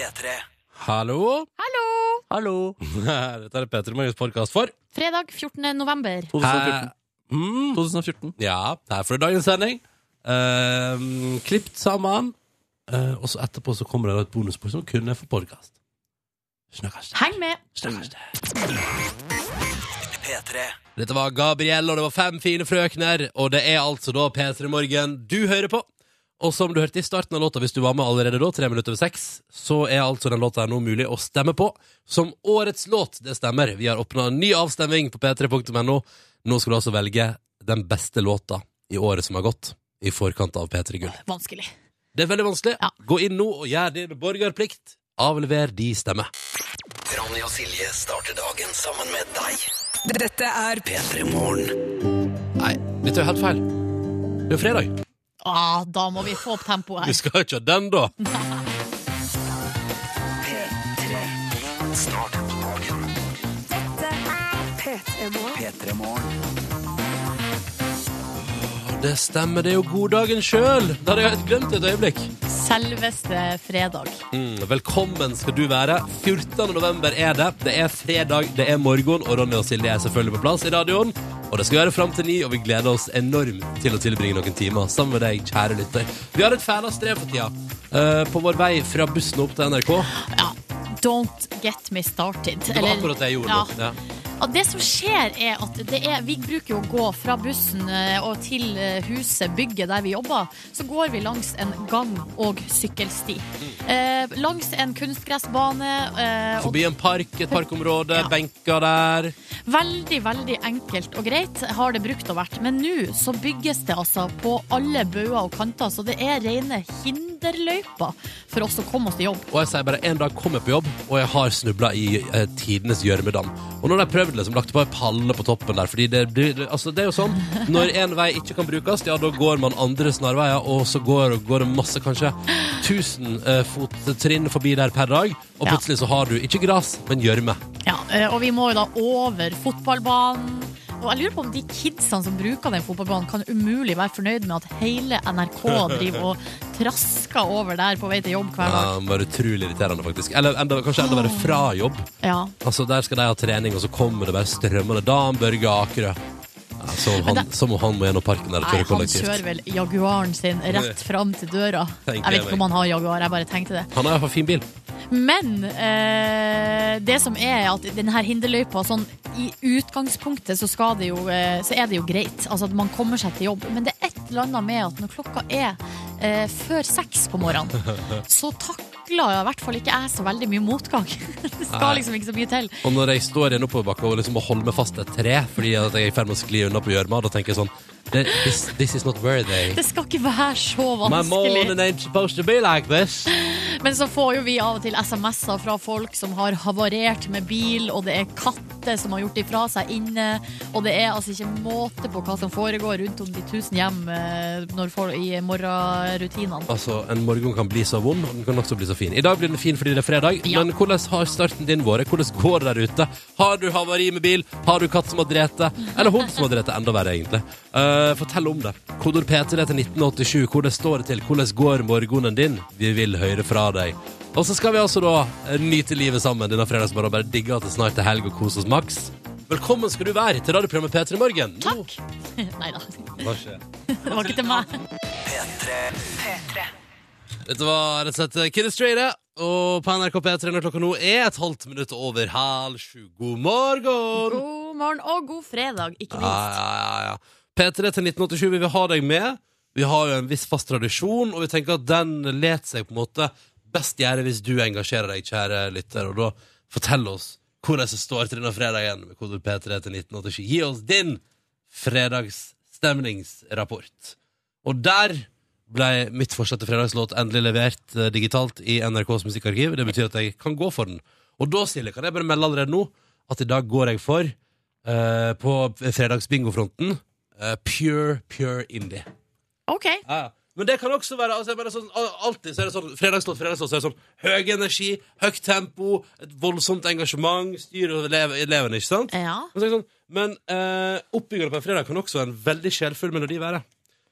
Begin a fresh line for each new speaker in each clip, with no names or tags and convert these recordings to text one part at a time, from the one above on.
P3.
Hallo?
Hallo!
Hallo!
Dette er Peter Morgens podkast for
Fredag 14. november.
2014.
Mm,
2014.
Ja, her får du dagens sending. Uh, klipt sammen. Uh, og så etterpå så kommer det et bonusspor som kun er for podkast. Snakkes.
Heng med!
Snakkes.
P3.
Dette var Gabriel, og det var fem fine frøkner. Og det er altså da P3 Morgen du hører på. Og som du hørte i starten av låta, hvis du var med allerede da, tre minutter over seks, så er altså den låta nå mulig å stemme på som årets låt. Det stemmer. Vi har åpna en ny avstemning på p3.no. Nå skal du altså velge den beste låta i året som har gått, i forkant av P3 Gull.
Vanskelig.
Det er veldig vanskelig.
Ja.
Gå inn nå og gjør din borgerplikt. Avlever de stemmer.
Ronny og Silje starter dagen sammen med deg.
Dette er
P3 Morgen.
Nei, dette er helt feil. Det er fredag.
Ah, da må vi få opp tempoet
Vi skal ikke ha den, da.
P3. Start dagen. P3 Morgen.
Det stemmer, det er jo goddagen sjøl. Det hadde jeg helt glemt et øyeblikk.
Selveste fredag.
Mm, velkommen skal du være. 14. november er det. Det er fredag, det er morgen, og Ronny og Silje er selvfølgelig på plass i radioen. Og det skal være fram til ni, og vi gleder oss enormt til å tilbringe noen timer sammen med deg, kjære lytter. Vi har et fæla strev for tida. Uh, på vår vei fra bussen opp til NRK.
Ja, don't get me started.
Det var akkurat det jeg gjorde
ja.
nå. Ja.
Ja, det som skjer er at det er, Vi bruker å gå fra bussen eh, og til eh, huset, bygget der vi jobber. Så går vi langs en gang- og sykkelsti. Eh, langs en kunstgressbane. Eh,
Forbi en park, et parkområde,
Ja.
benker der.
Veldig, veldig enkelt og greit har det brukt å vært. Men nå så bygges det altså på alle bauger og kanter, så det er rene hinderløyper for oss å komme oss til jobb.
Og jeg sier bare en dag kom jeg på jobb, og jeg har snubla i eh, tidenes gjørmedam. Og nå har de prøvd liksom, lagt på ei palle på toppen der, fordi det, blir- det, altså, det er jo sånn Når en vei ikke kan brukes, ja, da går man andre snarveier, og så går, går det masse, kanskje 1000 eh, fottrinn forbi der per dag, og plutselig så har du ikke gress, men gjørme.
Ja, eh, og vi må jo da over fotballbanen. Og jeg lurer på om de kidsene som bruker den fotballbanen, kan umulig være fornøyd med at hele NRK driver og trasker over der på vei til jobb hver dag.
Ja, det bare utrolig irriterende, faktisk. Eller enda, kanskje enda bare fra jobb.
Ja.
Altså, Der skal de ha trening, og så kommer det bare strømmende. Dan Børge Akerø. Ja, som, han,
det-
som om han må gjennom parken der og kjøre
han kjører vel Jaguaren sin rett fram til døra.
Tenker
Jeg vet ikke om han har Jaguar, jeg bare tenkte det.
Han har iallfall fin bil.
Men eh, det som er at denne hinderløypa sånn, I utgangspunktet så, jo, eh, så er det jo greit. Altså at man kommer seg til jobb. Men det er et eller annet med at når klokka er eh, før seks på morgenen, så takler i hvert fall ikke jeg så veldig mye motgang. det skal liksom ikke så mye til.
Og når jeg står i en oppoverbakke og liksom må holde meg fast et tre fordi jeg er i ferd med å skli unna på gjørma, da tenker jeg sånn "Det- this, this is not worthy.
Det skal ikke være så
My morning
vanskelig.
ain't supposed to be like this.
Men så får jo vi av og til SMS-er fra folk som har havarert med bil, og det er katter som har gjort ifra seg inne, og det er altså ikke måte på hva som foregår rundt om de tusen hjem eh, når folk, i morgenrutinene.
Altså, En morgen kan bli så vond, og den kan også bli så fin. I dag blir den fin fordi det er fredag,
Ja.
men hvordan har starten din vært? Hvordan går det der ute? Har du havari med bil? Har du katt som har drete? Eller hund som har drete? Enda verre, egentlig. Eh, fortell om det. Kodord P3 til 1987. Hvordan står det til? Hvordan går morgenen din? Vi vil høre fra deg. Og så skal vi altså da eh, nyte livet sammen denne fredagsmorgenen bare digge at det snart er helg og kose oss maks. Velkommen skal du være til radioprogrammet P3 Morgen. Nå-
Takk! Nei da, det var ikke til meg.
P3. P3.
Dette var rett og slett Kid Estrada, og på NRK P3 når klokka nå er et halvt minutt over halv sju. God morgen!
God morgen og god fredag, ikke minst.
Ja, ja, ja, ja. P3 til 1987, vil vi ha deg med. Vi har jo en viss fast tradisjon, og vi tenker at den let seg på en måte best gjøre hvis du engasjerer deg, kjære lytter, og da fortell oss hvordan det står til denne fredagen med kode P3 til 1987. Gi oss din fredagsstemningsrapport. Og der ble mitt forslag til fredagslåt endelig levert eh, digitalt i NRKs musikkarkiv. Det betyr at jeg kan gå for den. Og da, Silje, kan jeg bare melde allerede nå at i dag går jeg for, eh, på fredagsbingofronten, eh, pure, pure indie.
OK.
Ja, ja. Men det kan også være altså, sånn, Alltid så er det sånn fredagslåt, fredagslåt, så er det sånn høy energi, høyt tempo, et voldsomt engasjement, styr over elevene, ikke sant?
Ja.
Men, så sånn, men uh, oppbyggerne på en fredag kan også en veldig sjelfull melodi være.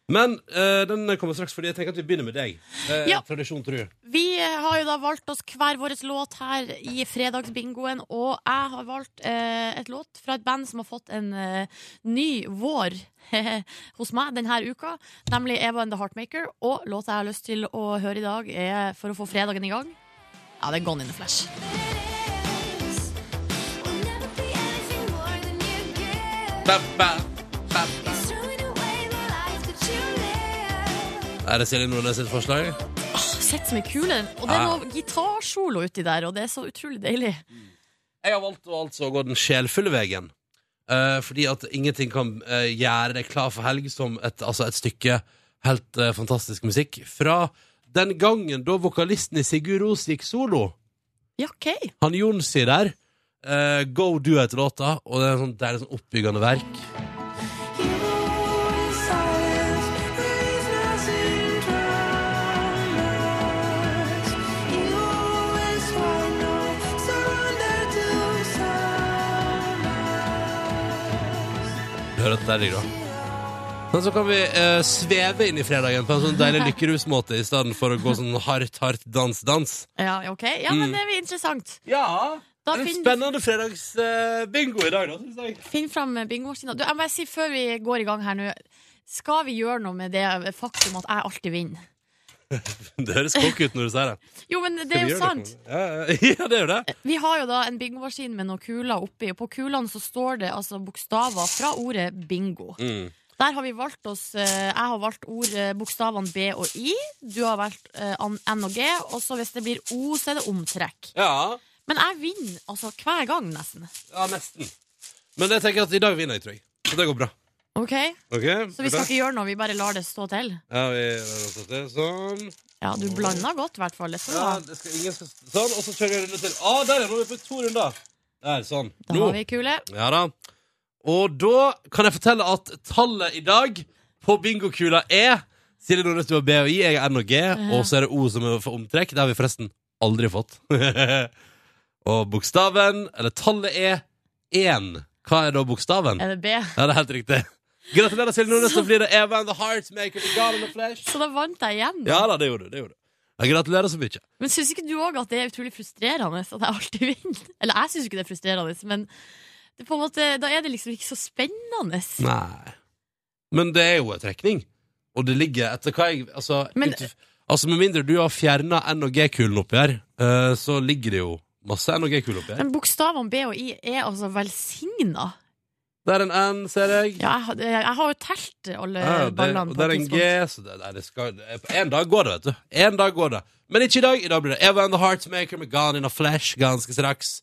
Men eh, den kommer straks, fordi jeg tenker at vi begynner med deg. Eh,
Ja.
Tradisjon, tror jeg.
Vi har jo da valgt oss hver vår låt her i fredagsbingoen, og jeg har valgt eh, et låt fra et band som har fått en eh, ny vår hos meg denne uka, nemlig Eva and the Heartmaker. Og låta jeg har lyst til å høre i dag, er for å få fredagen i gang. Ja, det er Gone in the Flash.
Ba, ba, ba, ba. Er det Silje Nordnes sitt forslag?
Åh, Sett som ei kule. Og det er
Ja.
noe gitarsolo uti der, og det er så utrolig deilig.
Jeg har valgt å altså gå den sjelfulle veien. Eh, fordi at ingenting kan eh, gjøre deg klar for helg som et, altså et stykke helt eh, fantastisk musikk. Fra den gangen da vokalisten i Sigurd Ros gikk solo.
Ja, OK.
Han Jonsi der. eh, Go Do heter låta, og det er, sånn, det er et sånn oppbyggende verk. Hører at det er digg, da. Men så kan vi eh, sveve inn i fredagen på en sånn deilig lykkerusmåte i stedet for å gå sånn hardt, hardt dans-dans.
Ja, ok. Ja, men det er interessant.
Ja!
Da
det er en
finner-
spennende fredagsbingo i dag, da, syns jeg.
Finn fram bingomaskina. Du, Jeg må si før vi går i gang her nå, skal vi gjøre noe med det faktum at jeg alltid vinner?
Det høres cocky ut når du sier det.
Jo, men det er jo sant.
Ja, det er jo det.
Vi har jo da en bingomaskin med noen kuler oppi, og på kulene så står det altså bokstaver fra ordet bingo.
Mm.
Der har vi valgt oss eh, Jeg har valgt ord, bokstavene B og I. Du har valgt eh, N og G. Og så hvis det blir O, så er det omtrekk.
Ja,
Men jeg vinner altså hver gang, nesten.
ja, nesten. Men jeg tenker at i dag vinner jeg, tror jeg. Så det går bra.
OK?
Ok?
Så vi skal ikke gjøre noe, vi bare lar det stå til.
Ja, vi lar det sånn.
Ja, du blanda godt, i hvert fall. Det skal du
Ja,
ha.
det skal, ingen skal Sånn, og så kjører jeg en runde til. Ah, der, er vi på to runder. Der, sånn.
Da
Nå.
har vi kule.
Ja da. Og da kan jeg fortelle at tallet i dag på bingokula er Silje Nordnes, du har B og I, jeg er N og G, og så er det O som er for omtrekk. Det har vi forresten aldri fått. og bokstaven, eller tallet, er én. Hva er da bokstaven?
Er det B?
Ja, det er helt riktig. Gratulerer, Silje Nordnes. Så blir det Eva and the Heartmaker med Garden of Flesh.
Så da vant jeg igjen.
Ja da, det gjorde du. det gjorde du. Jeg gratulerer så mye.
Men syns ikke du òg at det er utrolig frustrerende at jeg alltid vinner? Eller jeg syns ikke det er frustrerende, men det er måte, da er det liksom ikke så spennende.
Nei. Men det er jo en trekning. Og det ligger etter hva jeg Altså,
Men-
ut, altså med mindre du har fjerna N og G-kulen oppi her, eh, så ligger det jo masse N og G-kuler oppi her.
Men bokstavene B og I er altså velsigna.
Det er en N, ser jeg.
Ja, jeg, har- jeg har jo telt alle
Ja, det,
ballene
og det er en G, så det, nei, det skal En dag går det, vet du. En dag går det. Men ikke i dag. I dag blir det Eva and the Heartmaker med Gone in a Flash ganske straks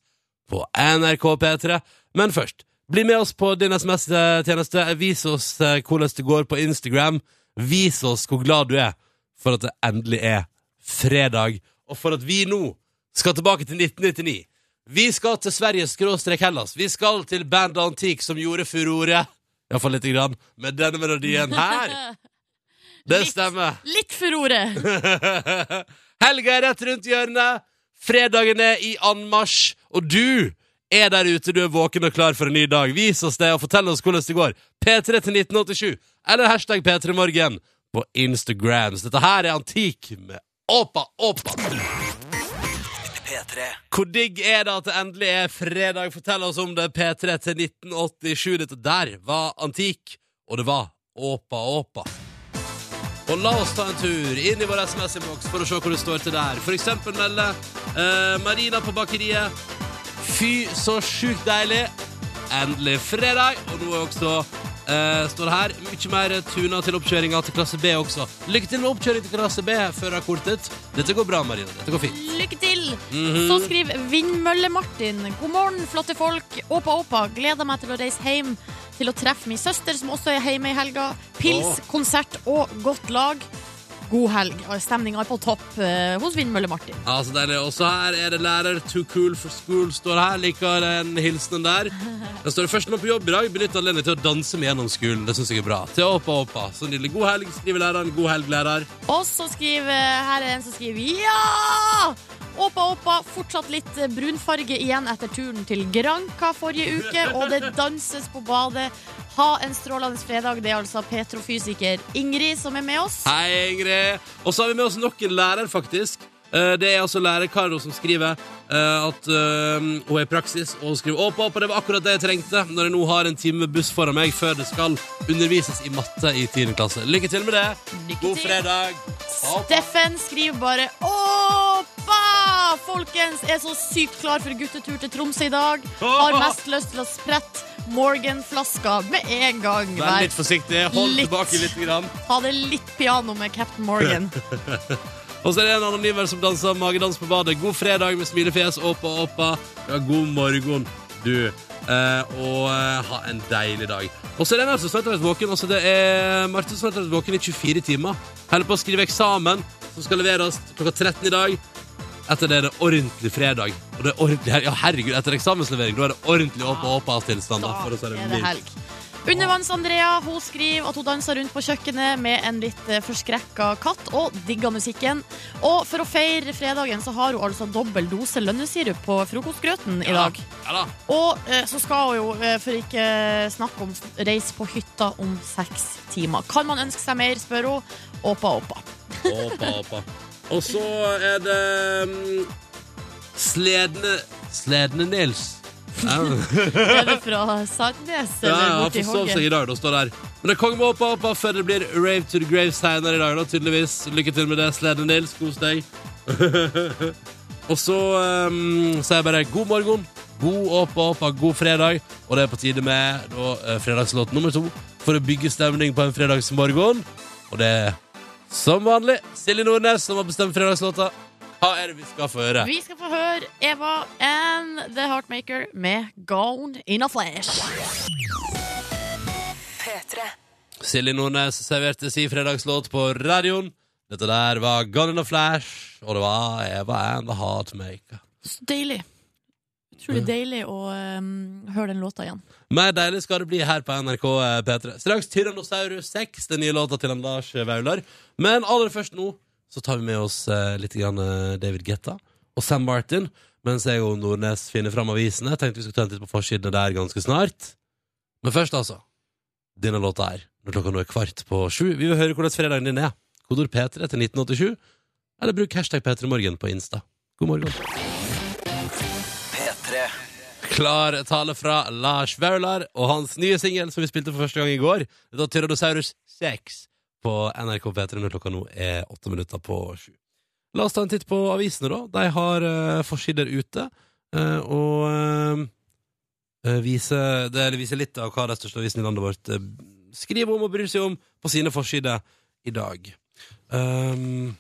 på NRK P3. Men først, bli med oss på din SMS-tjeneste. Vis oss eh, hvordan det går på Instagram. Vis oss hvor glad du er for at det endelig er fredag, og for at vi nå skal tilbake til 1999. Vi skal til Sverige skråstrek Hellas. Vi skal til bandet Antik, som gjorde furore. Iallfall lite grann. Med denne melodien her. Det
Litt.
stemmer.
Litt furore!
Helga er rett rundt hjørnet. Fredagen er i anmarsj. Og du er der ute, du er våken og klar for en ny dag. Vis oss det og fortell oss hvordan det går. P3 til 1987. Eller hashtag P3morgen på Instagram. Dette her er Antik med Åpa Åpa.
P3.
Hvor digg er det at det endelig er fredag? Fortell oss om det. P3 til 1987. Dette der var antikk, og det var Åpa Åpa. Og la oss ta en tur inn i vår SMS-innboks for å se hvor det står til der. For eksempel melde eh, Marina på bakeriet. Fy, så sjukt deilig. Endelig fredag. Og nå er også eh, står det her mye mer tuna til oppkjøringa til klasse B også. Lykke til med oppkjøring til klasse B, førerkortet. Dette går bra, Marina. Dette går fint.
Lykke til!
Mhm.
Så skriver Vindmølle-Martin. God morgen, flotte folk. Åpa, åpa. Gleder meg til å reise hjem til å treffe min søster, som også er hjemme i helga. Pils,
oh.
konsert og godt lag. God helg. Stemninga er på topp eh, hos Vindmølle-Martin.
Ja, så deilig. Også her er det lærer Too cool for school står her. Liker den hilsenen der. Da står det først nå på jobb i dag. Benytt anledningen til å danse med gjennom skolen. Det syns jeg er bra. Til Åpa Åpa. Så nydelig. God helg, skriver læreren. God helg, lærer.
Og så skriver her er det en som skriver Ja! Åpa, åpa. Fortsatt litt eh, brunfarge igjen etter turen til Granca forrige uke, og det danses på badet. Ha en strålende fredag. Det er altså petrofysiker Ingrid som er med oss.
Hei, Ingrid. Og så har vi med oss nok en lærer, faktisk. Eh, det er altså lærer Karo som skriver eh, at eh, hun er i praksis, og hun skriver opp, opp, og det var akkurat det jeg trengte når jeg nå har en time med buss foran meg før det skal undervises i matte i 10. klasse. Lykke til med det.
Lykke
God
til.
fredag. Opp.
Steffen skriver bare Åpa! Folkens, er så sykt klar for guttetur til Tromsø i dag. Har mest lyst til å sprette Morgan-flaska med en gang.
Vær litt forsiktig. Hold
Litt.
tilbake litt. Grann.
Ha det litt piano med Captain Morgan.
Og så er det en anonym her som danser magedans på badet. God fredag med smilefjes. Åpa, åpa. Ja, god morgen, du. Eh, og eh, ha en deilig dag. Og så er det en som snart har vært våken. Altså, det er Marte som har vært våken i 24 timer. Holder på å skrive eksamen som skal leveres klokka 13 i dag. Etter det er det ordentlig fredag. Og det er ordentlig, ja, herregud, etter eksamenslevering da er det ordentlig åpa, åpa tilstander.
Da
For å si det
det
mildt.
Undervanns-Andrea hun skriver at hun danser rundt på kjøkkenet med en litt eh, forskrekka katt og digger musikken. Og for å feire fredagen så har hun altså dobbel dose lønnesirup på frokostgrøten i dag.
Ja da.
Og eh, så skal hun jo, eh, for ikke snakke om reise på hytta om seks timer. Kan man ønske seg mer, spør hun. Åpa, åpa.
Åpa, åpa. Og så er det Sledene Sledne Nils. Ja,
Er det fra Sagnes?
ja,
eller
han
borti
forsov seg i dag. Da står der. Men det kommer med åpa, opp før det blir rave to the grave senere i dag, da, tydeligvis. Lykke til med det, Sledne Nils. Kos deg. Og så um, sier jeg bare god morgen, god åpa, opp god fredag. Og det er på tide med da, eh, fredagslåt nummer to for å bygge stemning på en fredagsmorgen. Og det er som vanlig Silje Nordnes som har bestemt fredagslåta. Hva er det vi skal få høre?
Vi skal få høre Eva and The Heartmaker med Gone in a Flash.
Silje Nordnes serverte si fredagslåt på radioen. Dette der var Gone in a Flash, og det var Eva and The Heartmaker.
Så deilig. Utrolig deilig å um, høre den låta igjen.
Mer deilig skal det bli her på NRK eh, P3. Straks Tyrannosaurus 6, den nye låta til Lars Vaular. Men aller først nå så tar vi med oss eh, litt grann eh, David Getta og Sam Martin. Mens jeg og Nordnes finner fram avisene. Tenkte vi skulle ta en titt på forsidene der ganske snart. Men først, altså. Denne låta her, når klokka nå er kvart på sju. Vi vil høre hvordan fredagen din er. Kodord P3 til 1987. Eller bruk hashtag P3morgen på Insta. God morgen.
P3.
Klar tale fra Lars Vaular og hans nye singel som vi spilte for første gang i går. Det var Tyrannosaurus 6 på NRK P3 når klokka nå er åtte minutter på sju. La oss ta en titt på avisene, da. De har uh, forsider ute. uh, og uh, viser, det, viser litt av hva de største avisene i landet vårt uh, skriver om og bryr seg om på sine forsider i dag. Um,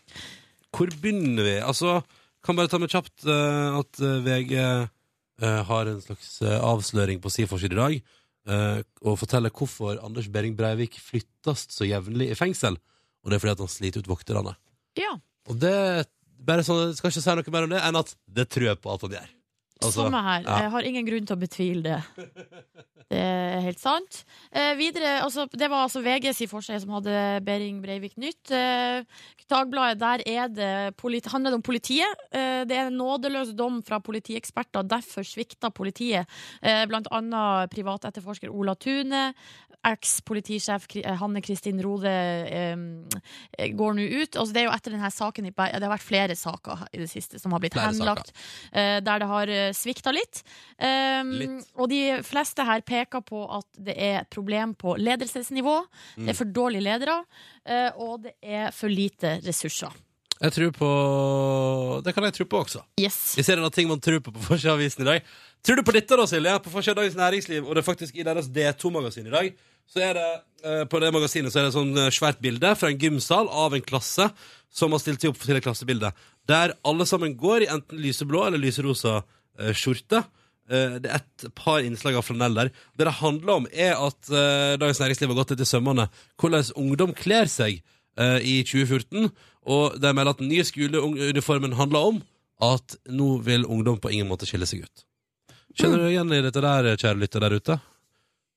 hvor begynner vi? Altså, kan bare ta med kjapt eh, at eh, VG eh, har en slags eh, avsløring på sin forside i dag, eh, og forteller hvorfor Anders Behring Breivik flyttes så jevnlig i fengsel. Og det er fordi at han sliter ut vokterne.
Ja,
Og det bare sånn, jeg skal ikke si noe mer om det enn at det tror jeg på at han gjør. Altså,
samme her.
ja.
Jeg har ingen grunn til å betvile det. Det er helt sant. Eh, videre, altså, det var altså VGs i forside som hadde Behring Breivik Nytt. Eh, Dagbladet, der er det handler det om politiet. Eh, det er en nådeløs dom fra politieksperter, derfor svikta politiet. Eh, blant annet privatetterforsker Ola Tune. Eks-politisjef eh, Hanne Kristin Rode eh, går nå ut. Altså, det er jo etter denne saken i Det har vært flere saker i det siste som har blitt
Flere
henlagt, eh, der det har svikta litt. Um,
Litt.
Og de fleste her peker på at det er et problem på ledelsesnivå. Det
Mm.
er for dårlige ledere, uh, og det er for lite ressurser.
Jeg tror på Det kan jeg tro på også.
Yes.
Vi ser en av ting man tror på på forsida av avisen i dag. Tror du på dette, da, Silje? På forsida av Dagens Næringsliv, og det er faktisk i deres D2-magasin i dag, så er det eh, på det magasinet så er det et sånn eh, svært bilde fra en gymsal av en klasse som har stilt seg opp til et klassebilde, der alle sammen går i enten lyseblå eller lyserosa skjorte. Eh, det er et par innslag av flanell der. Det det handler om, er at eh, Dagens Næringsliv har gått litt i sømmene hvordan ungdom kler seg eh, i 2014, og de melder at den nye skoleuniformen handler om at nå vil ungdom på ingen måte skille seg ut. Kjenner du igjen i dette der, kjære lytter der ute?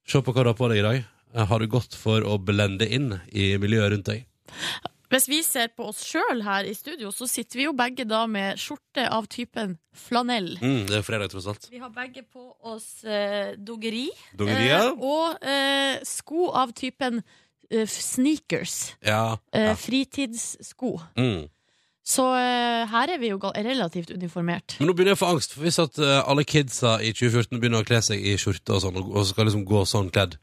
Se på hva du har på deg i dag. Eh, Har du gått for å blende inn i miljøet rundt deg?
Hvis vi ser på oss sjøl her i studio, så sitter vi jo begge da med skjorte av typen flanell.
Mm, det er fredag, tross alt.
Vi har begge på oss eh, dogeri.
Dogerier?
Eh, og eh, sko av typen eh, sneakers.
Ja.
Eh,
ja.
Fritidssko.
Mm.
Så eh, her er vi jo relativt uniformert.
Men nå begynner jeg å få angst, for hvis at eh, alle kidsa i 2014 begynner å kle seg i skjorte og sånn, og, og skal liksom gå sånn kledd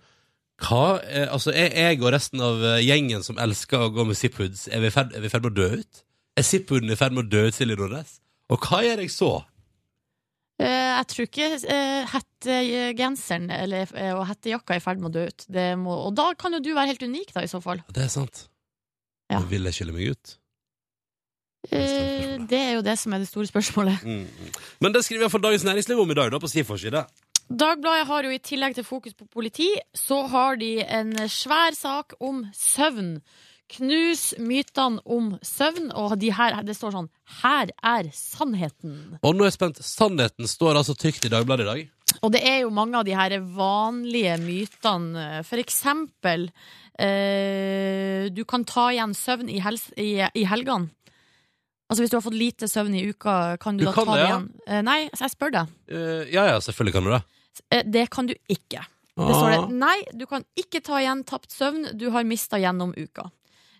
hva, er, altså Er jeg og resten av eh, gjengen som elsker å gå med zip-hoods, er vi i ferd er med å dø ut? Er ziphooden i ferd med å dø ut, Silje Nordnes? Og hva gjør jeg så?
Uh, jeg tror ikke uh, hettegenseren eller, eh, og hettejakka er i ferd med å dø ut. Det må, og da kan jo du være helt unik, da, i så fall.
Det er sant.
Ja.
Men Vil jeg skille meg ut?
Eh, det er jo det som er det store spørsmålet.
Mm. Men det skriver iallfall Dagens Næringsliv om i dag, da, på sin forside.
Dagbladet har jo i tillegg til fokus på politi, så har de en svær sak om søvn. Knus mytene om søvn, og de her, det står sånn Her er sannheten.
Og nå er jeg spent. Sannheten står altså trygt i Dagbladet i dag.
Og det er jo mange av de her vanlige mytene. For eksempel eh, Du kan ta igjen søvn i, hel i, i helgene. Altså Hvis du har fått lite søvn i uka, kan du,
Du
da
kan
ta
det, ja.
igjen? Eh, nei, så jeg spør deg.
Uh, ja ja, selvfølgelig kan du det.
Eh, det kan du ikke. Det står det.
Ah.
Nei, du kan ikke ta igjen tapt søvn du har mista gjennom uka.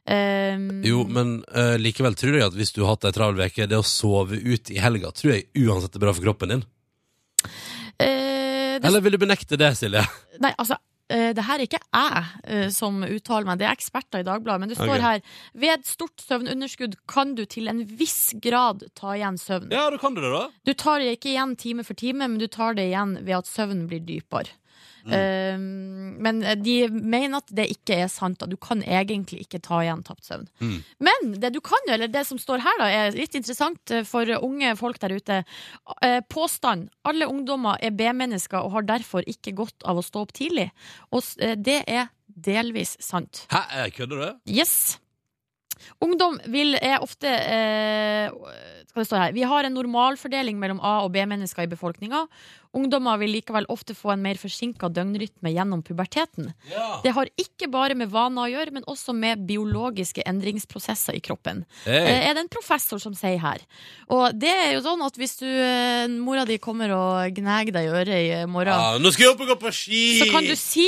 Um,
Jo, men uh, likevel tror jeg at hvis du har hatt ei travel uke, det å sove ut i helga tror jeg uansett er bra for kroppen din.
Uh, det,
Eller vil du benekte det, Silje?
Nei, altså det her er ikke jeg eh, som uttaler meg, det er eksperter i Dagbladet. Men det står
okay.
her ved stort søvnunderskudd kan du til en viss grad ta igjen søvn.
Ja, da kan du det, da.
Du tar det ikke igjen time for time, men du tar det igjen ved at søvnen blir dypere.
Mm.
Eh, men de mener at det ikke er sant. og Du kan egentlig ikke ta igjen tapt søvn.
Mm.
Men det du kan eller det som står her, da, er litt interessant eh, for unge folk der ute. Eh, Påstand. Alle ungdommer er B-mennesker og har derfor ikke godt av å stå opp tidlig. Og eh, det er delvis sant.
Hæ, kødder du?
Yes. Ungdom vil er ofte eh, skal det stå her, Vi har en normalfordeling mellom A- og B-mennesker i befolkninga. Ungdommer vil likevel ofte få en mer forsinka døgnrytme gjennom puberteten.
Ja.
Det har ikke bare med vaner å gjøre, men også med biologiske endringsprosesser i kroppen.
Hey.
Eh, er det en professor som sier her. Og det er jo sånn at hvis du, eh, mora di kommer og gnager deg i øret i morgen,
Ja, nå skal jeg opp og gå på ski!
så kan du si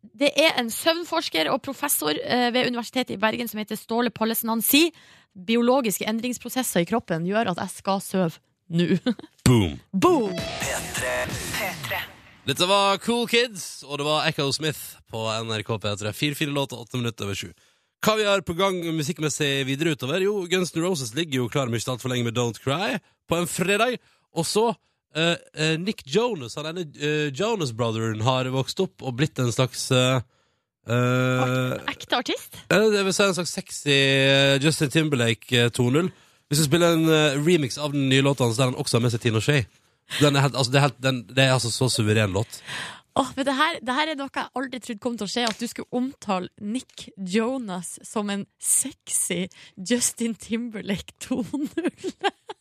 det er en søvnforsker og professor eh, ved Universitetet i Bergen som heter Ståle Pallesen. Han sier biologiske endringsprosesser i kroppen gjør at jeg skal sove nå.
Boom.
Boom! P3. P3.
Dette var Cool Kids, og det var Echo Smith på NRK P3. Fire fine låter, åtte minutter over sju. Hva vi har på gang musikkmessig videre utover? Jo, Guns N' Roses ligger jo klar med ikke altfor lenge med Don't Cry på en fredag. Og så eh, Nick Jonas, han denne uh, Jonas-brotheren, har vokst opp og blitt en slags eh,
Ekte artist?
Det vil si en slags sexy Justin Timberlake eh, 2.0. Vi skal spille en remix av den nye låta hans der han også har med seg Tina Shay. Den er helt, altså, det, er helt, den, det er altså så suveren låt.
Åh, men det, her, det her er noe jeg aldri trodde kom til å skje. At du skulle omtale Nick Jonas som en sexy Justin Timberlake 2.0.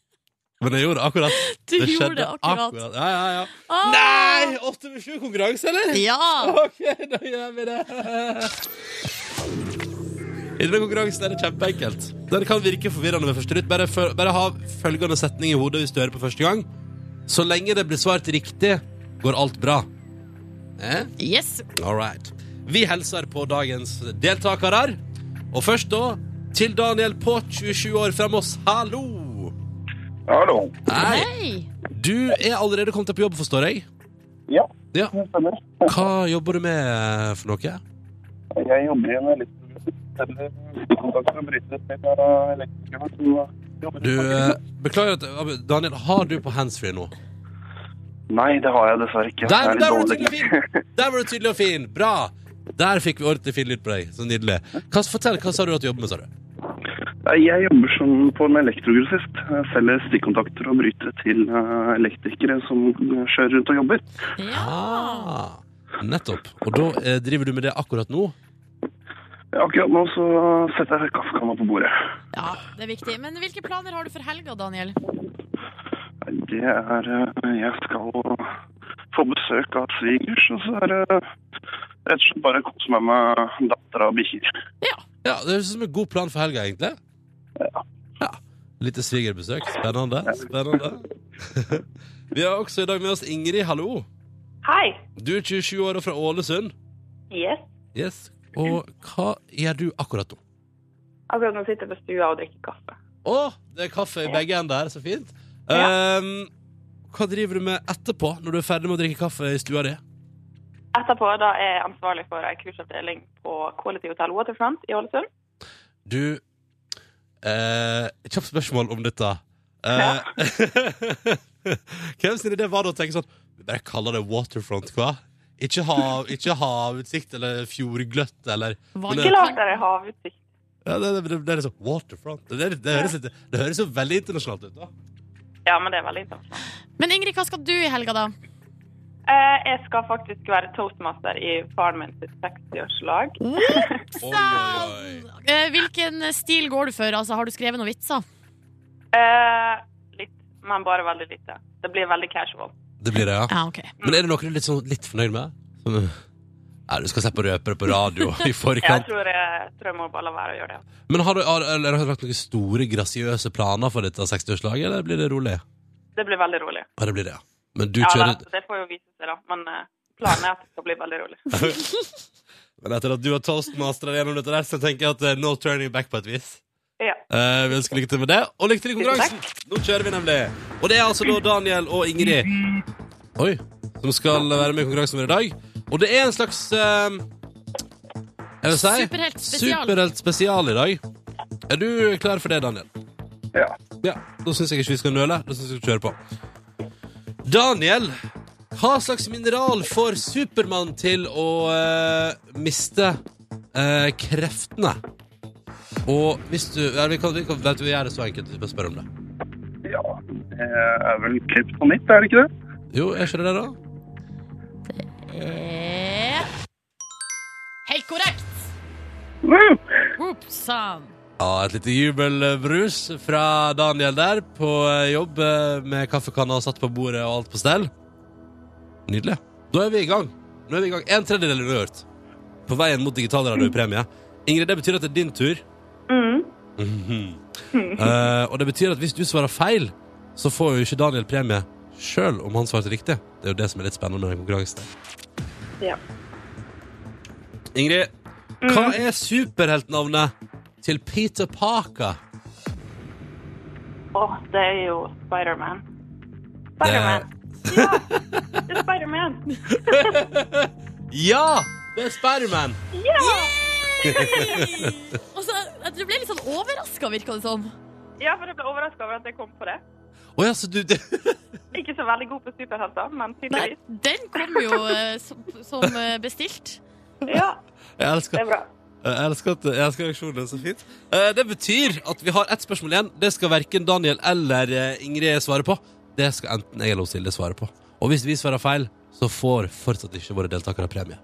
Men jeg gjorde akkurat.
Du
det
gjorde det akkurat.
Ja, ja, ja.
Ah!
Nei! Åtte med sju konkurranse, eller?
Ja!
Ok, da gjør vi det. I denne konkurransen er det kjempeenkelt. Den kan virke forvirrende ved første lytt. Bare, bare ha følgende setning i hodet hvis du hører på første gang. Så lenge det blir svart riktig, går alt bra. Eh?
Yes.
All right. Vi hilser på dagens deltakere. Og først da til Daniel på 27 år fra Moss. Hallo!
Hallo.
Hei. Du er allerede kommet deg på jobb, forstår jeg?
Ja,
Ja.
det stemmer.
Hva jobber du med for noe?
Jeg jobber i en elektrikerne. Så jobber
Du,
i
eh, beklager at Daniel, har du på handsfree nå?
Nei, det har jeg dessverre ikke.
Der,
er
der var du tydelig fin! Der var du tydelig og fin. Bra! Der fikk vi ordentlig fin lyd på deg. Så nydelig. Hva, fortell, hva sa du at du jobber med, sa du?
Jeg jobber som på en elektrogrossist. Selger stikkontakter og bryter til uh, elektrikere som kjører rundt og jobber.
Ja.
Ah, nettopp. Og da eh, driver du med det akkurat nå?
Akkurat nå så setter jeg kaffekanna på bordet.
ja, det er viktig. Men hvilke planer har du for helga, Daniel?
Det er uh, Jeg skal få besøk av svigers, og så er det rett og slett bare kose meg med dattera og bikkjer.
Ja, Det høres ut som en god plan for helga, egentlig.
Ja.
ja. Lite svigerbesøk. Spennende. Spennende. Vi har også i dag med oss Ingrid. Hallo.
Hei.
Du er 27 år og fra Ålesund.
Yes.
Yes. Og hva gjør du akkurat nå?
Akkurat nå sitter jeg på stua og drikker kaffe.
Å, det er kaffe i begge ender. Så fint.
Ja.
Um, hva driver du med etterpå, når du er ferdig med å drikke kaffe i stua di?
Etterpå da er jeg ansvarlig for en kursavdeling på Quality Hotel Waterfront i Ålesund.
Du eh, Kjapt spørsmål om dette. Eh, Hvem sin idé var det å tenke sånn Vi bare kaller det waterfront, hva? Ikke, hav, ikke havutsikt eller fjordgløtt eller Men
Ikke lag det er havutsikt.
ja, det, det, det er liksom waterfront. Det, det, det, høres, litt- det høres jo veldig internasjonalt ut, da.
Ja, men det er veldig internasjonalt.
Men Ingrid, hva skal du i helga, da?
Eh, jeg skal faktisk være toastmaster i faren min sitt 60-årslag.
Oi, oi, oi.
Eh, Hvilken stil går du for? Altså, har du skrevet noen vitser?
Eh, litt, men bare veldig lite. Det blir veldig casual.
Det blir det, ja.
Ja, okay.
Men er det noe du er litt, sånn, litt fornøyd med? Som, ja, du skal slippe å røpe det på radio i
Jeg
forkant.
tror jeg, tror jeg må bare la være å gjøre det.
Men har du, har, eller har du lagt noen store, grasiøse planer for dette 60-årslaget, eller blir det rolig?
Det blir veldig rolig.
Ja, det blir det, ja. Men du
Ja,
kjører
da, det får jo vise seg, da. Men eh, planen er at det skal bli veldig rolig.
Men etter at du har toastmastera gjennom dette der, så tenker jeg at det er no turning back på et vis.
Ja.
Eh, vi ønsker lykke til med det, og lykke til i konkurransen! Nå kjører vi nemlig. Og det er altså da Daniel og Ingrid Oi, som skal være med i konkurransen vår i dag. Og det er en slags eh, Jeg vil si
Superhelt spesial.
Superhelt spesial i dag. Er du klar for det, Daniel?
Ja.
Ja, Da syns jeg ikke vi skal nøle. Da synes jeg vi skal kjøre på. Daniel, hva slags mineral får Supermann til å eh, miste eh, kreftene? Og hvis du ja, vi kan, vi kan, vet du, vi gjør det så enkelt. Vi bare spør om det.
ja, det er vel kryptonitt, er det ikke det?
Jo, er ikke det det, da?
Eh, Helt korrekt!
Woo!
Ja, Et lite jubelbrus fra Daniel der på eh, jobb eh, med kaffekanna satt på bordet og alt på stell. Nydelig. Da er vi i gang. Nå er vi i gang. En tredjedel unnagjort. På veien mot digitalradiopremie. Ingrid, det betyr at det er din tur.
Mm.
Eh, og det betyr at hvis du svarer feil, så får jo ikke Daniel premie sjøl om han svarte riktig. Det er jo det som er litt spennende med konkurransen.
Ja.
Ingrid, hva er superheltnavnet til Peter Parker?
Å, det er jo Spiderman. Spiderman. Ja, det er Spiderman.
Ja! Det er Spiderman!
Ja!
Og så, du ble litt sånn overraska, virka det som.
ja, for jeg ble overraska over at jeg kom på det.
Oh, ja, så du det,
Ikke så veldig god på superhelter, men
Nei,
tydeligvis.
den kom jo eh, som, som eh, bestilt.
Ja,
Jeg
det er bra.
Jeg elsker, at, jeg elsker reaksjonen. Så fint. Eh, Det betyr at vi har ett spørsmål igjen. Det skal verken Daniel eller eh, Ingrid svare på. Det skal enten jeg eller Silje svare på. Og hvis vi svarer feil, så får fortsatt ikke våre deltakere premie.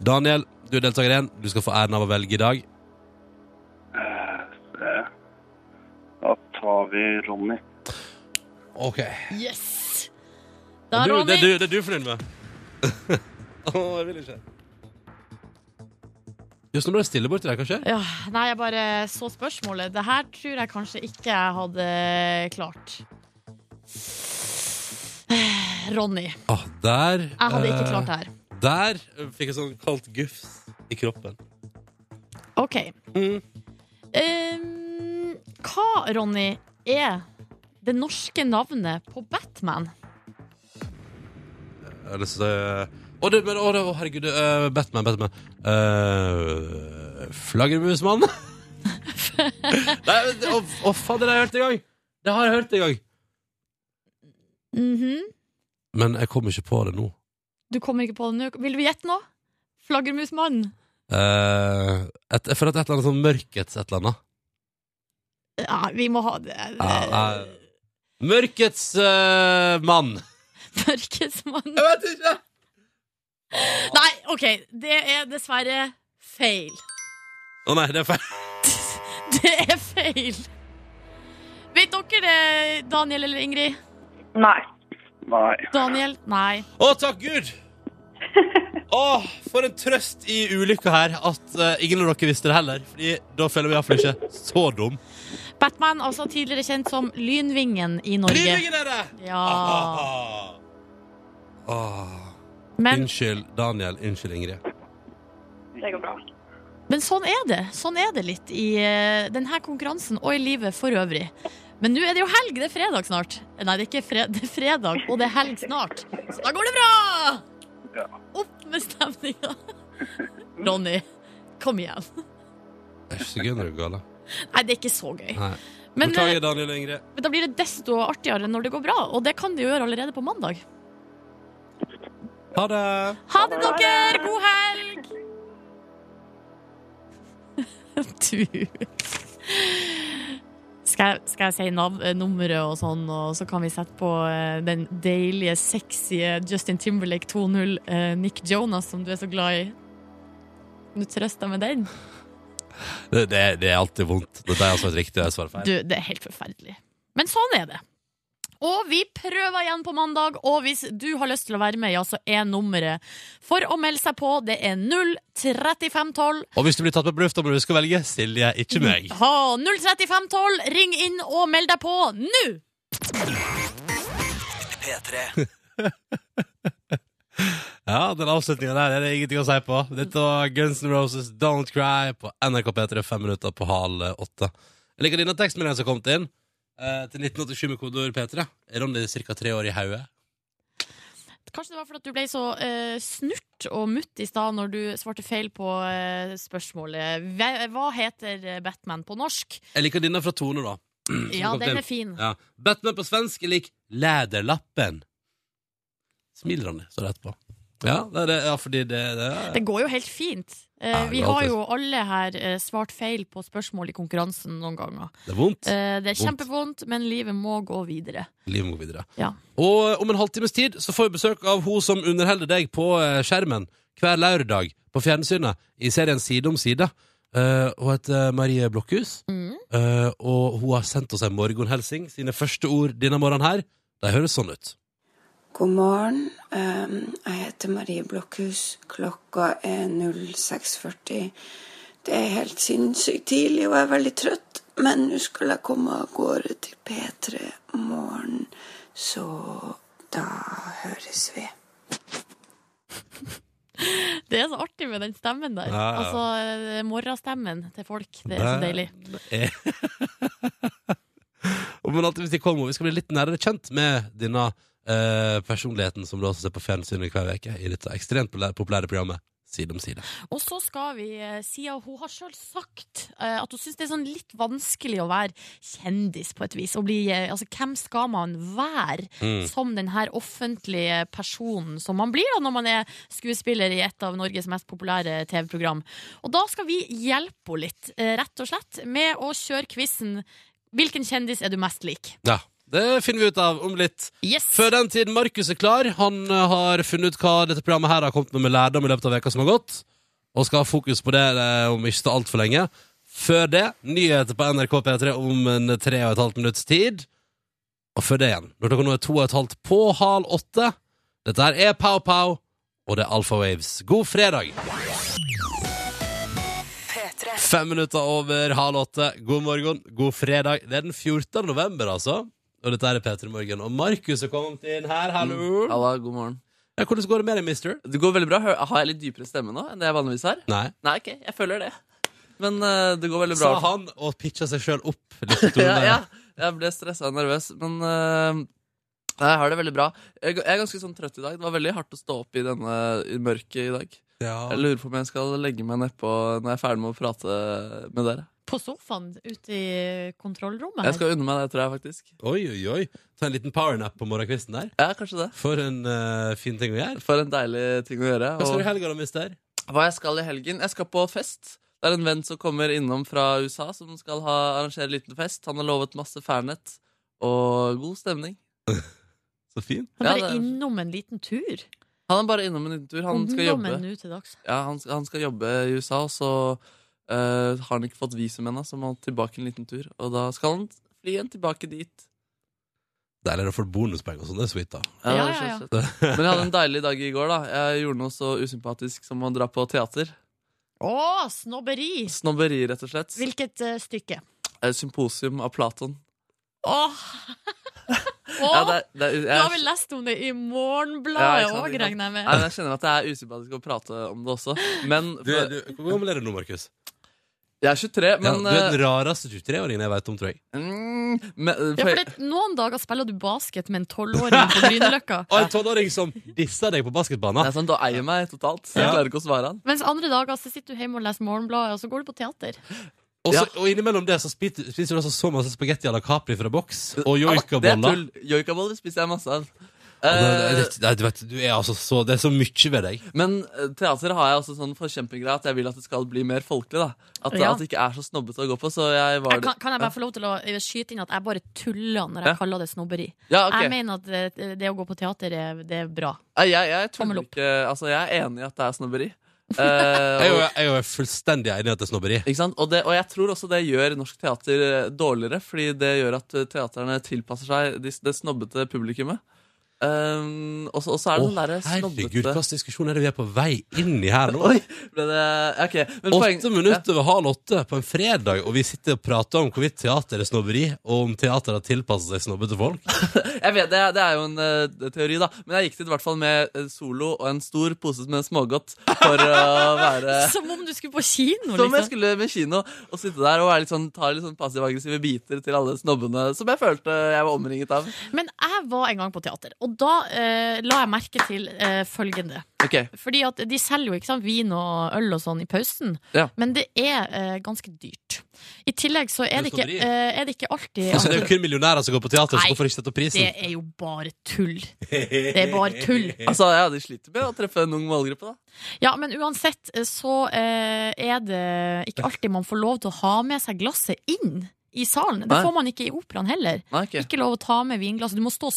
Daniel, du er deltaker igjen. Du skal få æren av å velge i dag.
Da tar vi Ronny.
OK.
Yes!
Det
Da,
er du,
Ronny.
det er du, det er du fornøyd med? Å, jeg vil ikke. Just nå ble det stille borti der, kanskje?
Ja, nei, jeg bare så spørsmålet. Det her tror jeg kanskje ikke jeg hadde klart. Ronny.
Ah, der
Jeg hadde ikke
eh,
klart det her.
Der eh, fikk jeg sånn kaldt gufs i kroppen.
OK.
Mm.
Um, hva, Ronny, er det norske navnet på Batman?
Jeg har lyst til å si Å, det, men, å, det, å herregud. eh, Batman, Batman. Uh, Flaggermusmann? Nei, men- Å, å, faen, det har jeg hørt en gang! Det har jeg hørt en gang.
Mhm.
Men jeg kommer ikke på det nå.
Du kommer ikke på det nå. Vil du gjette nå? Flaggermusmann.
Eh, et, jeg føler at et eller annet sånn mørkets et eller annet.
Ja, vi må ha det.
Ja, nei. Mørkets eh, mann.
Mørkesmann.
Jeg vet ikke!
Nei, OK. Det er dessverre feil.
Å nei, det er feil.
Det er feil. Vet dere det, Daniel eller Ingrid?
Nei.
Nei.
Daniel? Nei.
Å, takk Gud! Å, for en trøst i ulykka her at uh, ingen av dere visste det heller. Fordi da føler vi iallfall ikke så dum.
Batman, altså tidligere kjent som Lynvingen i Norge.
Lynvingen er det!
Ja.
Ah. Ah.
Men
Unnskyld, Daniel. Unnskyld, Ingrid.
Det går bra.
Men sånn er det. Sånn er det litt i eh, denne konkurransen og i livet for øvrig. Men nå er det jo helg. Det er fredag snart. Nei, det er ikke fred det er fredag, og det er helg snart. Så da går det bra!
Ja.
Opp med stemninga. Ronny, kom igjen.
Det er ikke så gøy når du går gal.
Nei, det er ikke så gøy.
Nei.
Men,
Beklager,
eh,
Daniel og Ingrid.
men da blir det desto artigere når det går bra, og det kan det gjøre allerede på mandag.
Ha det!
Ha det, dere! God helg! Du skal jeg, skal jeg si nav eh, nummeret og sånn, og så kan vi sette på eh, den deilige, sexy Justin Timberlake 2.0 eh, Nick Jonas, som du er så glad i? Kan du trøste deg med den.
Det, det, det er alltid vondt. Dette er altså et riktig svar feil.
Du, det er helt forferdelig. Men sånn er det. Og vi prøver igjen på mandag, og hvis du har lyst til å være med, ja, så er nummeret for å melde seg på, det er 03512.
Og hvis du blir tatt på lufta, må du huske å velge Silje, ikke meg.
Ha 03512, ring inn og meld deg på nå!
P3.
Ja, den avslutninga der er det ingenting å si på. Dette var Guns N' Roses Don't Cry på NRK P3 fem minutter på halv åtte. Jeg liker denne tekstmeldinga som har kommet inn eh, til 1987 med kodeord P3. Er Ronny ca. tre år i hodet?
Kanskje det var fordi du ble så eh, snurt og mutt i stad når du svarte feil på eh, spørsmålet. Hva, hva heter eh, Batman på norsk?
Jeg liker denne fra Tone, da.
Ja,
kom
den
til.
er fin.
Ja. Batman på svensk er lik Læderlappen. Smil, Ronny, står det etterpå. Ja, det er det, ja fordi det, det er
Det går jo helt fint. Eh,
Ja,
vi
er
har jo alle her eh, svart feil på spørsmål i konkurransen noen ganger.
Det er vondt.
Eh, det er kjempevondt, men livet må gå videre.
Livet må gå videre.
Ja.
Og om en halvtimes tid så får vi besøk av hun som underholder deg på eh, skjermen hver lørdag på fjernsynet i serien Side om side. Eh, hun heter Marie Blokhus,
Mm.
eh, og hun har sendt oss en morgenhelsing. Sine første ord denne morgenen her, de høres sånn ut.
God morgen. Ehm, Jeg heter Marie Blokhus. Klokka er 06.40. Det er helt sinnssykt tidlig, og jeg er veldig trøtt. Men nå skal jeg komme av gårde til P3 morgen, så da høres vi.
Det er så artig med den stemmen der.
Ja, ja.
Altså eh, morgenstemmen til folk. Det er så deilig.
er- Om en halvtimes tid kommer. Vi skal bli litt nærmere kjent med denne eh, personligheten som du også ser på fjernsynet hver uke i dette ekstremt populære- programmet Side om side.
Og så skal vi, si siden hun har sjøl sagt eh, at hun syns det er sånn litt vanskelig å være kjendis på et vis. Bli, eh, altså, hvem skal man være
Mm.
som den her offentlige personen som man blir da når man er skuespiller i et av Norges mest populære TV-program? Og da skal vi hjelpe henne litt, eh, rett og slett, med å kjøre quizen Hvilken kjendis er du mest lik?
Ja, det finner vi ut av om litt.
Yes!
Før den tid Markus er klar. Han eh, har funnet ut hva dette programmet her har kommet med med lærdom i løpet av veka som har gått, og skal ha fokus på det eh, om ikke så altfor lenge. Før det, nyheter på NRK P3 om en tre og et halvt minutts tid. Og før det igjen, når klokka nå er to og et halvt på hal åtte. Dette her er Pow Pow, og det er Alpha Waves. God fredag! Fem minutter over halv åtte. God morgen, god fredag. Det er den 14. november, altså. Og dette er P3 Morgen. Og Markus er kommet inn her. Hallo!
Halla, god morgen.
Ja, hvordan går det med deg, mister?
Det går veldig bra. Har jeg litt dypere stemme nå enn det jeg vanligvis har?
Nei.
Nei, ok, jeg føler det. Men uh, det går veldig bra.
Sa han og pitcha seg sjøl opp litt
ja, ja, jeg ble stressa og nervøs, men uh, jeg har det veldig bra. Jeg, jeg er ganske sånn trøtt i dag. Det var veldig hardt å stå opp i denne i mørket i dag.
Ja.
Jeg lurer på om jeg skal legge meg nedpå når jeg er ferdig med å prate med dere.
På sofaen ute i kontrollrommet
Jeg skal unne meg det, tror jeg faktisk.
Oi, oi, oi. Ta en liten powernap på morgenkvisten der.
Ja, kanskje det.
For en eh, fin ting å gjøre.
For en deilig ting å gjøre.
Hva skal du i
Og
helga, da, mister?
hva jeg skal i helgen? Jeg skal på fest. Det er en venn som kommer innom fra USA, som skal ha, arrangere en liten fest. Han har lovet masse Fernet og god stemning.
Så fin.
Han
Ja,
bare
det er-
innom en liten tur.
Han er bare innom en liten tur. Han skal jobbe.
Ungdommen nå til dags.
Ja, han skal, han skal jobbe i USA, og så eh, har han ikke fått visum ennå, så må han tilbake en liten tur. Og da skal han fly igjen tilbake dit.
Deilig å få bonuspenger og sånn. Det er sweet, da.
det
Ja, ja, ja.
Men jeg hadde en deilig dag i går. da Jeg gjorde noe så usympatisk som å dra på teater.
Å, snobberi!
Snobberi, rett og slett.
Hvilket uh, stykke?
Eh, Symposium av Platon.
Åh,
Ja, det, det, jeg,
Du har vel lest om det i Morgenbladet òg, regner jeg med?
jeg kjenner at jeg er usympatisk å prate om det også. Men
Du, du, hvor gammel er du nå, Markus?
Jeg er 23,
Ja,
men
du er
eh,
den rareste 23-åringen jeg vet om, tror jeg.
mm, men,
Ja,
for-
for det, Noen dager spiller du basket med en 12-åring på Grünerløkka.
Og en 12-åring som disser deg på basketbanen.
det er sånn, Da eier meg totalt. Så jeg
Ja.
klarer ikke å svare han.
Mens andre dager så sitter du hjemme og leser Morgenbladet, og så går du på teater.
Og, så,
Ja.
og innimellom det så spiser, spiser du altså så masse spagetti à la Capri fra boks. Og
Det er
joikaboller.
Joikaboller spiser jeg masse av.
Og det-
Eh,
det- det- Du vet, du er altså så, det er så mye ved deg.
Men eh, teater har jeg også sånn forkjempegreie at jeg vil at det skal bli mer folkelig. da At,
Ja.
at det ikke er så snobbete å gå på. Så jeg var
Jeg kan, kan jeg bare få lov til å skyte inn at jeg bare tuller når jeg
Ja.
kaller det snobberi?
Ja, okay.
Jeg mener at det, det å gå på teater er, det er bra.
Jeg, jeg, tuller ikke Altså, jeg er enig i at det er snobberi.
Jeg
Eh,
er jo,
og,
jeg er fullstendig enig i at det er snobberi.
ikke sant? Og, det, og jeg tror også det gjør norsk teater dårligere, fordi det gjør at teaterne tilpasser seg de, det snobbete publikummet. Um, og så er det den derre
herregud, hva slags diskusjon er det vi er på vei inn i her nå?
Oi, ble det Ok, men poeng
minutter over halv åtte på en fredag, og vi sitter og prater om hvorvidt teater er snobberi, og om teater har tilpasset seg snobbete folk.
Jeg vet, det, det er jo en uh, teori, da. Men jeg gikk dit i hvert fall med solo og en stor pose med smågodt for å være
Som om du skulle på kino,
Som jeg
liksom.
skulle med kino og sitte der og litt sånn, ta litt sånn passiv-aggressive biter til alle snobbene som jeg følte jeg var omringet av.
Men jeg var en gang på teater, og da uh, la jeg merke til uh, følgende.
Ok,
Fordi at de selger jo ikke sant, vin og øl og sånn i pausen,
Ja.
men det er eh, ganske dyrt. I tillegg så er det ikke, eh, er det ikke alltid
Altså, det er jo kun millionærer som går på teater, så
Nei,
hvorfor ikke sette opp
Det er jo bare tull. Det er bare tull.
Altså, ja, De sliter med å treffe en ung målgruppe, da.
Ja, men uansett eh, så eh, er det ikke alltid man får lov til å ha med seg glasset inn i salen. Det
Nei.
får man ikke i operaen heller.
Nei, okay.
Ikke lov å ta med vinglasset. Du må stå og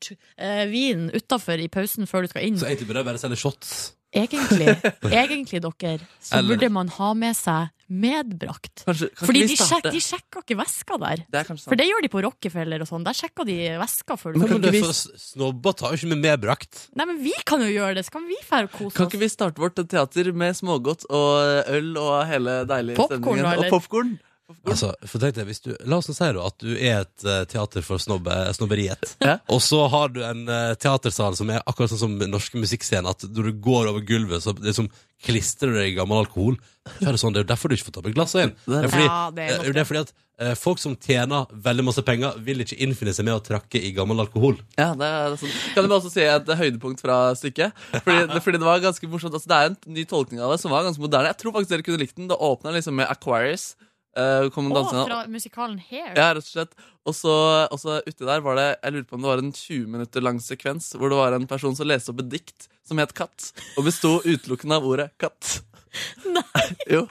styrte eh, vin utafor i pausen før du skal inn.
Så egentlig burde jeg bare selge shots.
Egentlig, egentlig dere, så
Eller-
burde man ha med seg medbrakt.
Kanskje, kanskje
Fordi de, sjek, de sjekker ikke veska der.
Det
For det gjør de på Rockefeller og sånn. Der sjekker de veska før du
Men,
vi-
snobber tar jo ikke med medbrakt.
Nei, men vi kan jo gjøre det. Så kan vi fære og kose oss.
Kan ikke vi starte vårt teater med smågodt og øl og hele deilige
Popcorn,
stemningen? Og popkorn.
Altså, for tenk deg, hvis du, La oss si da at du er et eh, teater for snobbe, snobberiet.
Ja.
Og så har du en eh, teatersal som er akkurat sånn som norske musikkscener. At når du går over gulvet, så liksom klistrer du deg i gammel alkohol. Så er det sånn, det er jo derfor du ikke får ta med glasset inn. Det er fordi,
Ja, det er
eh, det er fordi at eh, folk som tjener veldig masse penger, vil ikke innfinne seg med å trakke i gammel alkohol.
Ja, det er sånn. Kan du bare også si et høydepunkt fra stykket? Fordi, det, fordi det var ganske morsomt. Altså, det er en ny tolkning av det som var ganske moderne. Jeg tror faktisk dere kunne likt den. Det åpna liksom med Aquarius. Uh, kom dansende-
fra musikalen Hair.
Ja, rett og slett. Og så, og så uti der var det Jeg lurer på om det var en 20 minutter lang sekvens hvor det var en person som leste opp et dikt som het Katt, og besto utelukkende av ordet katt.
Nei.
jo.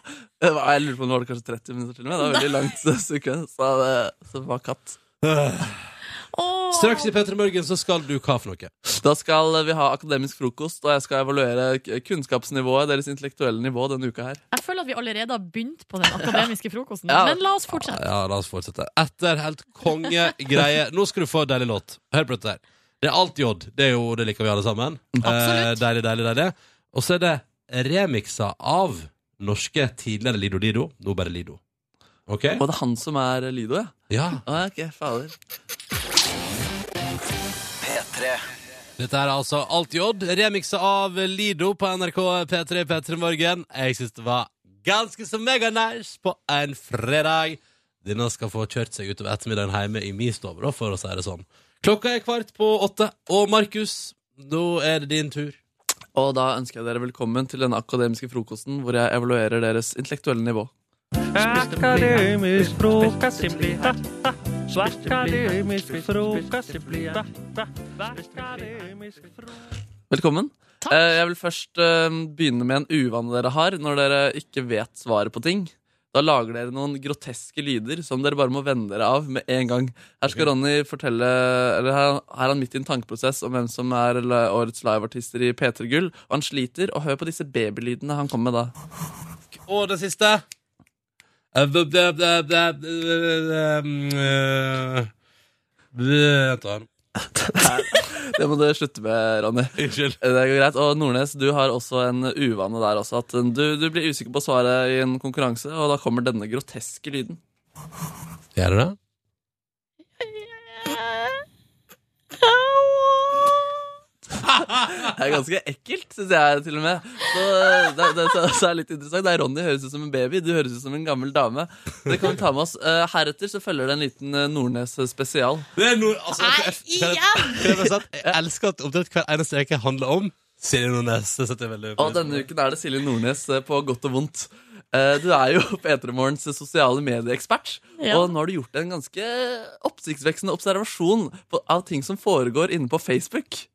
Var, jeg lurer på om det var kanskje 30 minutter til og med. Det var veldig lang sekvens av det som var katt.
Åh.
Straks i P3 Morgen så skal du hva for noe?
Da skal vi ha akademisk frokost, og jeg skal evaluere kunnskapsnivået, deres intellektuelle nivå, denne uka her.
Jeg føler at vi allerede har begynt på den akademiske frokosten.
Ja.
Men la oss fortsette.
Ja, la oss fortsette. Etter helt kongegreie. Nå skal du få en deilig låt. Hør på dette her. Det er alt J. Det er jo, det liker vi alle sammen. Eh, deilig, deilig, deilig. Og så er det remikser av norske tidligere Lido Dido. Nå bare Lido. OK?
Og det er han som er Lido, ja?
Ja.
Ah, ok, fader.
P3.
Dette er altså Alt J. remiksa av Lido på NRK P3 P3 Morgen. Jeg syns det var ganske så mega-nice på en fredag. Denne skal få kjørt seg utover ettermiddagen hjemme i min stove, for å si det sånn. Klokka er kvart på åtte, og Markus, nå er det din tur.
Og da ønsker jeg dere velkommen til denne akademiske frokosten, hvor jeg evaluerer deres intellektuelle nivå.
Akademisk frokost, simpli ha-ha.
Velkommen.
Takk.
Eh, Jeg vil først eh, begynne med en uvane dere har når dere ikke vet svaret på ting. Da lager dere noen groteske lyder som dere bare må venne dere av med en gang. Her skal Ronny fortelle Eller her, her er han midt i en tankeprosess om hvem som er årets liveartister i P3 Gull, og han sliter. Og hør på disse babylydene han kommer med da.
Og det siste. Vent da.
Det må du slutte med, Ronny.
Unnskyld.
Det går greit. Og Nordnes, du har også en uvane der også. At du, du blir usikker på svaret i en konkurranse, og da kommer denne groteske lyden.
Gjør det det?
Det er ganske ekkelt, syns jeg til og med. Så det, det, det, så er litt interessant. Det er Ronny høres ut som en baby, du høres ut som en gammel dame. Det kan vi ta med oss. Eh, Heretter så følger det en liten eh, Nordnes-spesial.
Det er nord, altså,
Nei,
jeg- jeg-
igjen!
jeg, jeg, jeg, jeg elsker at omtrent hver eneste uke handler om Silje Nordnes. Det setter jeg veldig
Og denne uken er det Silje Nordnes eh, på godt og vondt. Eh, Du er jo P3 Morgens sosiale medieekspert,
Ja.
og nå har du gjort en ganske oppsiktsvekkende observasjon av ting som foregår inne på Facebook.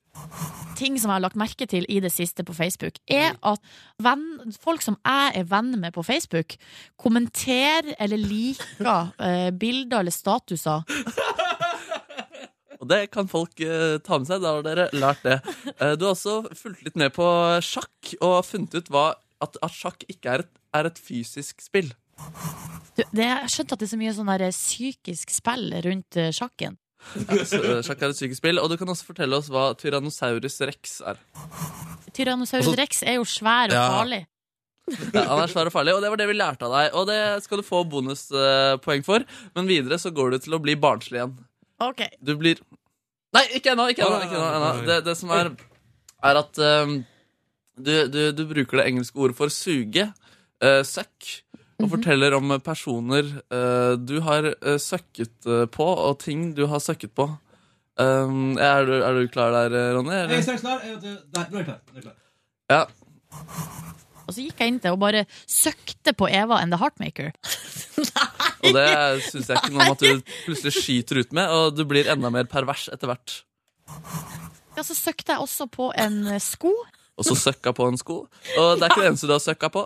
Ting som jeg har lagt merke til i det siste på Facebook, er at venn, folk som jeg er venn med på Facebook, kommenterer eller liker eh, bilder eller statuser.
Og det kan folk eh, ta med seg. Da har dere lært det. Eh, du har også fulgt litt med på sjakk og funnet ut hva, at, at sjakk ikke er et, er et fysisk spill.
Du, det, jeg skjønte at det er så mye sånn der psykisk spill rundt eh, sjakken.
Eh, sjakk er et psykisk spill. Og du kan også fortelle oss hva Tyrannosaurus rex er.
Tyrannosaurus
Altså-
rex er jo svær og
Ja.
farlig.
Ja, han er svær og farlig, og det var det vi lærte av deg. Og det skal du få bonuspoeng for. Men videre så går du til å bli barnslig igjen.
Ok.
Du blir Nei, ikke ennå! Ikke ennå, ikke ennå, ennå. Det, det som er, er at ehm, du, du, du bruker det engelske ordet for suge, uh, søkk, og forteller om personer uh, du har uh, søkket eh, på, og ting du har søkket på. Um, er, du, er du klar der, Ronny? eller?
straks klar. Nei, nå er jeg klar. Nå er jeg klar.
Ja.
Og så gikk jeg inn til og bare søkte på Eva and the Heartmaker. nei!
Og det syns jeg ikke noe om at du plutselig skyter ut med, og du blir enda mer pervers etter hvert.
Ja, så søkte jeg også på en sko.
Og så søkka på en sko. Og det er ikke det eneste du har søkka på.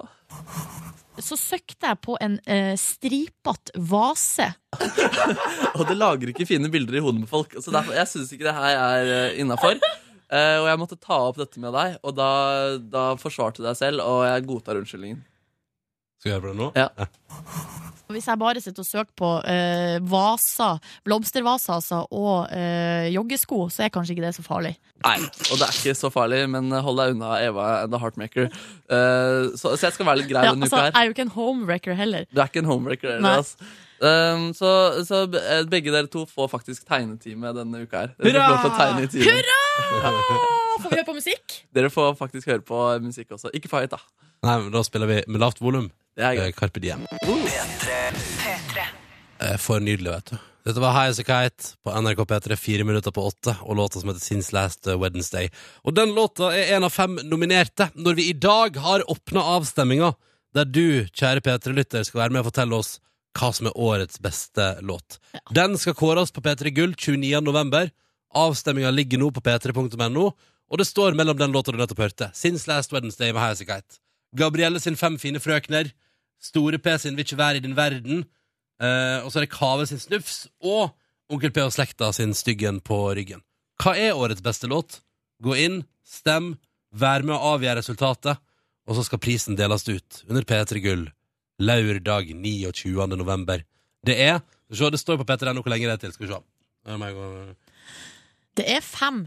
Så søkte jeg på en uh, stripete vase.
Og det lager ikke fine bilder i hodet med folk. Så derfor, jeg syns ikke det her er uh, innafor. og jeg måtte ta opp dette med deg, og da, da forsvarte du deg selv, og jeg godtar unnskyldningen.
Skal vi gjøre det nå?
Ja.
Hvis jeg bare sitter og søker på eh, vaser, blomstervaser altså, og eh, joggesko, så er kanskje ikke det så farlig.
Nei, og det er ikke så farlig, men hold deg unna Eva and the Heartmaker. Uh, så, så jeg skal være litt grei
Ja,
denne
altså,
uka
jeg er jo ikke en homewrecker heller.
Du er ikke en
homewrecker
heller, altså. Um, så, så eh, begge dere to får faktisk tegnetime denne uka her. Dere
Hurra!
Åh, får vi høre på musikk?
Dere får faktisk høre på musikk også. Ikke fight, da.
Nei, men Da spiller vi med lavt volum.
Det er
Eh,
greit.
Carpe Diem. Eh, For nydelig, vet du. Dette var High As A Kite på NRK P3, fire minutter på åtte, og låta som heter Since Last Wednesday. Og den låta er en av fem nominerte når vi i dag har åpna avstemminga, der du, kjære P3-lytter, skal være med og fortelle oss hva som er årets beste låt. Den skal kåres på P3 Gull 29. november. Avstemminga ligger nå på p3.no, og det står mellom den låta du nettopp hørte, Since Last Wednesday med High As A Kite. Gabrielle sin Fem fine frøkner, Store P sin Vil ikke være i din verden, Eh, og så er det Kave sin Snufs og Onkel P og slekta sin Styggen på ryggen. Hva er årets beste låt? Gå inn, stem, vær med å avgjøre resultatet, og så skal prisen deles ut under P3 Gull lørdag 29. november. Det er Se, det står på P3 hvor lenge det er til. Skal vi se. Det
er fem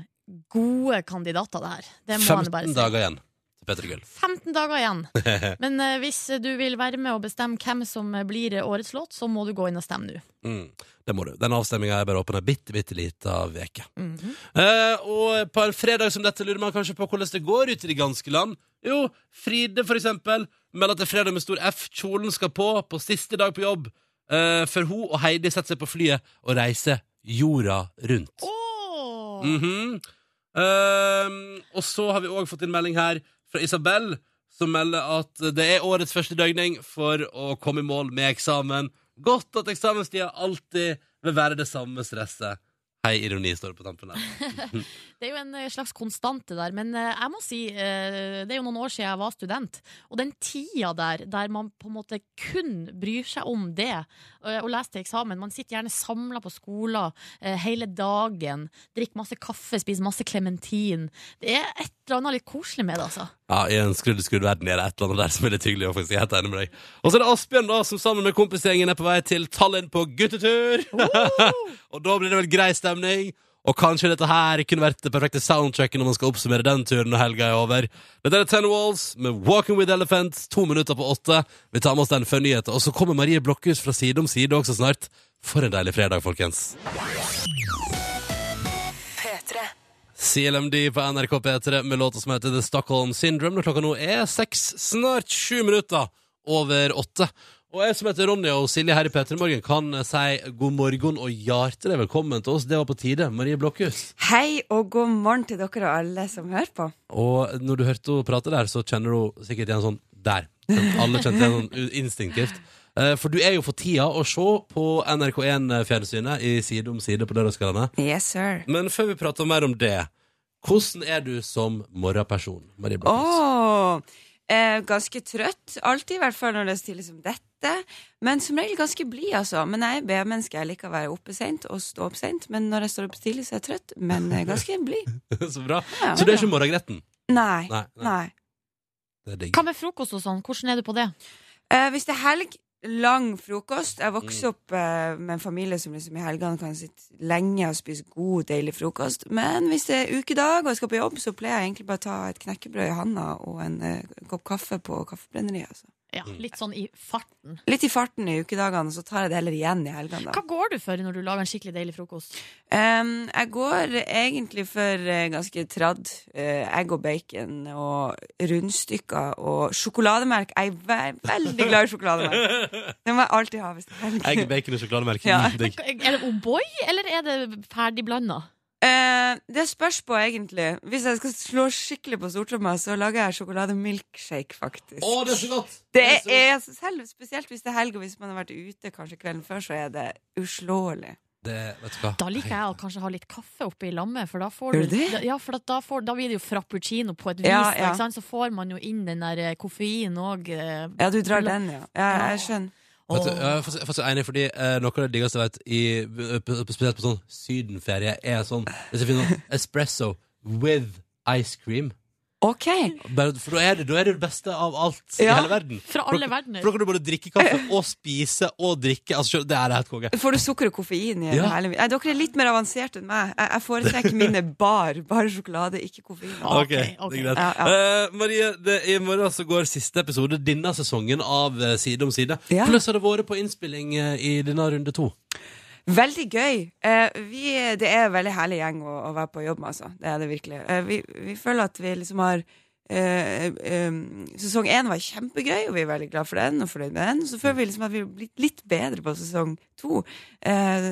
gode kandidater, det her. Det må han bare
15
si.
dager igjen til P3 Gull.
15 dager igjen. Men eh, hvis du vil være med og bestemme hvem som blir årets låt, så må du gå inn og stemme nå.
Mm, det må du. Den avstemminga er bare åpen ei bitte, bitte lita uke.
Mhm.
Eh, og på en fredag som dette lurer man kanskje på hvordan det går ute i det ganske land. Jo, Fride for eksempel melder er fredag med stor F. Kjolen skal på på siste dag på jobb. Eh, for hun og Heidi setter seg på flyet og reiser jorda rundt.
Åh!
Mhm. Ehm, og så har vi òg fått en melding her fra Isabel, som melder at det er årets første døgning for å komme i mål med eksamen. Godt at eksamenstida alltid vil være det samme stresset. Hei, ironi står det på tampen der.
Det er jo en eh, slags konstante der, men eh, jeg må si eh, det er jo noen år siden jeg var student. Og den tida der der man på en måte kun bryr seg om det, å lese til eksamen Man sitter gjerne samla på skoler eh, hele dagen, drikker masse kaffe, spiser masse klementin. Det er et eller annet litt koselig med det, altså.
Ja, I en skrudd skrudd verden er det et eller annet der som er litt hyggelig. og faktisk, jeg er helt enig med deg. Og så er det Asbjørn, da, som sammen med kompisgjengen er på vei til Tallinn på guttetur. og da blir det vel grei stemning. Og kanskje dette her kunne vært det perfekte soundtracket når man skal oppsummere den turen når helga er over. Dette er Ten Walls med Walking with Elephants, to minutter på åtte. Vi tar med oss den før nyheten. Og så kommer Marie Blokhus fra Side om side også snart. For en deilig fredag, folkens. CLMD på NRK P3 med låta som heter The Stockholm Syndrome. Når klokka nå er seks, snart sju minutter over åtte. Og jeg som heter Ronny og Silje her i P3 Morgen kan si god morgen og hjertelig velkommen til oss. Det var på tide. Marie Blokhus.
Hei og god morgen til dere og alle som hører på.
Og når du hørte henne prate der, så kjenner du sikkert igjen sånn der. Alle kjente igjen sånn instinktivt. Eh, For du er jo for tida å se på NRK1-fjernsynet i Side om side på lørdagskveldene.
Yes, sir.
Men før vi prater mer om det, hvordan er du som morgenperson? Marie Blokhus?
Åh, eh, ganske trøtt. Alltid, i hvert fall når det er stille som dette. Men som regel ganske blid, altså. Men jeg er B-menneske. Jeg liker å være oppe seint og stå opp seint. Men når jeg står opp tidlig, så er jeg trøtt. Men eh, ganske blid.
Så bra.
Ja,
Så du er ikke morgengretten?
Nei.
Nei, nei.
Nei.
Det er digg.
Hva med frokost og sånn? Hvordan er du på det?
Eh, hvis det er helg, lang frokost. Jeg
Mm.
vokste opp eh, med en familie som liksom i helgene kan sitte lenge og spise god, deilig frokost. Men hvis det er ukedag og jeg skal på jobb, så pleier jeg egentlig bare å ta et knekkebrød i handa og en eh, kopp kaffe på kaffebrenneriet. Altså.
Ja, litt sånn i farten.
Litt i farten i ukedagene, så tar jeg det heller igjen i helgene. da.
Hva går du for når du lager en skikkelig deilig frokost?
Um, jeg går egentlig for eh, ganske tradd. Uh, egg og bacon og rundstykker og sjokolademelk. Jeg er ve veldig glad i sjokolademelk. Det må jeg alltid ha hvis det er helg.
Egg, bacon og sjokolademelk.
Ja.
Mm.
Er det O'boy, eller er det ferdigblanda?
Eh, det spørs på, egentlig. Hvis jeg skal slå skikkelig på stortromma, så lager jeg sjokolademilkshake, faktisk.
Å, det er så godt!
det
så godt.
er selv, Spesielt hvis det er helg, og hvis man har vært ute kanskje kvelden før, så er det uslåelig.
Det, vet du hva?
Da liker jeg å kanskje ha litt kaffe oppi lammet, for da får du
det?
Ja, for da, får, da blir det jo frappuccino på et vis,
Ja, ja.
ikke sant? så får man jo inn den der koffeinen koffein òg.
Ja, du drar den, ja. ja jeg skjønner.
Vet du, jeg er faktisk- faktisk enig, fordi eh, noe av det diggeste jeg vet, i, på- spesielt på sånn sydenferie, er sånn Hvis jeg finner sånn espresso with ice cream.
OK.
Bare, for da er, det, da er det det beste av alt i
Ja.
hele verden.
Fra alle
For-
verdener.
For da kan du både drikke kaffe og spise og drikke. Altså, det er helt konge.
Får du sukker og koffein i
Ja.
hele Nei, Dere er litt mer avanserte enn meg. Jeg, jeg foretrekker mine bar. Bare sjokolade, ikke koffein.
Ok,
Ok,
ok.
det er greit.
Ja, ja.
Eh, Marie, det, i morgen så går siste episode denne sesongen av eh, Side om side.
Ja.
Hvordan har det vært på innspilling eh, i denne runde to?
Veldig gøy. Eh, vi, det er en veldig herlig gjeng å, å være på jobb med, altså. Det er det virkelig. Eh, vi, vi føler at vi liksom har Uh, um, Sesong én var kjempegøy, og vi er veldig glad for den. Og fornøyd med den. Så føler vi liksom at vi har blitt litt bedre på sesong to. Eh,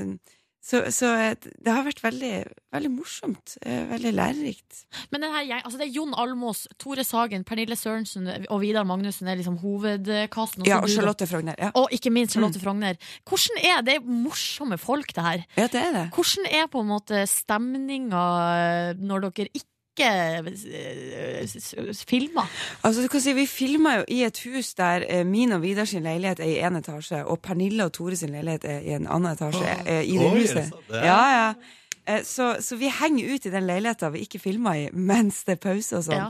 så så eh, det har vært veldig, veldig morsomt. Eh, veldig lærerikt.
Men her altså det er Jon Almås, Tore Sagen, Pernille Sørensen og Vidar Magnussen er liksom hovedkasten.
Ja, og Charlotte Frogner. Ja.
Og ikke minst Charlotte Frogner. Hvordan er det? er morsomme folk, det her.
ja, det er det.
Hvordan er på en måte stemninga når dere ikke eh, s- s- filmer?
Altså, du kan si, Vi filma jo i et hus der eh, min og Vidar sin leilighet er i én etasje, og Pernille og Tore sin leilighet er i en annen etasje oh, i det
Oi, er det
huset.
sant? Ja.
Ja. Eh, så, så vi henger ut i den leiligheta vi ikke filma i, mens det er pause og sånn.
Ja.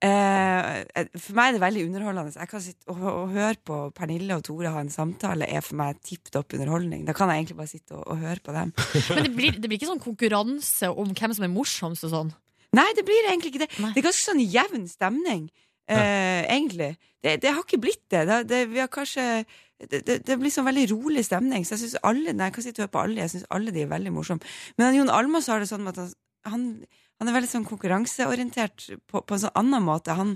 Eh, eh, for meg er det veldig underholdende. Jeg kan sitte og, og høre på Pernille og Tore ha en samtale, er for meg tipp topp underholdning. Da kan jeg egentlig bare sitte og, og høre på dem.
Men det blir, det blir ikke sånn konkurranse om hvem som er morsomst og sånn?
Nei, det blir egentlig ikke det.
Nei.
Det er ganske sånn jevn stemning, uh, egentlig. Det, det har ikke blitt det. det, det vi har kanskje det, det, det blir sånn veldig rolig stemning. Så jeg synes alle, nei, jeg kan sitte og høre på alle, jeg synes alle de er veldig morsomme. Men Jon Almaas har det sånn at han, han, han er veldig sånn konkurranseorientert på, på en sånn annen måte. Han,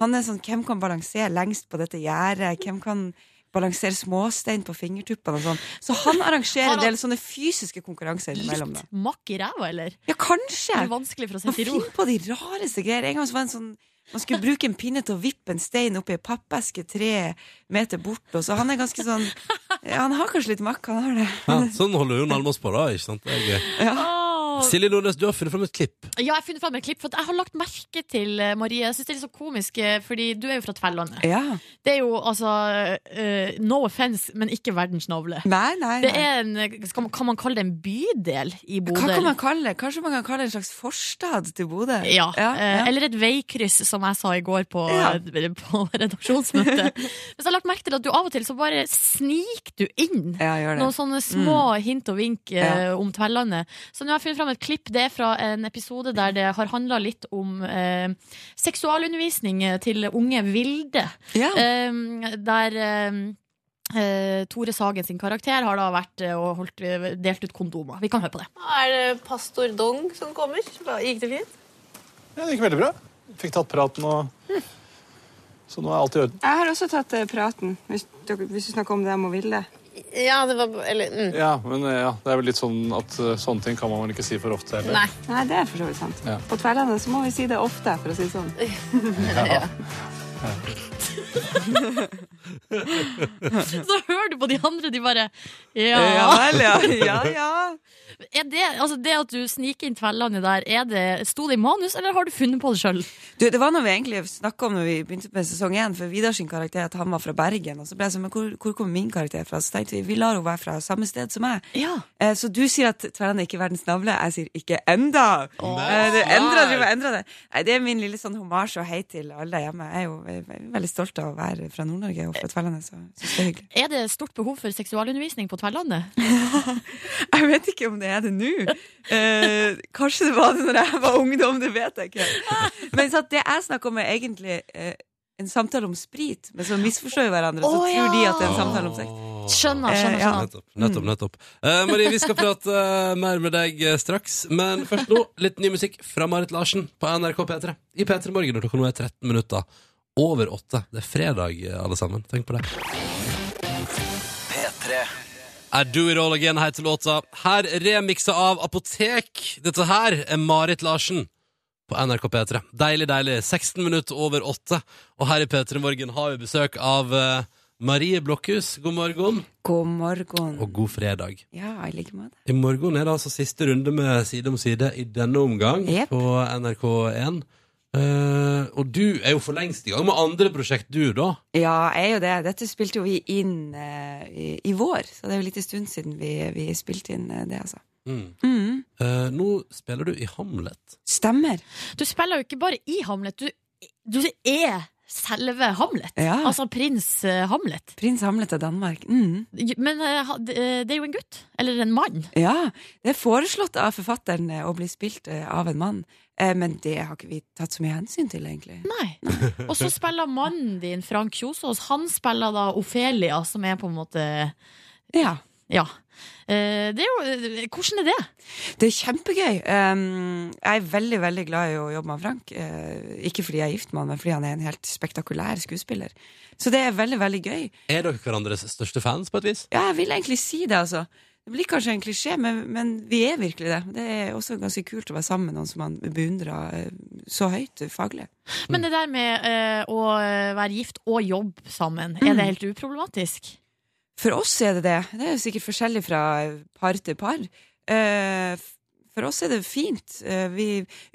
han er sånn hvem kan balansere lengst på dette gjerdet? Hvem kan balansere småstein på fingertuppene og sånn. Så han arrangerer en del sånne fysiske konkurranser innimellom.
Litt makk i ræva, eller?
Ja, kanskje!
Det er vanskelig for å sette i ro.
finner på de rareste greier. En gang så var det en sånn man skulle bruke en pinne til å vippe en stein oppi ei pappeske tre meter bort. Og så han er ganske sånn ja, Han har kanskje litt makk, han har det.
Ja, sånn holder hun Almaas på, da. ikke sant? Det er gøy.
Åh.
Silje Nordnes, du har funnet fram et klipp.
Ja, jeg har funnet frem et klipp, for at jeg har lagt merke til eh, Marie. Jeg synes det er litt så komisk, eh, fordi du er jo fra Tverlandet.
Ja.
Det er jo altså eh, No offense, men ikke verdens navle.
Nei, nei,
Det
nei.
er en, skal man, kan man kalle det en bydel i
Hva
Bodø?
kan man kalle det? Kanskje man kan kalle det en slags forstad til Bodø?
Ja,
ja,
eh,
ja.
Eller et veikryss, som jeg sa i går på,
Ja.
på redaksjonsmøtet. Men så har jeg lagt merke til at du av og til så bare sniker du inn
Ja, gjør det. Mm.
noen sånne små hint og vink eh, om Tverlandet. Så nå har jeg funnet fram et klipp. Det er fra en episode der det har handla litt om eh, seksualundervisning til unge vilde.
Ja.
Eh, der eh, eh, Tore Sagen sin karakter har da vært eh, og holdt, eh, delt ut kondomer. Vi kan høre på det.
Er det pastor Dong som kommer? Gikk det fint?
Ja, det gikk veldig bra. Fikk tatt praten og Så nå er alt i orden.
Jeg har også tatt eh, praten, hvis du snakker om det med Vilde.
Ja, det var Eller mm.
Ja, men eh, ja, det er vel litt sånn at eh, sånne ting kan man vel ikke si for ofte heller.
Nei.
Nei, det er for så vidt sant.
Ja.
På Tverlandet så må vi si det ofte, for å si det sånn.
Ja.
Så hører du på de andre, de bare Ja,
Ja vel, ja. Ja, ja.
Er det, altså det at du sniker inn tvellene der, er det, sto det i manus, eller har du funnet på det sjøl?
Det var noe vi egentlig snakka om når vi begynte med sesong én, for Vidar sin karakter at han var fra Bergen. Og så ble jeg sånn, men hvor, hvor kommer min karakter fra? Så tenkte vi vi lar henne være fra samme sted som meg. Eh, så du sier at ikke er verdens navle. Jeg sier ikke enda. Eh, det endrer, du og endrer det. Nei, det er min lille sånn homasj og hei til alle der hjemme. Jeg er jo ve- veldig stolt av å være fra Nord-Norge og fra Tverlandet, så syns det er hyggelig.
Er det stort behov for seksualundervisning på Tverlandet?
Jeg vet ikke om det er det nå. Eh, kanskje det var det når jeg var ungdom, det vet jeg ikke. Men så at det jeg snakker om, er egentlig eh, en samtale om sprit, men så misforstår vi hverandre, så
Å,
tror de at det er en samtale om sex.
Skjønner, skjønner,
Eh, ja.
skjønner.
Nettopp, nettopp. nettopp. Eh, Marie, vi skal prate eh, mer med deg eh, straks. Men først nå, litt ny musikk fra Marit Larsen på NRK P3. I P3 Morgen når klokka nå er 13 minutter over åtte. Det er fredag, eh, alle sammen. Tenk på det.
P3.
I Do It All Again heter låta. Her remiksa av Apotek. Dette her er Marit Larsen på NRK P3. Deilig, deilig. 16 minutter over 8. Og her i P3 Morgen har vi besøk av uh, Marie Blokhus. God morgen.
God morgen.
Og god fredag.
Ja, i like måte.
I morgen er det altså siste runde med Side om side i denne omgang
yep.
på NRK1. Eh, og du er jo for lengst i gang med andre prosjekt, du, da.
Ja, jeg er jo det. Dette spilte jo vi inn uh, i, i vår, så det er jo litt en stund siden vi, vi spilte inn uh, det, altså.
Mm.
Mm.
Eh, nå spiller du i Hamlet.
Stemmer.
Du spiller jo ikke bare i Hamlet, du, du er selve Hamlet.
Ja.
Altså prins eh, Hamlet.
Prins Hamlet av Danmark. Mm.
Men eh, det det er jo en gutt. Eller en mann.
Ja, det er foreslått av forfatteren eh, å bli spilt eh, av en mann, eh, men det har ikke vi tatt så mye hensyn til, egentlig.
Nei. Og så spiller mannen din, Frank Kjosås, han spiller da Ofelia, som er på en måte
Ja.
Ja. Eh, Det er jo eh, Hvordan er det?
Det er kjempegøy. Jeg er veldig veldig glad i å jobbe med Frank. Eh, ikke fordi jeg er gift med han, men fordi han er en helt spektakulær skuespiller. Så det er veldig, veldig gøy.
Er dere hverandres største fans, på et vis?
Ja, jeg vil egentlig si det, altså. Det blir kanskje en klisjé, men, men vi er virkelig det. Det er også ganske kult å være sammen med noen som man beundrer så høyt faglig.
Men det der med å være gift og jobbe sammen, er det helt uproblematisk?
For oss er det det. Det er jo sikkert forskjellig fra par til par. Eh, for oss er det fint. Eh, vi,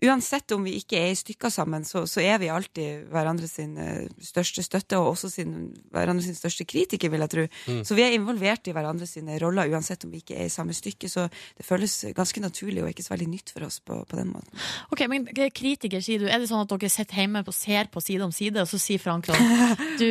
uansett om vi ikke er i stykker sammen, så, så er vi alltid hverandres eh, største støtte, og også sin, hverandres største kritiker, vil jeg tro.
Mm.
Så vi er involvert i hverandres sine roller, uansett om vi ikke er i samme stykke. Så det føles ganske naturlig og ikke så veldig nytt for oss på, på den måten.
Ok, men kritiker, sier du. Er det sånn at dere sitter hjemme og ser på side om side, og så sier Frank sånn Du,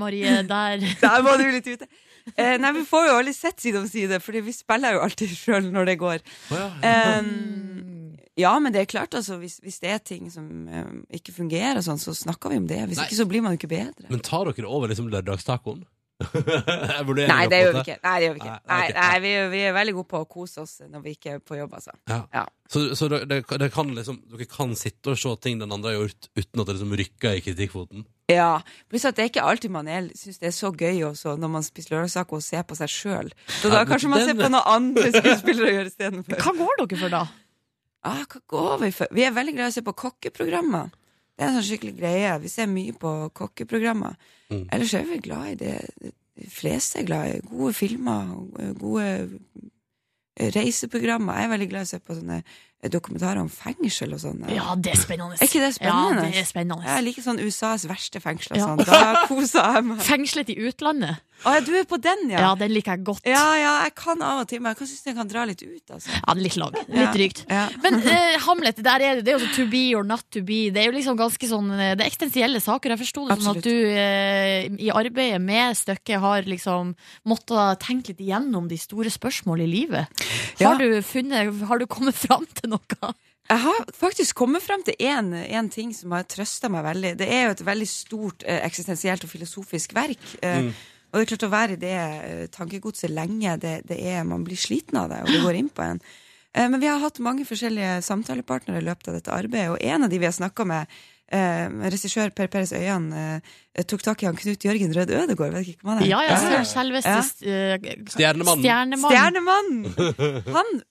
Marie, der
Der var du litt ute. Eh, nei, Vi får jo aldri sett side om side, Fordi vi spiller jo alltid sjøl når det går. Um, ja, men det er klart, altså, hvis, hvis det er ting som eh, ikke fungerer, sånn, så snakker vi om det. Hvis
Nei.
ikke så blir man jo ikke bedre.
Men tar dere over liksom lørdagstacoen?
Nei, det gjør vi ikke. Nei, det gjør vi ikke.
Nei,
Nei, vi, vi er veldig gode på å kose oss når vi ikke er på jobb, altså.
Ja.
Ja.
Så, så det, det, det kan liksom, dere kan sitte og se ting den andre har gjort, uten at det liksom rykker i kritikkfoten?
Ja, pluss at det er ikke alltid man syns det er så gøy også når man spiser lørdagstaco og ser på seg sjøl. Så da
Ja,
kanskje man
den-
ser på noe andre skuespillere gjør istedenfor.
Hva går dere for, da?
Ah, hva går vi for? Vi er veldig glad i å se på kokkeprogrammer. Det er en sånn skikkelig greie. Vi ser mye på kokkeprogrammer.
Mm.
Ellers er vi glad i det de fleste er glad i. Gode filmer, gode reiseprogrammer. Jeg er veldig glad i å se på sånne dokumentarer om fengsel og sånn.
Ja, det er spennende.
Er ikke det spennende?
Ja, det er spennende.
Jeg liker sånn USAs verste fengsel
og
Sånn. Da koser jeg meg.
Fengslet i utlandet.
Å ja, du er på den, ja.
Ja, den liker jeg godt.
Ja, ja, jeg kan av og til, men jeg kan synes jeg kan dra litt ut, altså.
Ja, litt lang. Litt drygt.
ja.
Men eh, Hamlet, der er det, det er jo sånn to be or not to be. Det er jo liksom ganske sånn eh, Det er eksistensielle saker. Jeg forsto det sånn at du eh, i arbeidet med stykket har liksom måttet tenke litt igjennom de store spørsmål i livet.
Ja.
Har, du funnet, har du kommet fram til noe?
Jeg har faktisk kommet frem til én ting som har trøsta meg veldig. Det er jo et veldig stort eh, eksistensielt og filosofisk verk. Eh,
Mm.
Og det er klart å være i det eh, tankegodset lenge, det, det er, man blir sliten av det, og det går inn på en. Eh, Men vi har hatt mange forskjellige samtalepartnere i løpet av dette arbeidet, og en av de vi har snakka med, eh, regissør Per Peres Øyan, eh, tok tak i han Knut Jørgen Rød Ødegård, vet ikke hvem han er?
Ja, ja, selveste
Ja.
Stjernemannen.
Stjernemann.
Stjernemannen! Han,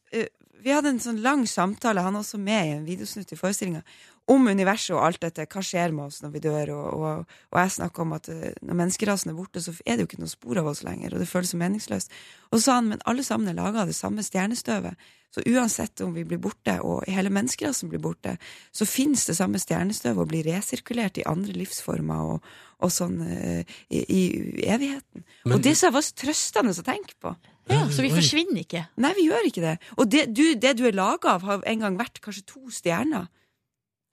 vi hadde en sånn lang samtale, han er også med i en videosnutt i forestillinga, om universet og alt dette. Hva skjer med oss når vi dør? Og, og, og jeg snakka om at eh, når menneskerasen er borte, så er det jo ikke noe spor av oss lenger, og det føles så meningsløst. Og så sa han men alle sammen er laga av det samme stjernestøvet. Så uansett om vi blir borte, og hele menneskerasen blir borte, så fins det samme stjernestøvet og blir resirkulert i andre livsformer og, og sånn eh, i, i evigheten.
Men-
og det som var så trøstende å tenke på.
Ja, så vi forsvinner ikke.
Nei, vi gjør ikke det. Og det du, det du er laga av, har en gang vært kanskje to stjerner.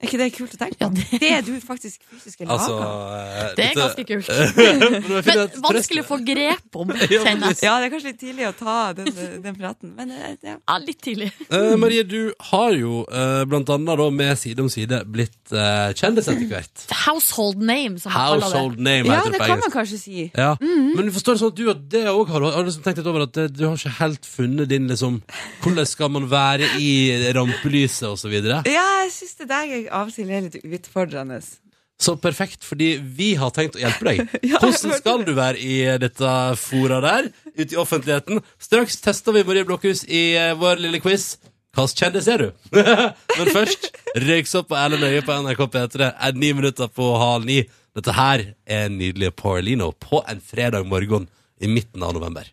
Er ikke det kult å tenke på? det... er du faktisk fysisk er laga
Altså,
av.
eh,
Det er ganske kult.
Men
Men vanskelig å få grep om,
Ja.
Ja, det er kanskje litt tidlig å ta den, den praten, men eh, ja.
Ja, litt tidlig.
Eh, Marie, du har jo eh, blant annet da med Side om side blitt uh, kjendis etter hvert.
Household name, som man kaller
Household
det.
name
Ja,
det
det kan man kanskje si.
Ja.
Mhm.
Men du forstår det sånn at du og det også har, har liksom tenkt litt over at det, du har ikke helt funnet din liksom Hvordan skal man være i rampelyset og så videre?
Ja, jeg syns det der er av og til er litt utfordrende.
Så perfekt, fordi vi har tenkt å hjelpe deg. Hvordan skal du være i dette fora der, ute i offentligheten? Straks tester vi Marie Blokhus i eh, vår lille quiz. Hvilken kjendis er du? Men først, røyksopp på Erlend Øye på NRK P3 er ni minutter på halv ni. Dette her er nydelige Paralino på en fredag morgen i midten av november.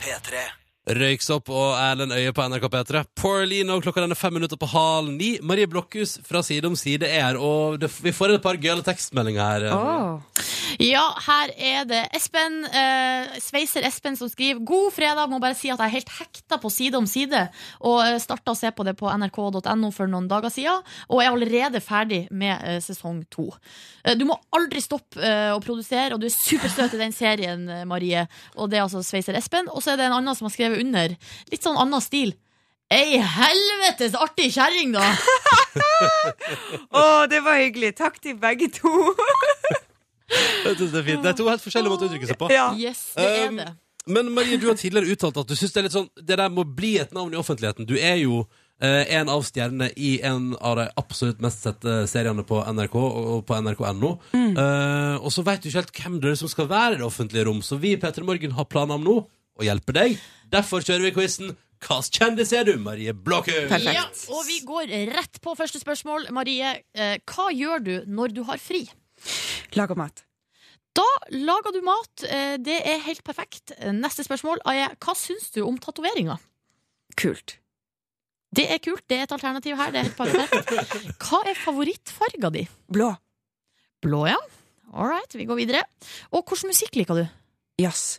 P3.
Røyksopp og Erlend Øye på NRK P3. Porlino, klokka den er fem minutter på halv ni. Marie Blokhus fra Side om side er og det, vi får et par gøyale tekstmeldinger her.
Ja, her er det Espen, eh, Sveiser Espen som skriver God fredag, må bare si at jeg er helt hekta på Side om side Og eh, startet å se på det på nrk.no for noen dager siden Og er allerede ferdig med eh, sesong 2 eh, Du må aldri stoppe eh, å produsere Og du er superstøt i den serien, eh, Marie Og det er altså Sveiser Espen Og så er det en annen som har skrevet under Litt sånn annen stil Ei helvetes artig kjerring da
Å, det var hyggelig. Takk til begge to.
Jeg synes det er fint. Det er to helt forskjellige måter å uttrykke seg på.
Ja.
Yes, det er
Um,
det
Men Marie, du har tidligere uttalt at du synes det er litt sånn Det der må bli et navn i offentligheten. Du er jo eh, en av stjernene i en av de absolutt mest sette seriene på NRK og på nrk.no.
Mm.
Eh, og så vet du ikke helt hvem det er som skal være i det offentlige rom, så vi i P3 Morgen har planer om nå å hjelpe deg. Derfor kjører vi quizen Hvilken kjendis er du, Marie Blåkhus?
Ja, og vi går rett på første spørsmål Marie, eh, hva gjør du når du har fri?
Lager mat.
Da lager du mat. Eh, Det er helt perfekt. Neste spørsmål er hva syns du om tatoveringer?
Kult.
Det er kult. Det er et alternativ her. Det er helt perfekt. Hva er favorittfarga di?
Blå.
Blå, ja. All right, vi går videre. Og hvilken musikk liker du?
Jazz.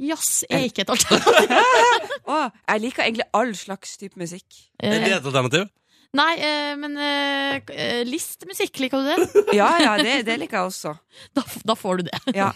Jazz er ikke et alternativ.
oh, jeg liker egentlig all slags type musikk.
Er det et alternativ?
Nei, eh, men eh, eh, liker du det?
Ja, ja, det, det liker jeg også.
Da, da får du det.
Ja.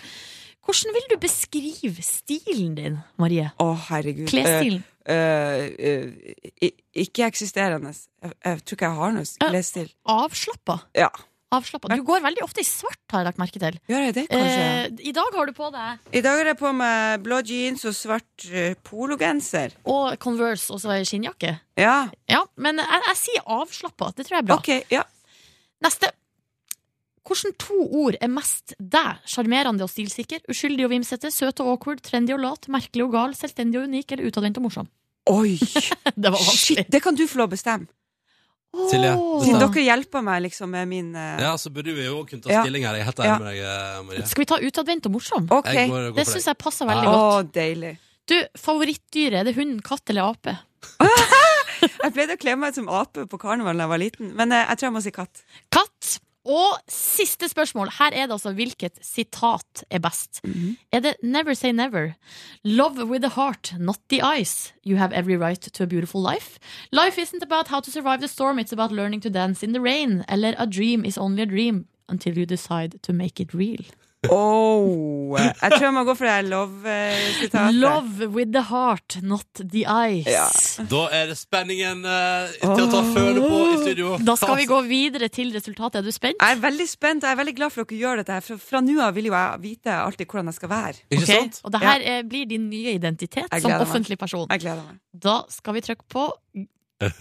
Hvordan vil du beskrive stilen din, Marie?
Å, herregud.
Klesstilen?
Uh, uh, eh, ikke eksisterende. Jeg, jeg tror ikke jeg har noe klesstil.
Avslappa?
Ja.
Avslappa. Du går veldig ofte i svart, har jeg lagt merke til.
Gjør jeg det, kanskje?
Eh, I dag har du på deg
I dag har jeg på meg blå jeans og svart uh, pologenser.
Og Converse og så skinnjakke.
Ja.
Ja, men jeg, jeg sier avslappa. Det tror jeg er bra.
Ok, ja.
Neste. Hvilke to ord er mest deg? Sjarmerende og stilsikker, uskyldig og vimsete, søt og awkward, trendy og lat, merkelig og gal, selvstendig og unik eller utadvendt og morsom?
Oi!
Det var vanskelig.
Shit, det kan du få lov å bestemme.
Silje,
Siden dere hjelper meg liksom med min eh,
Ja, så burde vi jo kunne ta
Ja.
stilling her. Jeg er helt
Ja.
med deg, eh, Marie.
Skal vi ta utadvendt og morsom?
Ok.
Jeg går- går
Det
for
syns
deg.
jeg passer veldig
Ja.
godt.
Å, deilig.
Du, favorittdyr, er det hund, katt eller ape?
Jeg pleide å kle meg ut som ape på karneval da jeg var liten, men eh, jeg tror jeg må si katt.
Katt. Og siste spørsmål. Her er det altså hvilket sitat er best. Er det 'Never say never'? 'Love with the heart, not the eyes'. 'You have every right to a beautiful life'. 'Life isn't about how to survive the storm, it's about learning to dance in the rain'. Eller 'A dream is only a dream until you decide to make it real'.
Oh, jeg tror jeg må gå for det love-sitatet.
Love with the heart, not the eyes.
Ja.
Da er det spenningen eh, til å ta føle på i studio.
Da skal vi gå videre til resultatet. Er du spent?
Jeg er veldig spent, og jeg er veldig glad for at dere gjør dette. her, For fra nå av vil jo jeg vite alltid hvordan jeg skal være.
Ikke
Ok,
sant?
Og det her eh, blir din nye identitet
Jeg
som
gleder meg.
offentlig person.
Jeg gleder meg.
Da skal vi trykke på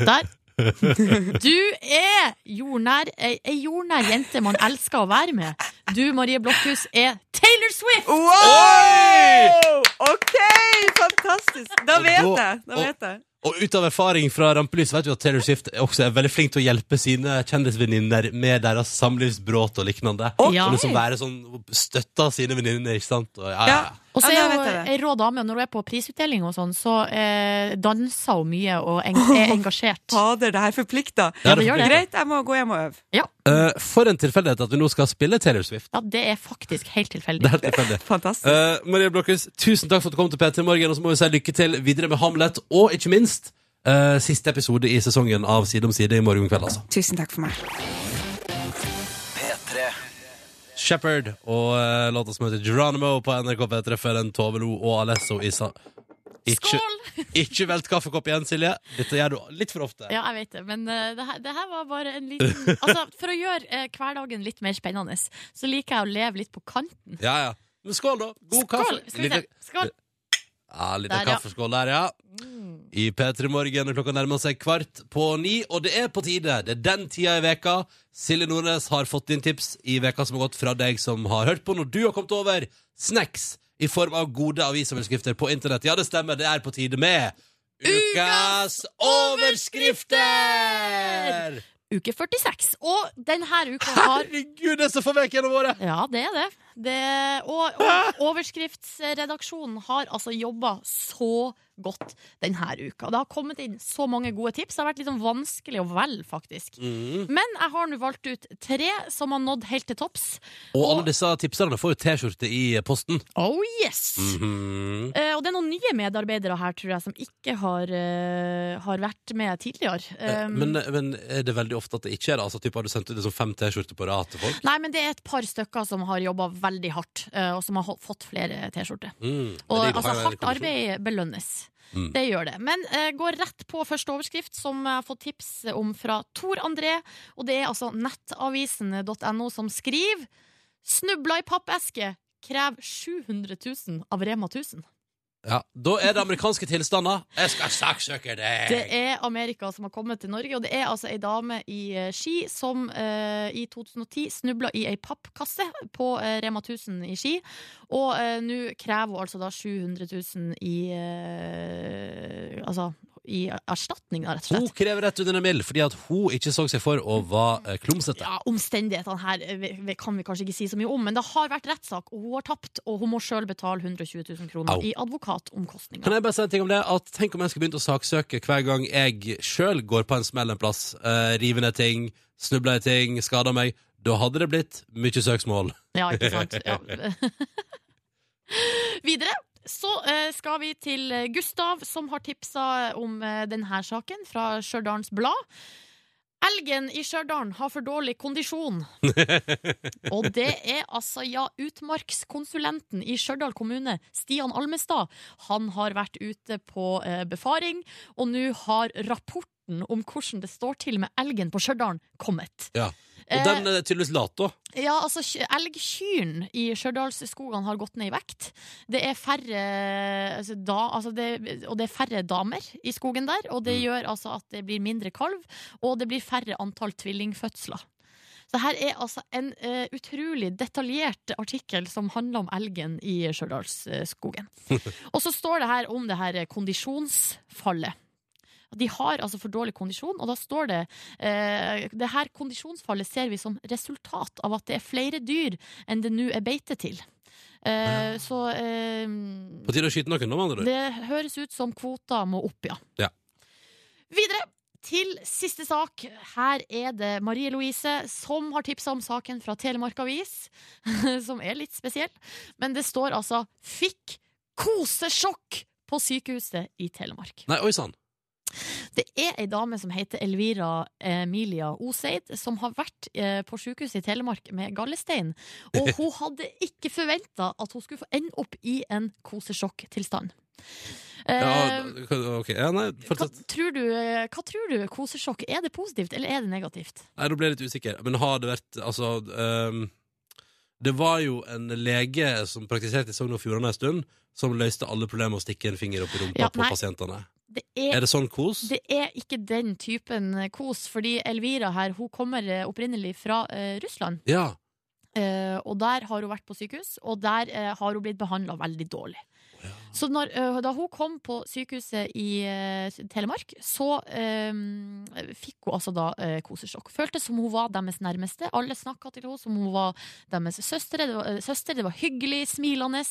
Der. Du er jordnær, ei jordnær jente man elsker å være med. Du, Marie Blokhus, er Taylor Swift!
Wow! OK, fantastisk! Da vet jeg. Da vet jeg.
Og ut av erfaring fra rampelys vet vi at Taylor Swift også er veldig flink til å hjelpe sine kjendisvenninner med deres samlivsbråt og lignende.
Ja.
Og liksom være sånn Støtte sine venninner, ikke sant? Og, ja, ja. ja.
Og så er hun
det.
ei rå dame, når hun er på prisutdeling og sånn, så eh, danser hun mye og eng er engasjert.
Fader, det her forplikter.
Ja, det forplikter.
Greit, jeg må gå hjem og øve.
Ja,
Uh, for en tilfeldighet at vi nå skal spille Taylor Swift.
ja det er faktisk helt
Det
tilfeldig.
er helt tilfeldig.
Fantastisk.
Uh, Marie Blokhus, tusen takk for at du kom til P3 Morgen, og så må vi si lykke til videre med Hamlet, og ikke minst uh, siste episode i sesongen av Side om side i morgen kveld, altså.
Tusen takk for meg.
P3.
Shepherd og uh, låta som heter Geronimo på NRK P3 før en Tove Lo og Alesso Isa. Ikke,
Skål!
ikke velt kaffekopp igjen, Silje. Dette gjør du litt for ofte.
Ja, jeg vet det, men uh, det, her, det her var bare en liten Altså, For å gjøre uh, hverdagen litt mer spennende, så liker jeg å leve litt på kanten.
Ja, ja. Men skål, da. God kaffe.
Skål! Skal vi se. Skål.
Ja, litt
Der, ja.
kaffeskål der, ja. I P3 Morgen er klokka nærmer seg kvart på ni, og det er på tide. Det er den tida i veka. Silje Nordnes har fått inn tips i veka som har gått fra deg som har hørt på når du har kommet over snacks i form av gode avisoverskrifter på internett. Ja, det stemmer. Det er på tide med Ukas overskrifter!
Uke 46. Og denne uka har
Herregud, det er så forvekkende våre! gjennom året!
Ja, det er det. det og, og overskriftsredaksjonen har altså jobba så godt denne uka. Det har kommet inn så mange gode tips. Det har vært litt sånn vanskelig å velge, faktisk.
Mm.
Men jeg har nå valgt ut tre som har nådd helt til topps.
Og alle disse tipserne får jo T-skjorte i posten.
Oh yes!
Mm
-hmm. uh, og det er noen nye medarbeidere her, tror jeg, som ikke har, uh, har vært med tidligere. Um,
Men, men er det veldig ofte at det ikke er det? Altså, typ, har du sendt ut liksom fem T-skjorter på rad til folk?
Nei, men det er et par stykker som har jobba veldig hardt, uh, og som har fått flere T-skjorter.
Mm.
Og altså, hardt arbeid belønnes.
Mm.
Det gjør det. Men eh, går rett på første overskrift, som jeg har fått tips om fra Tor André. Og det er altså nettavisen.no som skriver Snubla i pappeske, krev 700 000 av Rema 1000.
Ja, Da er det amerikanske tilstander. Jeg skal saksøke deg!
Det er Amerika som har kommet til Norge, og det er altså ei dame i eh, Ski som eh, i 2010 snubla i ei pappkasse på eh, Rema 1000 i Ski. Og eh, nå krever hun altså da 700 000 i eh, Altså i erstatning, da, rett og slett.
Hun krever rett under en mild fordi at hun ikke så seg for å være eh, klumsete.
Ja, Omstendighetene her eh, vi- vi kan vi kanskje ikke si så mye om, men det har vært rettssak, og hun har tapt. Og hun må sjøl betale 120 000 kroner
Au.
i advokatomkostninger.
Kan jeg bare si en ting om det? At Tenk om jeg skulle begynt å saksøke hver gang jeg sjøl går på en smell en plass. Uh, river ned ting, snubler i ting, skader meg. Da hadde det blitt mye søksmål.
Ja, ikke sant? Ja. Videre så eh, skal vi til eh, Gustav, som har tipsa om eh, denne saken fra Stjørdals Blad. Elgen i Stjørdal har for dårlig kondisjon. Og det er altså, ja, utmarkskonsulenten i Stjørdal kommune, Stian Almestad, han har vært ute på befaring, og nå har rapporten om hvordan det står til med elgen på Stjørdal kommet.
Ja. Og
Eh,
den er tydeligvis lat, da.
ja, altså Elgkyrne i Stjørdalsskogene har gått ned i vekt. Det er færre altså, da, altså det, Og det er færre damer i skogen der. Og det gjør altså at det blir mindre kalv, og det blir færre antall tvillingfødsler. Så her er altså en uh, utrolig detaljert artikkel som handler om elgen i Stjørdalsskogen. og så står det her om det her kondisjonsfallet. De har altså for dårlig kondisjon, og da står det eh, det her kondisjonsfallet ser vi som resultat av at det er flere dyr enn det nå er beite til. Eh, så eh,
På tide å skyte noen, med andre ord.
det høres ut som kvota må opp, ja.
Ja.
Videre til siste sak. Her er det Marie Louise som har tipsa om saken fra Telemark Avis, som er litt spesiell. Men det står altså 'fikk kosesjokk' på sykehuset i Telemark.
Nei, oi sann.
Det er ei dame som heter Elvira Emilia Oseid, som har vært eh, på sykehuset i Telemark med gallestein. Og hun hadde ikke forventa at hun skulle få ende opp i en kosesjokktilstand.
Ja,
Eh,
ok, ja, nei,
hva, tror du, hva tror du kosesjokk? Er det positivt, eller er det negativt?
Nei, nå ble jeg litt usikker. Men har det vært Altså um, Det var jo en lege som praktiserte i Sogn og Fjordane en stund, som løste alle problemer med å stikke en finger opp i rumpa
Ja,
på pasientene.
Det er,
Er det sånn kos?
Det er ikke den typen kos, fordi Elvira her, hun kommer eh, opprinnelig fra uh, Russland.
Ja.
Uh, og der har hun vært på sykehus, og der uh, har hun blitt behandla veldig dårlig. Så når, eh, da hun kom på sykehuset i eh, Telemark, så um, fikk hun altså da uh, kosesjokk. Følte som hun var deres nærmeste. Alle snakka til henne som hun var deres søster. Det var, uh, søster. Det var hyggelig, smilende.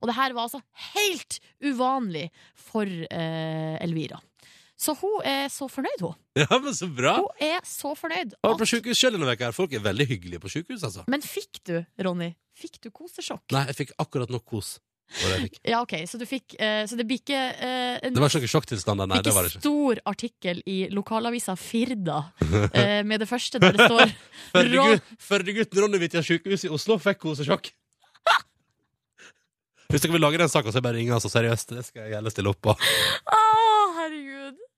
Og det her var altså helt uvanlig for uh, Elvira. Så hun er så fornøyd, hun.
Ja, men så bra!
Hun er så fornøyd.
Jeg var på sykehus selv denne uka. Folk er veldig hyggelige på sykehus, altså.
Men fikk du, Ronny, fikk du kosesjokk?
Nei, jeg fikk akkurat nok kos.
Ja, ok, så du fikk eh, Så det blir ikke eh, en
Det var ikke noen sjokktilstander, nei. Det var det ikke.
stor artikkel i lokalavisa Firda eh, med det første der det står Ron-
Førdegut- Førdegutten Ronnevitja sykehus i Oslo fikk kosesjokk. Hvis dere vil lage den saka, så er det bare å ringe. Altså, seriøst. Det skal jeg gjerne stille opp på.
Å.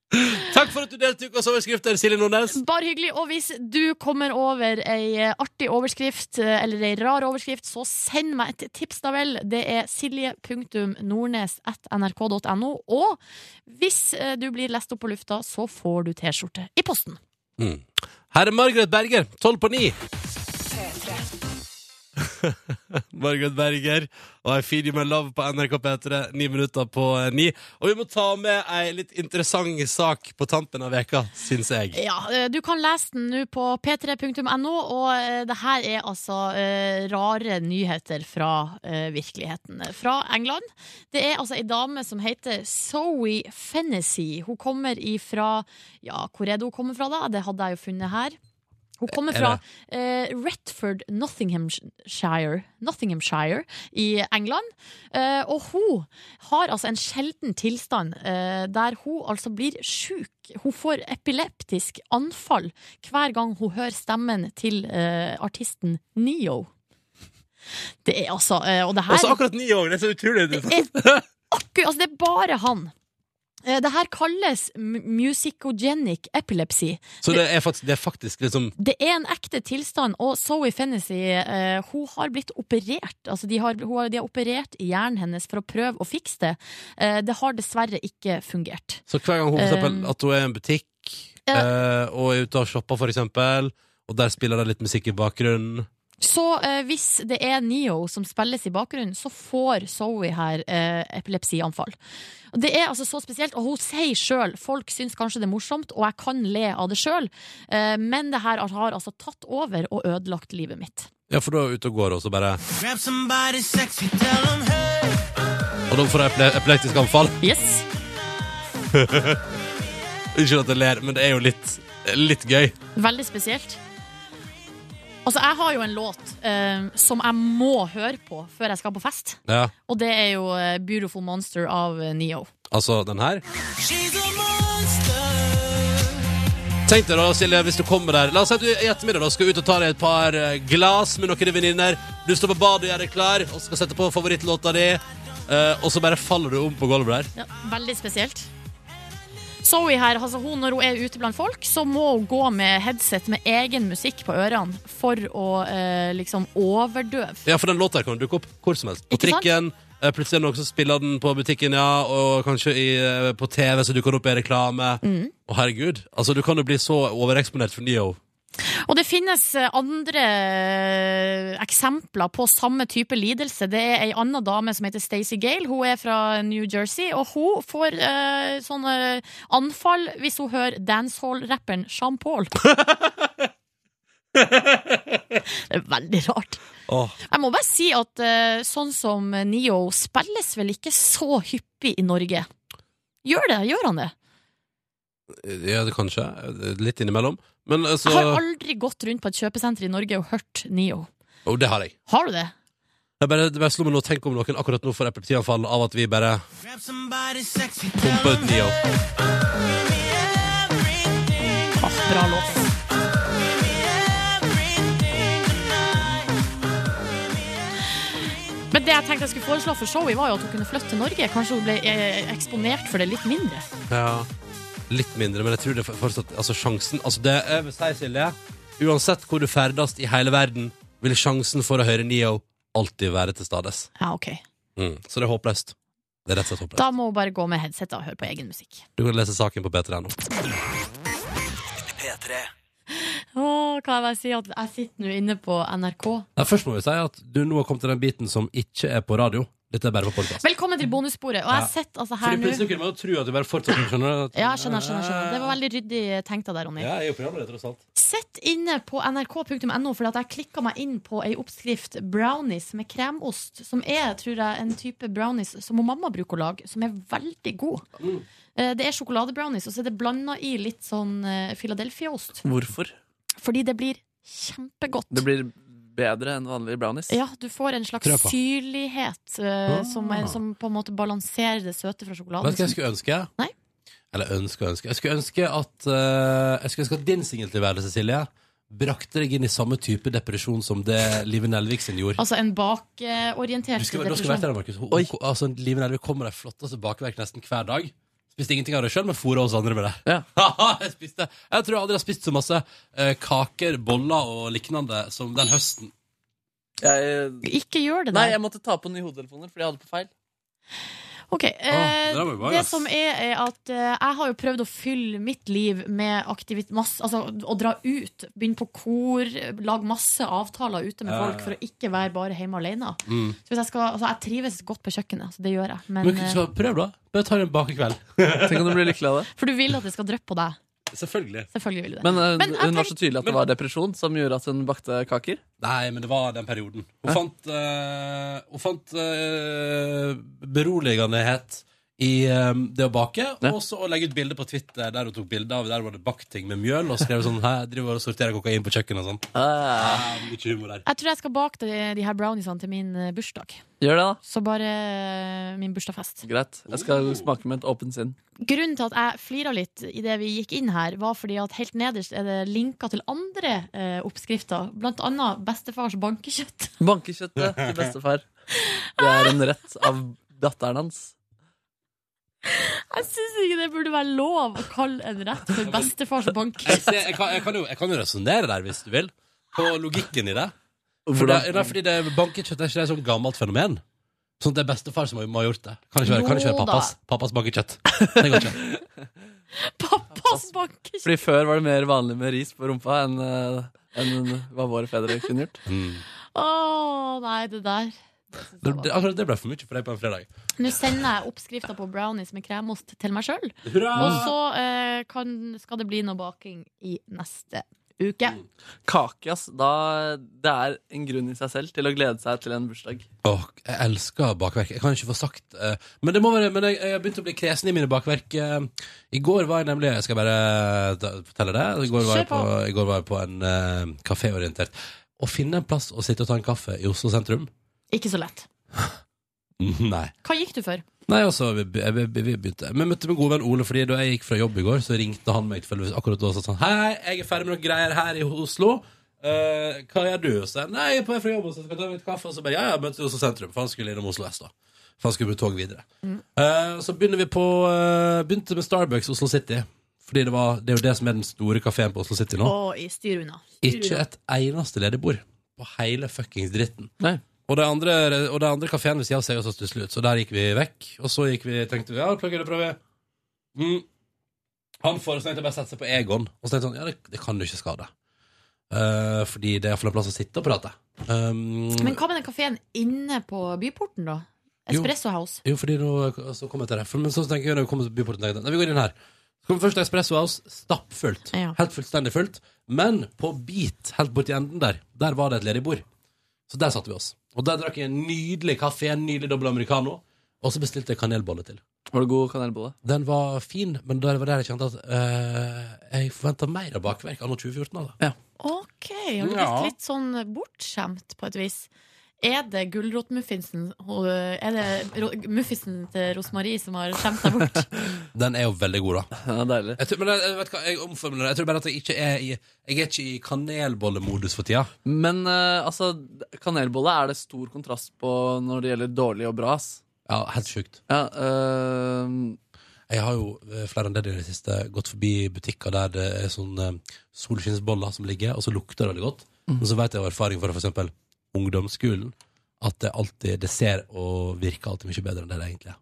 Takk for at du deltok ukas overskrifter, Silje Nordnes.
Bare hyggelig. Og hvis du kommer over ei artig overskrift, eh, eller ei rar overskrift, så send meg et tips, da vel. Det er silje.nordnes.nrk.no. Og hvis eh, du blir lest opp på lufta, så får du T-skjorte i posten.
Mm. Her er Margaret Berger, tolv på ni. Margaret Berger og I Feed You My Love på NRK P3, ni minutter på eh, ni. Og vi må ta med ei litt interessant sak på tampen av veka, syns jeg.
Ja, eh, Du kan lese den nå på p3.no, og eh, det her er altså uh, rare nyheter fra uh, virkeligheten. Fra England. Det er altså ei dame som heter Zoe Fennessy. Hun kommer ifra Ja, hvor er det hun kommer fra, da? Det hadde jeg jo funnet her. Hun kommer
Er
fra
det-
eh, Retford, Nottinghamshire, Nottinghamshire i England. Eh, og hun har altså en sjelden tilstand eh, der hun altså blir sjuk. Hun får epileptisk anfall hver gang hun hører stemmen til eh, artisten Neo. Det er altså eh, Og det her
Også akkurat Neo! det er så utrolig interessant.
Akkurat, altså det er bare han. Eh, Det her kalles musicogenic epilepsy.
Så det er faktisk, det er faktisk liksom
Det er en ekte tilstand, og Zoe Fennessy uh, hun har blitt operert. Altså de, har, har, de har operert i hjernen hennes for å prøve å fikse det. Uh, det har dessverre ikke fungert.
Så hver gang hun for eksempel, at hun er i en butikk uh, og er ute og shopper, for eksempel, og der spiller det litt musikk i bakgrunnen
Så eh, hvis det er Neo som spilles i bakgrunnen, så får Zoe her eh, epilepsianfall. Det er altså så spesielt, og hun sier sjøl folk syns kanskje det er morsomt, og jeg kan le av det sjøl, eh, men det her har altså tatt over og ødelagt livet mitt.
Ja, for da er ute og går, og så bare
Grab somebody sexy, tell them hey.
Og da får jeg epileptisk anfall.
Yes.
Unnskyld at jeg ler, men det er jo litt, litt gøy.
Veldig spesielt. Altså, jeg har jo en låt eh, som jeg må høre på før jeg skal på fest.
Ja,
Og det er jo eh, 'Beautiful Monster' av eh, Neo.
altså den her. Tenk deg da, Silje, hvis du kommer der La oss si at du i ettermiddag da skal ut og ta deg et par eh, glass med noen venninner. Du står på badet og gjør deg klar og skal sette på favorittlåta di, eh, og så bare faller du om på gulvet der.
Ja, veldig spesielt. Zoe her, altså hun, når hun er ute blant folk, så må hun gå med headset med egen musikk på ørene for å eh, liksom overdøve.
Ja, for den låta her kan dukke opp hvor som helst. På
Ikke sant?
trikken. eh, Plutselig er det noen som spiller den på butikken, ja, og kanskje i, eh, på TV så dukker den opp i reklame.
Mm.
Å, herregud. Altså, du kan jo bli så overeksponert for Neo.
Og det finnes eh, andre eh, eksempler på samme type lidelse. Det er ei anna dame som heter Stacey Gale. Hun er fra New Jersey, og hun får uh, sånne anfall hvis hun hører dancehall-rapperen Jean Paul. det er veldig rart.
Oh.
Jeg må bare si at uh, sånn som Neo spilles vel ikke så hyppig i Norge. Gjør det? Gjør han det?
Ja, det kanskje. Litt innimellom. Men altså
Jeg har aldri gått rundt på et kjøpesenter i Norge og hørt Nio.
Å, det har jeg.
Har du det?
Jeg bare, det bare slo meg nå Tenk om noen akkurat nå får epilepsianfall av at vi bare pumper ut Neo.
bra låt. Men det jeg tenkte jeg skulle foreslå for Showy, var jo at hun kunne flytte til Norge. Kanskje hun ble eh, eksponert for det litt mindre.
Ja, litt mindre, men jeg tror det er fortsatt Altså, sjansen Altså, det er over seg, Silje, uansett hvor du ferdes i hele verden, vil sjansen for å høre Neo alltid være til stades.
Ja, ok.
Mm. Så det er håpløst. Det er rett og slett håpløst.
Da må hun bare gå med headset og høre på egen musikk.
Du kan lese saken på p3.no.
P3.
Åh, kan jeg bare si at jeg sitter nå inne på NRK.
Nei, først må vi si at du nå har kommet til den biten som ikke er på radio. Dette er bare på podcast.
Velkommen til bonussporet. Og jeg har
Ja.
sett altså her
Fordi
nå
plutselig kunne man jo tro at du bare fortsatte, skjønner du?
Ja, skjønner, skjønner, skjønner. Det var veldig ryddig tenkt av deg, Ronny.
Ja, jeg er jo programleder, tross alt.
Sett inne på nrk.no, fordi at jeg klikka meg inn på ei oppskrift brownies med kremost, som er tror jeg, en type brownies som hun mamma bruker å lage, som er veldig god.
Mm.
Eh, Det er sjokoladebrownies, og så er det blanda i litt sånn eh, Philadelphia-ost.
Hvorfor?
Fordi det blir kjempegodt.
Det blir bedre enn vanlige brownies.
Ja, du får en slags syrlighet uh,
Ah.
som, er, som på en måte balanserer det søte fra sjokoladen.
Vet du hva jeg skulle ønske?
Nei.
Eller ønske og ønske. Jeg skulle ønske at, uh, jeg skulle ønske at din singeltilværelse, Silje, brakte deg inn i samme type depresjon som det Live Nelvik sin gjorde.
Altså en bakorientert depresjon.
Du skal, skal være vite det, Markus. Hun- Altså, Live Nelvik kommer med de flotteste bakverk nesten hver dag. Spiste ingenting av det sjøl, men fôra oss andre med det.
Ja.
jeg, spiste, jeg tror jeg aldri har spist så masse eh, kaker, boller og lignende som den høsten.
Jeg,
Ikke gjør det der.
nei, jeg måtte ta på nye hodetelefoner fordi jeg hadde på feil.
Ok, eh,
det
Det som er, er at eh, jeg har jo prøvd å fylle mitt liv med aktivitet masse, altså å dra ut. Begynne på kor, lage masse avtaler ute med
Ja, ja,
folk
ja.
for å ikke være bare hjemme alene.
Mm.
Så hvis jeg, skal, altså jeg trives godt på kjøkkenet, så det gjør jeg. Men,
Men, så prøv, da. Bare ta en bakekveld.
Tenk om du blir lykkelig av det.
eh, for du vil at det skal dryppe på deg.
Selvfølgelig.
Selvfølgelig ville det.
Men, eh,
Men jeg
hun var så tydelig at det var depresjon som gjorde at hun bakte kaker.
Nei, men det var den perioden. Hun fant, eh, hun fant uh, beroligendehet i um, det å bake, og så å legge ut bilder på Twitter der hun tok bilde av Der var det bakt ting med mjøl, og skrev sånn Her driver og sorterer kokain på kjøkkenet og sånn.
Ah.
Ja, mye humor der.
Jeg tror jeg skal bake de, de her browniesene til min eh, bursdag.
Gjør det, da.
Så bare eh, min bursdagsfest.
Greit. Jeg skal smake med et åpent sinn.
Grunnen til at jeg flira litt i det vi gikk inn her, var fordi at helt nederst er det linker til andre eh, oppskrifter. Blant annet bestefars bankekjøtt.
Bankekjøttet til bestefar. Det er en rett av datteren hans.
Jeg syns ikke det burde være lov å kalle en rett for bestefars
Jeg, ser, jeg, kan, jeg kan jo, jeg kan jo resonnere der, hvis du vil, på logikken i det. For det, nei, fordi det bankekjøtt er ikke et sånt gammelt fenomen. Sånn at det er bestefar som har, må ha gjort det. Kan ikke være, kan ikke være pappas, pappas bankekjøtt. Det går ikke.
Pappas bankekjøtt!
Fordi før var det mer vanlig med ris på rumpa enn eh, enn hva våre fedre kunne gjort.
Mm.
oh, nei, det der.
Det, det, akkurat det ble for mye for deg på en fredag.
Nå sender jeg oppskrifta på brownies med kremost til meg sjøl. Og så eh, kan, skal det bli noe baking i neste uke.
Kake, ass. Da, det er en grunn i seg selv til å glede seg til en bursdag.
Åh, jeg elsker bakverk. Jeg kan ikke få sagt eh, Men det må være Men jeg, jeg har begynt å bli kresen i mine bakverk. Eh, I går var jeg nemlig Jeg skal bare fortelle det. I går var jeg på, i går var jeg på en uh, kaféorientert. Å finne en plass å sitte og ta en kaffe i Oslo sentrum
Ikke så lett.
Nei.
Hva gikk du for?
Nei, altså, vi, vi, vi, vi begynte Vi møtte min gode venn Ole, Fordi da jeg gikk fra jobb i går, så ringte han meg tilfeldigvis akkurat da og sa sånn Hei, jeg er ferdig med noen greier her i Oslo. Eh, hva gjør du? Så jeg, Nei, jeg er på vei fra jobb, og så skal jeg ta meg et kaffe. Og så bare, ja, ja, møtes i Oslo sentrum. For han skulle innom Oslo S, da. For han skulle med tog videre. Eh, så begynner vi på eh, Begynte med Starbucks Oslo City. Fordi det, var, det er jo det som er den store kafeen på Oslo City nå.
Og i styr unna. Styr
Ikke et eneste ledig bord på hele fuckings dritten.
Nei.
Og de andre, og de andre kafeene ved siden av seg også stusselig ut, så der gikk vi vekk. Og så gikk vi, tenkte vi, ja, hva kan prøver. prøve? Mm. Han foreslo egentlig bare å sette seg på Egon, og så tenkte jeg sånn, ja, det, det kan du ikke skade. Uh, fordi det er iallfall en plass å sitte og prate. Um,
Men hva med den kafeen inne på byporten, da?
Jo.
Espresso House.
Jo, fordi nå så kom jeg til det. For, men så tenker jeg når vi kommer til byporten, tenker jeg, nei, vi går inn her. Så kommer først Espresso House, stappfullt.
Ja.
Helt fullstendig fullt. Men på bit, helt borti enden der, der var det et ledig bord. Så der satte vi oss. Og der drakk jeg en nydelig kaffe, en nydelig dobbel americano. Og så bestilte jeg kanelbolle til.
Var det god kanelbolle?
Den var fin, men det var der jeg kjente at eh, jeg forventa mer av bakverk anno 2014. Altså.
Ja.
Ok, har du blitt litt sånn bortskjemt på et vis? Er det gulrotmuffinsen ho- Er det muffinsen til Rosmarie som har skjemt deg bort?
Den er jo veldig god, da.
Ja, deilig.
Jeg tror, men jeg, vet hva, jeg omformulerer. Jeg tror bare at jeg ikke er i Jeg er ikke i kanelbollemodus for tida.
Men uh, altså, kanelbolle er det stor kontrast på når det gjelder dårlig og bra. ass.
Ja, helt sjukt.
Ja, uh,
Jeg har jo eh, flere enn det i det siste gått forbi butikker der det er sånn uh, solskinnsboller som ligger, og så lukter det veldig godt.
Mm.
Men så vet jeg av erfaring det for eksempel ungdomsskolen at det alltid det ser og virker alltid mye bedre enn det det egentlig er.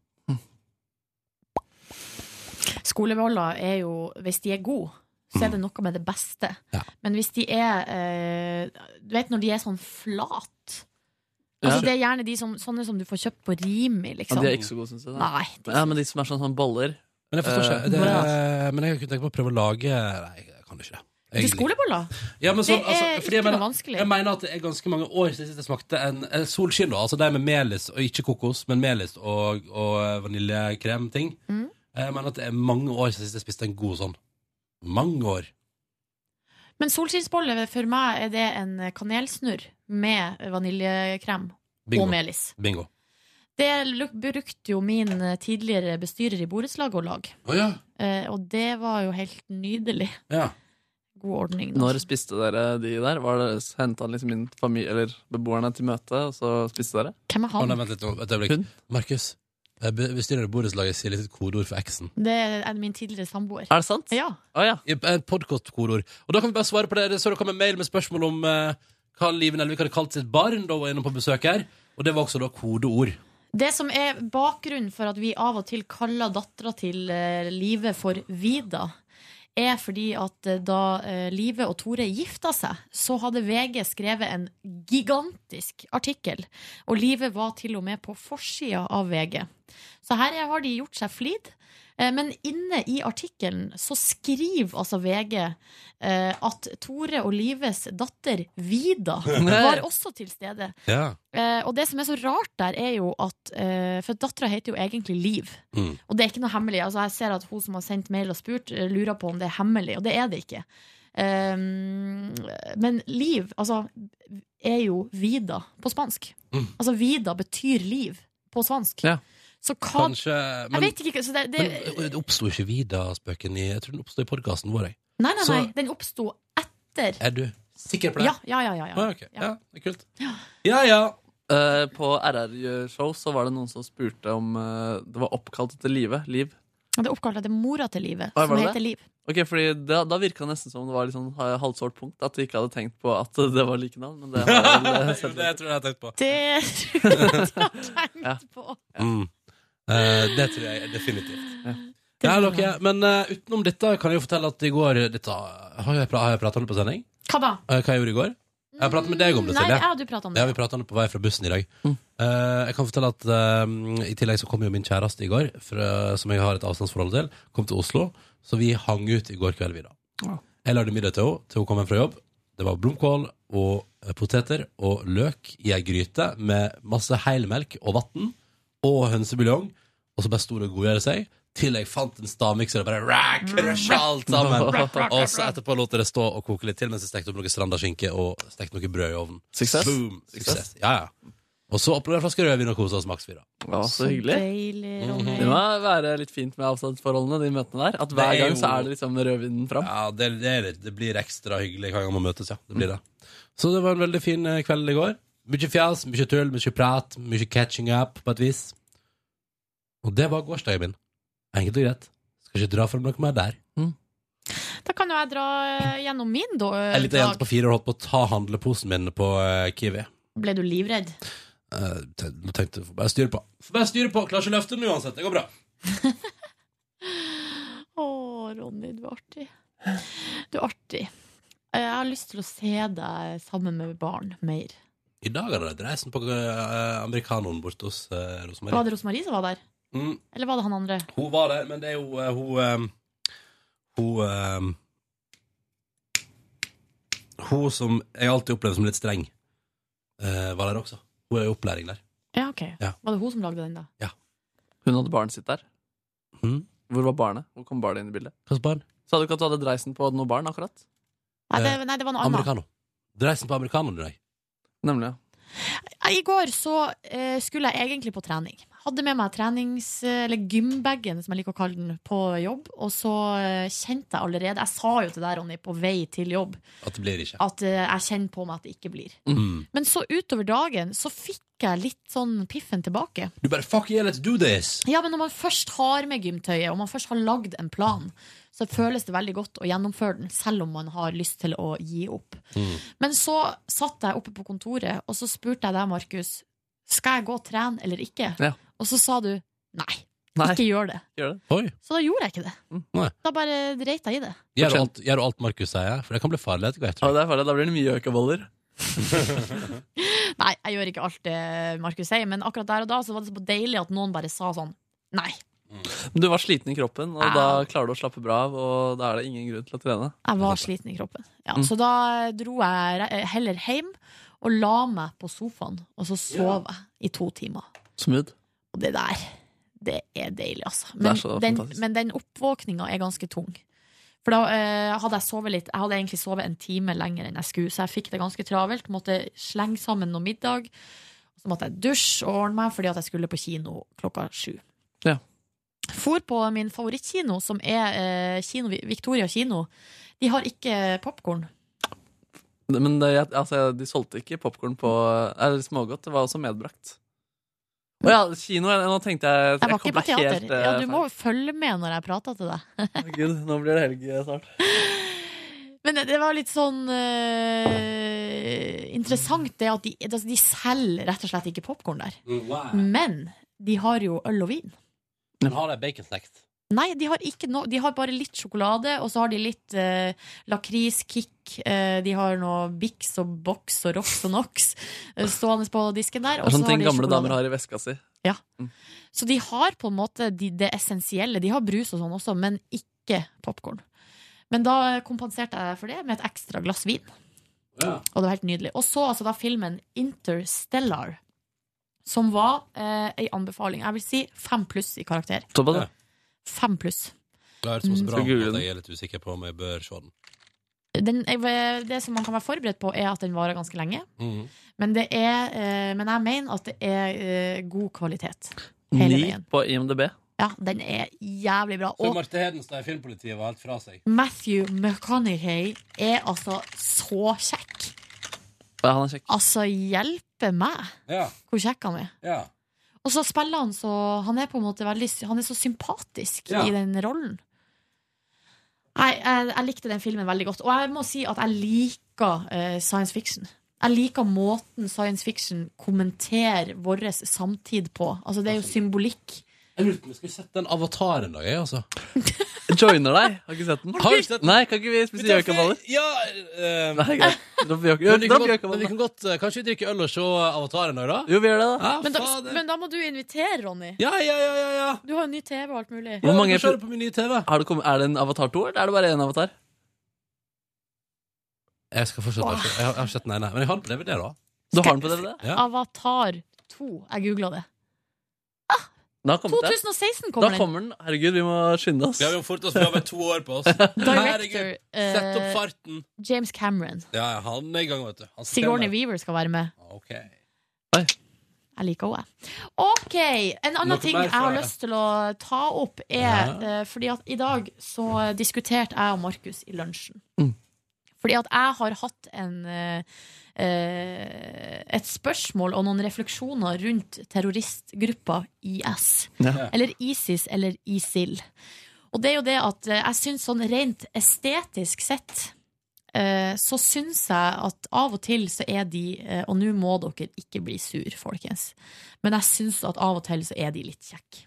Skoleboller er jo, hvis de er gode, så
Mm.
er det noe med det beste. Men hvis de er eh, Du vet når de er sånn flat Altså
Ja.
Det er gjerne de som, sånne som du får kjøpt på Rimi,
ja,
liksom.
de er ikke så gode, syns jeg. Nei,
Nei,
Ja, men de som er sånn, sånn baller.
Men jeg forstår
eh,
ikke. Det, men jeg kunne tenke meg å prøve å lage Nei, jeg kan ikke det.
Til skoleboller?
Ja, men så,
det er
altså, jeg
ikke
mener,
noe vanskelig.
Jeg mener at det er ganske mange år siden jeg smakte en, en solskinn. da, Altså de med melis, og ikke kokos, men melis og, og vaniljekrem-ting.
Mm.
Jeg mener at det er mange år siden jeg spiste en god sånn. Mange år.
Men solskinnsbolle, for meg er det en kanelsnurr med vaniljekrem
Bingo.
og melis.
Bingo.
Det brukte jo min eh, tidligere bestyrer i borettslaget å lage.
Oh, ja.
Eh, og det var jo helt nydelig.
ja.
God ordning. da.
Når spiste dere de der? Var det, Henta han liksom inn familie, eller beboerne til møte, og så spiste dere?
Hvem er
Å,
han?
nei, vent litt, nå, et øyeblikk. Markus, eh, be- bestyrer i borettslaget sier litt et kodeord for eksen.
Det er min tidligere samboer.
Er det sant?
Ja.
Å ja.
I- Et podkast-kodeord. Og da kan vi bare svare på det. Så det kom en mail med spørsmål om eh, hva Live Nelvik hadde kalt sitt barn da hun var inne på besøk her. Og det var også da kodeord.
Det som er bakgrunnen for at vi av og til kaller dattera til eh, Live for Vida, er fordi at eh, da eh, Live og Tore gifta seg, så hadde VG skrevet en gigantisk artikkel. Og Live var til og med på forsida av VG. Så her har de gjort seg flid. Eh, Men inne i artikkelen så skriver altså VG eh, at Tore og Lives datter Vida var også til stede.
Ja.
Eh, og det som er så rart der, er jo at For dattera heter jo egentlig Liv.
Mm.
Og det er ikke noe hemmelig. Altså, jeg ser at hun som har sendt mail og spurt, lurer på om det er hemmelig, og det er det ikke. Um, men Liv, altså, er jo Vida på spansk.
Mm.
Altså Vida betyr liv på spansk.
Ja.
Så hva
Kanskje
Jeg vet ikke. Så det, det,
Men det oppsto ikke Vida-spøken i Jeg tror den oppsto i podkasten vår. Jeg.
nei, nei,
så-
nei. Den oppsto etter.
Er du sikker på det?
Ja, ja, ja. ja, ja.
Ah, okay. ja, det er kult. Ja, ja.
Eh, på RR-show så var det noen som spurte om uh, det var oppkalt etter Live. Liv.
Det er oppkalt etter mora til Livet,
Å,
som
det
heter? Liv.
Ok, fordi Da, da virka det nesten som det var litt sånn halvsårt punkt. At de ikke hadde tenkt på at det var like navn. Men det har vel eh, selv-
det tror jeg jeg har tenkt på.
Det tror jeg jeg har tenkt
Ja.
på.
Mm. Eh, det tror jeg definitivt. Ja, dere, men eh, utenom dette kan jeg jo fortelle at i går dette, Har jeg, pra- har jeg pratet om det på sending?
Hva da?
Eh, hva jeg gjorde i går? Jeg har pratet med deg om det,
Nei,
Silje.
ja, du pratet om det.
Ja, vi det på vei fra bussen i dag. Eh, jeg kan fortelle at eh, I tillegg så kom jo min kjæreste i går, fra, som jeg har et avstandsforhold til, kom til Oslo. Så vi hang ut i går kveld, vi da.
Ja.
Jeg lagde middag til henne til hun kom hjem fra jobb. Det var blomkål og eh, poteter og løk i ei gryte med masse heilmelk og vann og hønsebuljong. Og så bare sto det og godgjorde seg. Til jeg fant en stavmikser og bare rack, crusha alt sammen. Og så etterpå lot jeg det stå og koke litt til mens jeg stekte opp noe strandaskinke og stekte noe brød i ovnen.
Suksess.
Boom. Suksess. Ja, ja. Og så åpner jeg en flaske rødvin og koser oss maks, fire.
Ja, så hyggelig.
Ronny.
Det må være litt fint med avstandsforholdene, de møtene der. At hver
er
gang så er det liksom rødvinen fram.
Ja, det, det, det blir ekstra hyggelig hver gang man møtes, ja. Det blir det. Så det var en veldig fin eh, kveld i går. Mye fjas, mye tull, mye prat, mye catching up, på et vis. Og det var gårsdagen min. Enkelt og greit. Skal ikke dra fram noe mer der.
Da kan jo jeg dra eh, gjennom min da,
Ei lita jente på fire år holdt på å ta handleposen min på eh, Kiwi.
Ble du livredd?
Uh, tenkte får bare styre på. Får bare styre på. Klarer ikke å løfte den uansett. Det går bra.
Å, Ronny, du er artig. Du er artig. Jeg har lyst til å se deg sammen med barn mer.
I dag hadde de dreisen på uh, amerikanoen borte hos Rosemarie Rosmarie.
Var det Rosemarie som var der?
Mm.
Eller var det han andre?
Hun var der, men det er jo eh, hun eh, Hun eh, Hun som jeg alltid opplever som litt streng, eh, var der også. Hun er i opplæring der.
Ja, ok.
Ja.
Var det hun som lagde den, da?
Hun hadde barnet sitt der.
Mm.
Hvor var barnet? Hvor kom barnet inn i bildet?
Hvilket barn?
Sa du ikke at du hadde dreisen på noe barn, akkurat?
Nei, det,
Eh,
nei, det var noe annet.
Americano. Dreisen på americanoen i dag.
Nemlig.
I går så eh, skulle jeg egentlig på trening. Hadde med meg trenings... Eller gymbagen, som jeg liker å kalle den, på jobb. Og så eh, kjente jeg allerede Jeg sa jo til deg, Ronny, på vei til jobb
At det blir ikke.
at eh, jeg kjenner på meg at det ikke blir.
Mm.
Men så utover dagen så fikk jeg litt sånn piffen tilbake.
Du bare fuck yeah, let's do this!
Ja, men når man først har med gymtøyet, og man først har lagd en plan, så føles det veldig godt å gjennomføre den, selv om man har lyst til å gi opp. Men så satt jeg oppe på kontoret, og så spurte jeg deg, Markus, skal jeg gå og trene eller ikke?
Ja.
Og så sa du nei,
Nei.
ikke gjør det.
Gjør det.
Oi.
Så da gjorde jeg ikke det.
Nei.
Da bare dreit jeg i det.
Gjør du alt, gjør alt Markus sier? For det kan bli farlig etter hvert.
Ja, det er farlig. Da blir det mye økaboller.
Nei, jeg gjør ikke alt det Markus sier, men akkurat der og da så var det så deilig at noen bare sa sånn nei.
Men du var sliten i kroppen, og da klarer du å slappe bra av, og da er det ingen grunn til å trene.
Jeg var sliten i kroppen. Ja,
Mm.
Så da dro jeg heller hjem og la meg på sofaen, og så sov jeg i to timer.
Smooth.
Og det der, det er deilig, altså. Men, den, men den oppvåkninga er ganske tung. For da eh, hadde jeg sovet litt Jeg hadde egentlig sovet en time lenger enn jeg skulle, så jeg fikk det ganske travelt. Måtte slenge sammen noe middag. Så måtte jeg dusje og ordne meg fordi at jeg skulle på kino klokka sju.
Ja.
For på min favorittkino, som er eh, kino, Victoria kino. De har ikke popkorn.
Men det, altså, de solgte ikke popkorn på Eller smågodt. Det var også medbrakt. Å ja, kino. Nå tenkte jeg
Jeg var ikke på teater.
helt, eh,
Ja, du må jo følge med når jeg prater til deg.
oh, Gud, nå blir det helg eh, snart.
Men det- det var litt sånn uh, interessant det at de, altså, de selger rett og slett ikke popkorn der. Men de har jo øl og vin.
Men har de baconsnacks?
Nei, de har, no, de har bare litt sjokolade, og så har de litt eh, lakriskick. Eh, de har noe Bix og Box og Rox og Nox eh, stående på disken der.
Det er sånne ting gamle
sjokolade.
damer har i veska si.
Ja. Så de har på en måte de, det essensielle. De har brus og sånn også, men ikke popkorn. Men da kompenserte jeg for det med et ekstra glass vin. Og det var helt nydelig. Og så altså da filmen Interstellar, som var eh, ei anbefaling. Jeg vil si fem pluss i karakter.
Ja.
Fem pluss.
Det er så
Mm.
bra
Skal
at jeg er litt usikker på om jeg bør se den.
Den, jeg- det som man kan være forberedt på, er at den varer ganske lenge.
Mm.
Men, det er, eh, men jeg mener at det er eh, god kvalitet hele
Ni
veien.
på IMDb.
Ja, den er jævlig bra.
Så
Og
Marte Hedenstad i Filmpolitiet var helt fra seg.
Matthew McConaughey er altså så kjekk.
Ja, han er kjekk.
Altså, hjelpe meg
Ja.
hvor kjekk han er.
ja.
Og så spiller han så Han er på en måte veldig Han er så sympatisk
Ja.
i den rollen. Nei, jeg, jeg likte den filmen veldig godt. Og jeg må si at jeg liker eh, science fiction. Jeg liker måten science fiction kommenterer vår samtid på. Altså, det er jo symbolikk.
Jeg lurte på om vi skulle sett den avataren da, jeg, altså.
Joiner deg. Har ikke sett den?
Har du ikke sett den?
Nei, kan ikke vi spise gjøkaballer?
Ja, uh,
Nei, greit. Dropp gjøk-
men vi kan godt, men vi kan godt eh, Kanskje vi drikker øl og se avataren òg, da?
Jo, vi gjør det, da.
Ja,
Men da, men da må du invitere, Ronny.
ja, ja, ja, ja, ja.
Du har jo ny TV og alt mulig.
Hvor mange
Ja, på min nye TV.
Har det kommet, er det en Avatar 2, eller er det bare én Avatar?
Jeg skal fortsette. Jeg har, jeg har ikke sett den ene, men jeg har den på DVD, da.
Du har den på DVD?
Ja.
Avatar 2. Jeg googla det.
Den har kommet, den.
2016
Da
kommer den.
kommer den. Herregud, vi må skynde oss.
Vi har jo oss, vi har to år på oss.
Director
Sett opp
farten.
farten.
James Cameron.
Ja, ja, han er i gang, vet du. Han
Sigourney. Weaver skal være med.
Ok.
Jeg liker henne. OK. En annen
Noe
ting jeg har lyst til å ta opp, er eh, fordi at i dag så diskuterte jeg og Markus i lunsjen.
Mm.
Fordi at jeg har hatt en eh, et spørsmål og noen refleksjoner rundt terroristgruppa IS.
Ja.
Eller ISIS eller ISIL. Og det er jo det at eh, jeg syns sånn rent estetisk sett eh, så syns jeg at av og til så er de eh, Og nå må dere ikke bli sur, folkens. Men jeg syns at av og til så er de litt kjekke.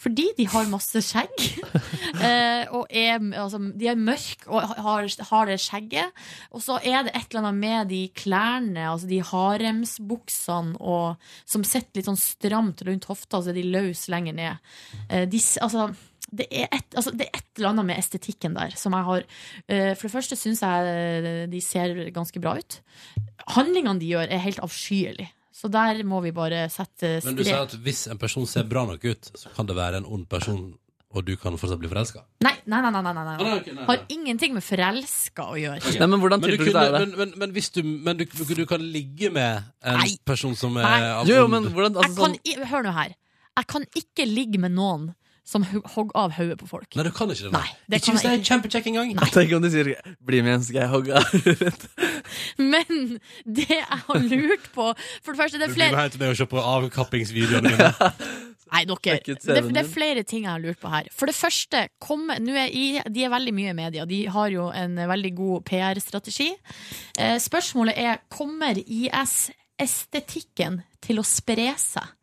Fordi de har masse skjegg. eh, og er, altså, de er mørke og har, har det skjegget. Og så er det et eller annet med de klærne, altså de haremsbuksene, og, som sitter litt sånn stramt rundt hofta, så er de løse lenger ned. Eh, de, altså, det er, et, altså, det er et eller annet med estetikken der som jeg har eh, For det første syns jeg de ser ganske bra ut. Handlingene de gjør, er helt avskyelig. Så der må vi bare sette
Men du sier at hvis en person ser bra nok ut, så kan det være en ond person og du kan fortsatt bli forelska.
Nei, nei, nei. nei, nei, nei.
Ah, nei.
Har ingenting med forelska å gjøre.
Nei, men hvordan
Men, du kunne,
det?
men, men, men hvis du Men du, du kan ligge med en
Nei.
person som er
Nei.
av
Jo, jo,
ond-
men hvordan
Jeg
altså,
kan,
sånn,
hør nå her. Jeg kan ikke ligge med noen som hogg av hodet på folk.
Nei, du kan ikke det.
Nei, det
ikke hvis det er kjempekjekk engang.
Tenk om de sier 'bli med igjen, skal jeg hogge av'.
Men det jeg har lurt på For det første, det
Du
er
blir med
flere
hjem til meg og ser på avkappingsvideoene mine.
Nei, dere, det, det er flere ting jeg har lurt på her. For det første, kom, er i, de er veldig mye i media. De har jo en veldig god PR-strategi. Eh, spørsmålet er kommer IS-estetikken til å spre seg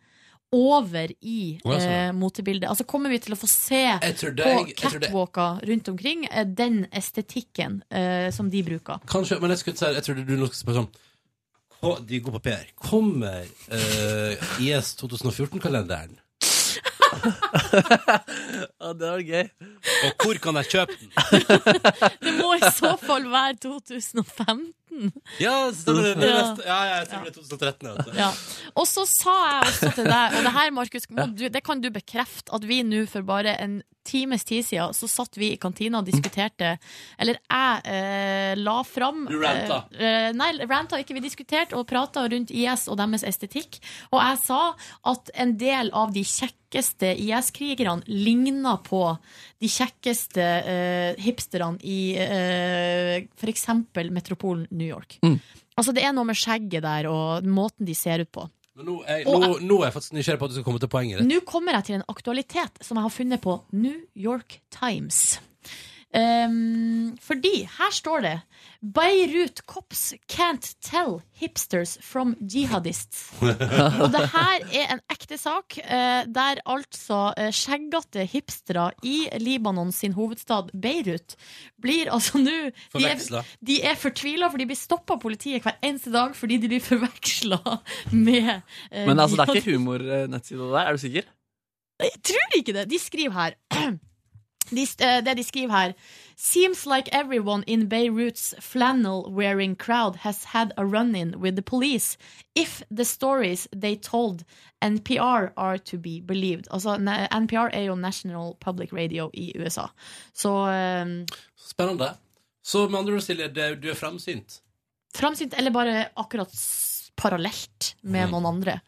over i
sånn.
eh, motebildet? Altså Kommer vi til å få se på
jeg-
catwalker rundt omkring eh, den estetikken eh, som de bruker?
Kanskje, men jeg skulle si Jeg trodde du nå skulle spørre sånn De går på PR. Kommer eh, IS 2014-kalenderen?
Ja, det var gøy.
Og hvor kan jeg kjøpe den?
Det må i så fall være 2015.
Ja, stemmer det. det er
Ja.
neste, ja, ja, tror det er 2013. Vet du.
Ja. Og så sa jeg også til deg, og det her, Markus, må du, det kan du bekrefte, at vi nå for bare en times tid siden, så satt vi i kantina og diskuterte Eller jeg eh, la fram
Du ranta.
Eh, nei, ranta ikke. Vi diskuterte og prata rundt IS og deres estetikk. Og jeg sa at en del av de kjekkeste IS-krigerne ligna på de kjekkeste eh, hipsterne i eh, f.eks. metropolen New York.
Mm.
Altså Det er noe med skjegget der og måten de ser ut på.
Men nå er, nå, nå er jeg faktisk nysgjerrig på at du skal komme til poenget ditt.
Nå kommer jeg til en aktualitet som jeg har funnet på New York Times. Ehm, fordi her står det Beirut cops can't tell hipsters from jihadists. Og det her er en ekte sak, uh, der altså uh, skjeggete hipstere i Libanon sin hovedstad Beirut blir altså nå de, er- de er fortvila, for de blir stoppa av politiet hver eneste dag fordi de blir forveksla med uh,
Men altså, det er ikke humornettside der, er du sikker?
Jeg tror ikke det. De skriver her de, eh, Det de skriver her Seems like everyone in Beirut's flannel-wearing crowd has had a run-in with the police if the stories they told NPR are to be believed. Altså, NPR er jo National Public Radio i USA. Så um,
Spennende. Så med andre ord, Silje, det, du er fremsynt.
framsynt, eller bare akkurat parallelt med noen andre.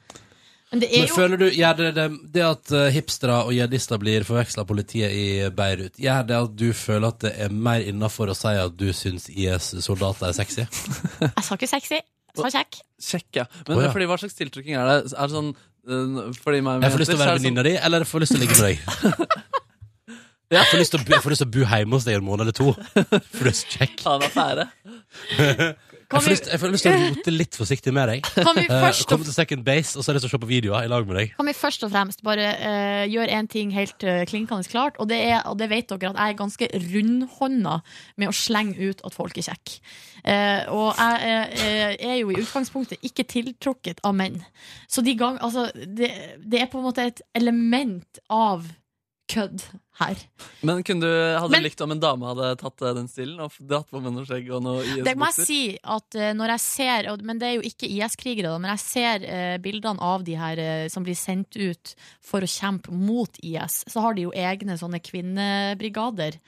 Men det er
Men
jo
føler du, gjør det, det, det at eh, hipstere og jihadister blir forveksla av politiet i Beirut, gjør det at du føler at det er mer innafor å si at du syns IS-soldater er sexy?
Jeg sa ikke sexy, jeg sa kjekk.
Kjekk, ja. Men
oh, ja.
fordi hva slags tiltrykking er det? Er det sånn øh, fordi meg
Jeg får lyst til å være
venninna sånn...
venninna di, eller jeg får lyst til å ligge med deg. Jeg får lyst til å bo, jeg får lyst til å bo hjemme hos deg en måned eller to. For du er så kjekk.
Affære.
Jeg får, lyst, jeg får lyst til å rote litt forsiktig med deg.
Kan vi
Eh,
først-
Komme til second base, og så har jeg lyst til å se på videoer i lag med deg.
Kan vi først og fremst bare uh, gjøre en ting helt uh, klinkende klart, og det, er, og det vet dere at jeg er ganske rundhånda med å slenge ut at folk er kjekke. Uh, og jeg er jo i utgangspunktet ikke tiltrukket av menn. Så de gang, altså, det, det er på en måte et element av kødd her.
Men du, hadde
Men-
du likt om en dame hadde tatt eh, den stilen og dratt på med noe skjegg og noe
Det må jeg si at eh, når jeg ser Men det er jo ikke IS-krigere, men jeg ser eh, bildene av de her som blir sendt ut for å kjempe mot IS. Så har de jo egne sånne kvinnebrigader.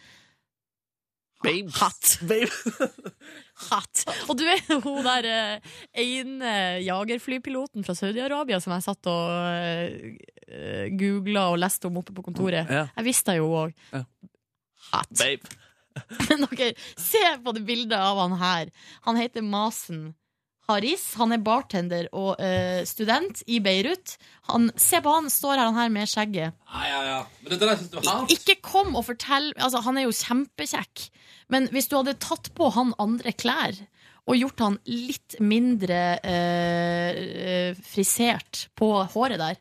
Babe.
Hatt. Hatt. Og du er jo hun der eh, ene jagerflypiloten fra Saudi-Arabia som jeg satt og uh, googla og leste om oppe på kontoret.
Ja.
Jeg visste jo òg.
Ja.
Hatt.
Babe.
Men dere, se på det bildet av han her. Han heter Masen Haris. Han er bartender og eh, student i Beirut. Han, se på han, står her, han her med skjegget.
Ja, ja, ja. Men det der synes du var hardt.
Ikke kom og fortell altså, Han er jo kjempekjekk, men hvis du hadde tatt på han andre klær og gjort han litt mindre eh, eh, frisert på håret der,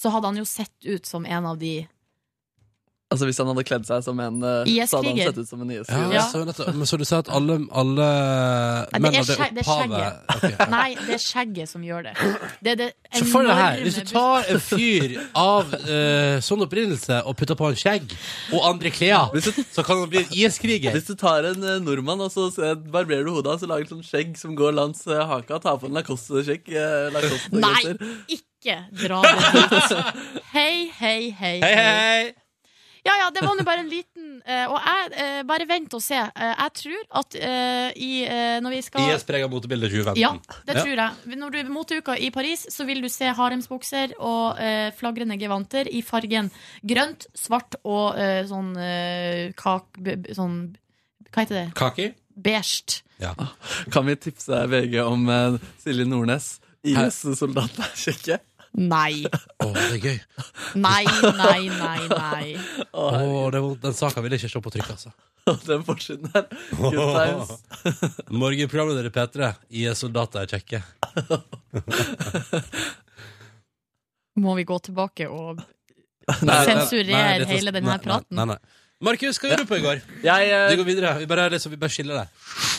så hadde han jo sett ut som en av de
Altså Hvis han hadde kledd seg som en eh, Så hadde han
IS-kriger.
sett ut som en IS-kriger.
Så, nettopp. men så du sa at alle, alle
Nei,
menn
det
av det
er
opphavet
skjegget. Nei, det er skjegget som gjør det. Det er det
så for deg her, hvis du tar en fyr av uh, sånn opprinnelse og putter på en skjegg og andre klær, så kan han bli en IS-kriger.
Hvis du tar en uh, nordmann og så barberer du hodet hans og lager et sånt skjegg som går langs uh, haka, tar på en Lacoste-skjegg eh, Lacoste
Nei, ikke dra det dit. Hei, hei, hei.
Hei, hei!
Ja, ja, det var nå bare en liten eh, Og jeg, eh, bare vent og se. Eh, jeg tror at eh, i, eh, når vi skal
IS-prega motebilde 2015.
Ja, det tror jeg. Når du er moteuka i Paris, så vil du se haremsbukser og eh, flagrende gevanter i fargen grønt, svart og eh, sånn eh, kak... b- b- Sånn Hva heter det?
Kaki?
Beige.
Ja.
Kan vi tipse VG om eh, Silje Nordnes? IS-soldat er kjekke.
Nei.
Å, det er gøy.
Nei, nei, nei, nei.
Å, det den saka vil jeg ikke se på trykk, altså.
Den forsiden der. Good times.
Morgenprogramleder i P3. IS-soldater er kjekke.
Må vi gå tilbake og sensurere hele denne
nei,
praten?
Nei, nei. Markus, hva gjorde du på i går?
Jeg, uh,
Vi går videre. Vi bare, liksom, vi bare skiller deg.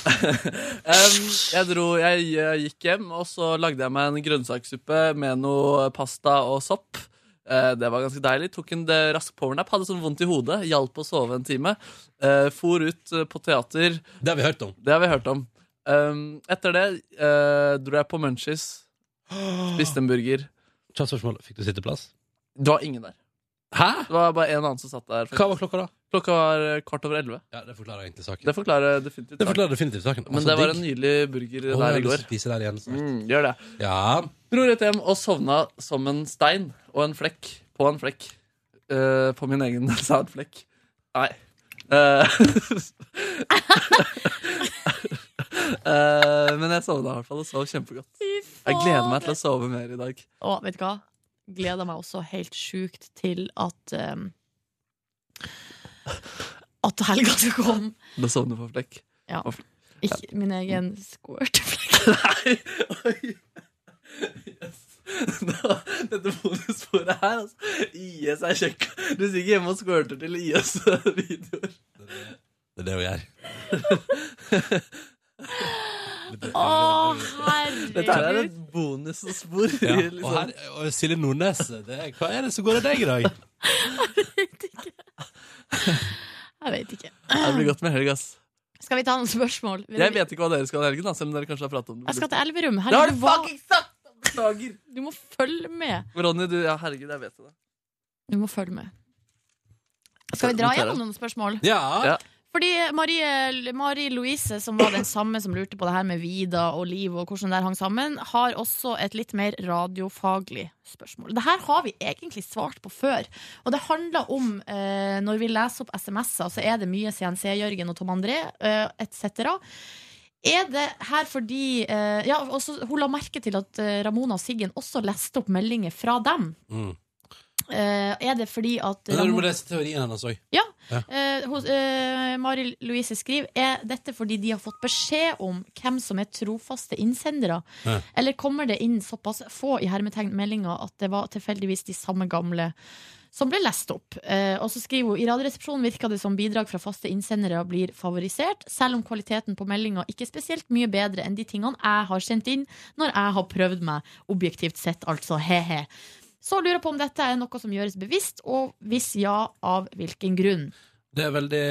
Em, jeg dro, jeg, jeg gikk hjem, og så lagde jeg meg en grønnsakssuppe med noe pasta og sopp. Uh, det var ganske deilig. Tok en rask powernap. Hadde sånn vondt i hodet. Hjalp å sove en time. Uh, for ut eh, på teater.
Det har vi hørt om.
Det har vi hørt om. Um, etter det uh, dro jeg på Munchies. Spiste en burger.
Kjapt spørsmål. Fikk du sitteplass?
Det var ingen der.
Hæ?
Det var bare en annen som satt der.
Hva var klokka da?
Klokka var eh, kvart over elleve.
Ja, Det forklarer egentlig saken.
Det forklarer definitivt
Det forklarer definitivt saken.
Men
Altså,
det var en nydelig burger
Å,
der i går.
til å spise der igjen snart.
Mm, gjør det.
Ja.
Dro rett hjem og sovna som en stein og en flekk på en flekk. Uh, på min egen sædflekk. Nei. Uh, uh, men jeg sovna i hvert fall og sov kjempegodt. Jeg gleder meg til å sove mer i dag.
Og vet du hva? Gleder meg også helt sjukt til at um, At helga skal komme.
Da sovner du på flekk.
Ja.
På flekk.
Ikke min egen squirteflekk.
Nei! Oi. Yes. Dette bonussporet her, altså. IS er kjekk. Du sitter ikke hjemme og squirter til IS-videoer.
Det er det hun gjør.
Å,
Dette her er et bonusspor.
Ja.
liksom.
Og, her, og Silje Nordnes, det hva er det som går av deg i dag?
Jeg vet ikke.
Det blir godt med helg, ass.
Skal vi ta noen spørsmål?
Jeg vet ikke hva dere skal i helgen, da, selv om dere kanskje har pratet om det.
Jeg skal til Elverum.
Det har du
hva-
fucking sagt! Beklager.
Du må følge med.
Ronny, du, ja, herregud, jeg vet det.
Du må følge med. Skal vi dra gjennom noen spørsmål?
Ja. Ja.
Fordi Marie, Marie, Louise, som var den samme som lurte på det her med Vida og liv og hvordan det hang sammen, har også et litt mer radiofaglig spørsmål. Det her har vi egentlig svart på før. Og det handler om eh, når vi leser opp SMS-er, så er det mye CNC-Jørgen og Tom André eh, etc. Er det her fordi eh, Ja, også, hun la merke til at eh, Ramona og Siggen også leste opp meldinger fra dem.
Mm.
Eh, er det fordi at
Men du må lese teorien hennes òg.
ja.
Ja.
Uh, eh, Mari Louise skriver Er dette fordi de har fått beskjed om hvem som er trofaste innsendere?
Ja.
Eller kommer det inn såpass få i hermetegn meldinger at det var tilfeldigvis de samme gamle som ble lest opp? Og så skriver hun i Radioresepsjonen virker det som bidrag fra faste innsendere blir favorisert, selv om kvaliteten på meldinga ikke er spesielt mye bedre enn de tingene jeg har sendt inn når jeg har prøvd meg, objektivt sett, altså he-he. Så lurer jeg på om dette er noe som gjøres bevisst, og hvis ja, av hvilken grunn.
Det er veldig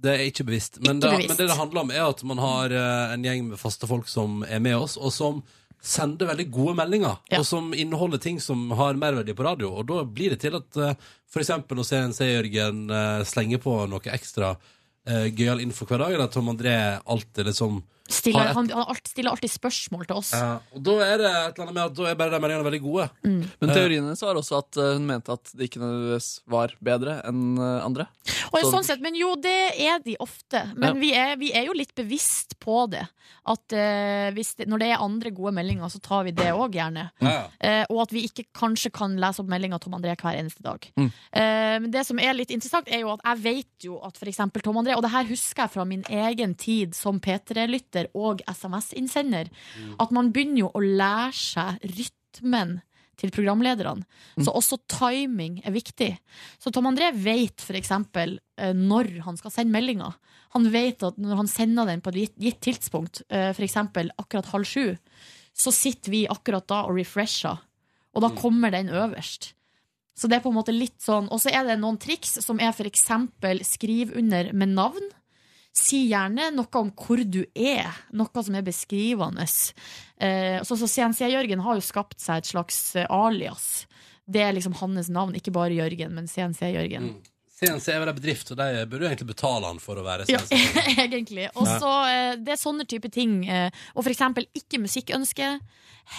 Det er ikke bevisst. Men,
Ikke
det,
bevisst.
men det det handler om, er at man har eh, en gjeng med faste folk som er med oss, og som sender veldig gode meldinger, og som inneholder ting som har merverdi på radio. Og da blir det til at uh, for eksempel når CNC-Jørgen eh, slenger på noe ekstra uh, gøyal info hver dag, eller Tom André alltid liksom
Stiller,
et-
han, han alt- stiller alltid spørsmål til oss.
Ja, og da er det et eller annet med at da er bare de meldingene veldig gode.
Mm.
Men teorien hennes var også at eh, hun mente at det ikke nødvendigvis var bedre enn eh, andre.
Og
Så-
sånn sett, men jo, det er de ofte. Men
Ja.
vi, er, vi er jo litt bevisst på det. At uh, hvis det, når det er andre gode meldinger, så tar vi det òg gjerne.
Ja.
Uh, og at vi ikke kanskje kan lese opp meldinger Tom André hver eneste dag.
Mm.
Uh, men det som er litt interessant, er jo at jeg vet jo at eksempel Tom André, og det her husker jeg fra min egen tid som P3-lytter og SMS-innsender, at man begynner jo å lære seg rytmen til programlederne. Så også timing er viktig. Så Tom André vet eksempel eh, når han skal sende meldinger. Han vet at når han sender den på et gitt, tidspunkt, f.eks. for eksempel akkurat halv sju, så sitter vi akkurat da og refresher. Og da kommer den øverst. Så det er på en måte litt sånn Og så er det noen triks som er eksempel skriv under med navn. Si gjerne noe om hvor du er, noe som er beskrivende. Eh, så så CNC-Jørgen har jo skapt seg et slags eh, alias. Det er liksom hans navn, ikke bare Jørgen, men CNC-Jørgen.
CNC er vel en bedrift, og de burde egentlig betale han for å være CNC.
Ja, egentlig. Og så eh, Det er sånne type ting. Og for eksempel ikke musikkønske.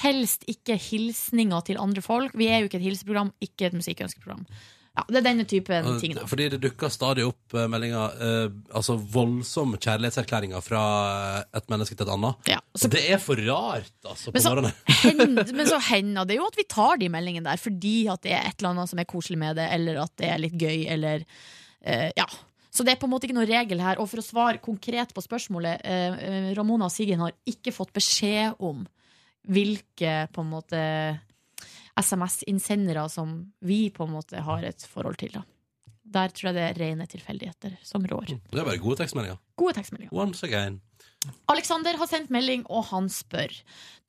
Helst ikke hilsninger til andre folk. Vi er jo ikke et hilseprogram, ikke et musikkønskeprogram. Ja, det er denne typen
Og
ting. da
Fordi det dukker stadig opp eh, meldinger eh, Altså voldsomme kjærlighetserklæringer fra eh, et menneske til et annet. og det er for rart, altså, på
Men så,
morgenen.
men så hender det jo at vi tar de meldingene der fordi at det er et eller annet som er koselig med det, eller at det er litt gøy, eller eh, Ja. Så det er på en måte ikke noen regel her. Og for å svare konkret på spørsmålet, eh, eh, Ramona og Siggen har ikke fått beskjed om hvilke på en måte SMS-innsendere som vi på en måte har et forhold til. Da. Der tror jeg det er rene tilfeldigheter som rår.
Det er bare gode tekstmeldinger.
Gode tekstmeldinger.
Once again.
Alexander har sendt melding, og han spør.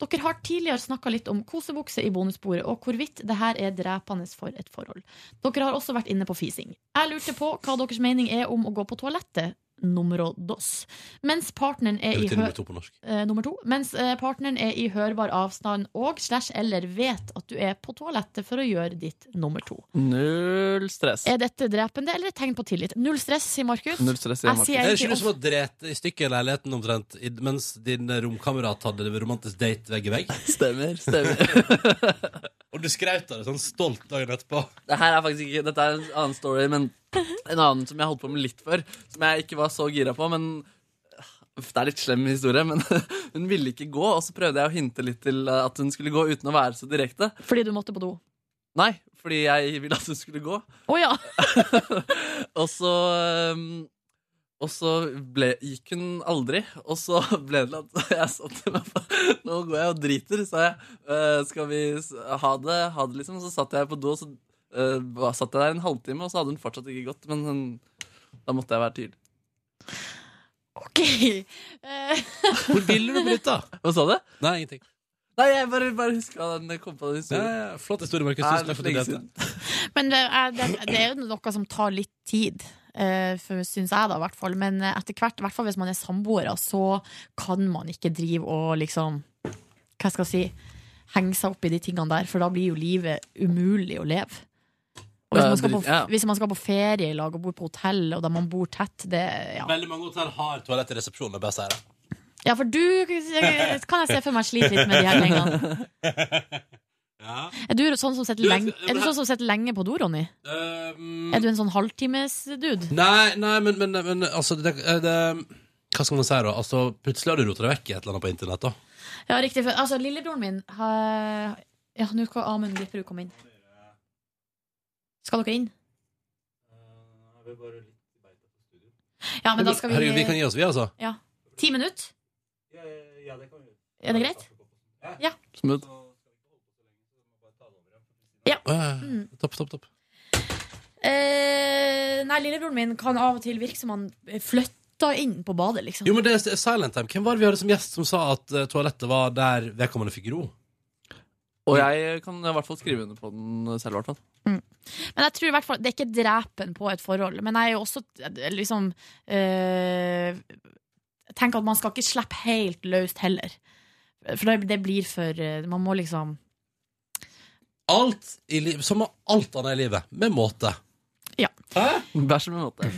Dere har tidligere snakka litt om kosebukse i bonusbordet, og hvorvidt det her er drepende for et forhold. Dere har også vært inne på fising. Jeg lurte på hva deres mening er om å gå på toalettet numero dos. Mens partneren er i hø-
nummer to på norsk.
eh, nummer to. Mens eh, partneren er i hørbar avstand og slash eller vet at du er på toalettet for å gjøre ditt nummer to.
Null stress.
Er dette drepende eller et tegn på tillit? Null stress, sier Markus.
Null stress, sier Markus.
Det er ikke du som har drept i stykker leiligheten omtrent mens din romkamerat hadde det romantisk date vegg i vegg?
Stemmer, stemmer.
Og du skrøt av det sånn stolt dagen etterpå.
Dette er faktisk ikke, Dette er en annen story, men en annen som jeg holdt på med litt før. Som jeg ikke var så gira på, men Det er litt slem historie, men hun ville ikke gå. Og så prøvde jeg å hinte litt til at hun skulle gå uten å være så direkte.
Fordi du måtte på do?
Nei, fordi jeg ville at hun skulle gå.
Oh, ja!
Og så um, Og så ble, gikk hun aldri. Og så ble det at jeg sa til meg Nå går jeg og driter, sa jeg. «Øh, skal vi ha det? Ha det, liksom. Så satt jeg på do, og så var- satt jeg der en halvtime, og så hadde hun fortsatt ikke gått. Men hun, da måtte jeg være tydelig.
Ok. Eh,
Hvor ville du blitt, av?
Hva sa du?
Nei, ingenting.
Nei, jeg bare, bare huska den kom på den historien.
ja, flott historie, Markus. Tusen takk.
Men det er, det, det er jo noe som tar litt tid, uh, syns jeg da, i hvert fall. Men eh, etter hvert, i hvert fall hvis man er samboere, så kan man ikke drive og liksom Hva skal jeg si henge seg opp i de tingene der, for da blir jo livet umulig å leve. Hvis man, skal på,
ja.
hvis man skal på ferie i lag og bor på hotell, og da man bor tett det, ja.
Veldig mange hotell har toalett i resepsjonen. Bare sier det.
ja, for du kan jeg se for meg sliter litt med de her tingene. Er du sånn som sitter lenge, er du sånn som sitter lenge på do, Ronny?
Um,
Er du en sånn halvtimes-dude?
Nei, nei, men, men, men altså det, det, Hva skal man si, da? Altså, plutselig har du rota deg vekk i et eller annet på internett. da
Ja, riktig. For, altså, lillebroren min har Ja, nå skal Amund Gripperud komme inn. Skal dere inn? Ja, men da skal vi
Herregud, vi kan gi oss, vi, altså.
Ja. Ti minutter? Ja, det kan vi. Er det greit? Ja.
Smooth.
ja.
Mm. Topp, topp, topp.
Eh, nei, lillebroren min kan av og til virke som han flytter inn på badet, liksom.
Jo, men det er Silent Time. Hvem var det vi hadde som gjest som sa at eh, toalettet var der vedkommende fikk ro?
Og jeg kan i hvert fall skrive under på den selv. i hvert fall
Men jeg tror i hvert fall Det er ikke drepen på et forhold, men jeg er jo også eh, liksom øh, Jeg tenker at man skal ikke slippe helt løst heller. For det, det blir for eh, Man må liksom
Alt i livet, Som med alt annet i livet, med måte.
Ja.
Bæsj med måte.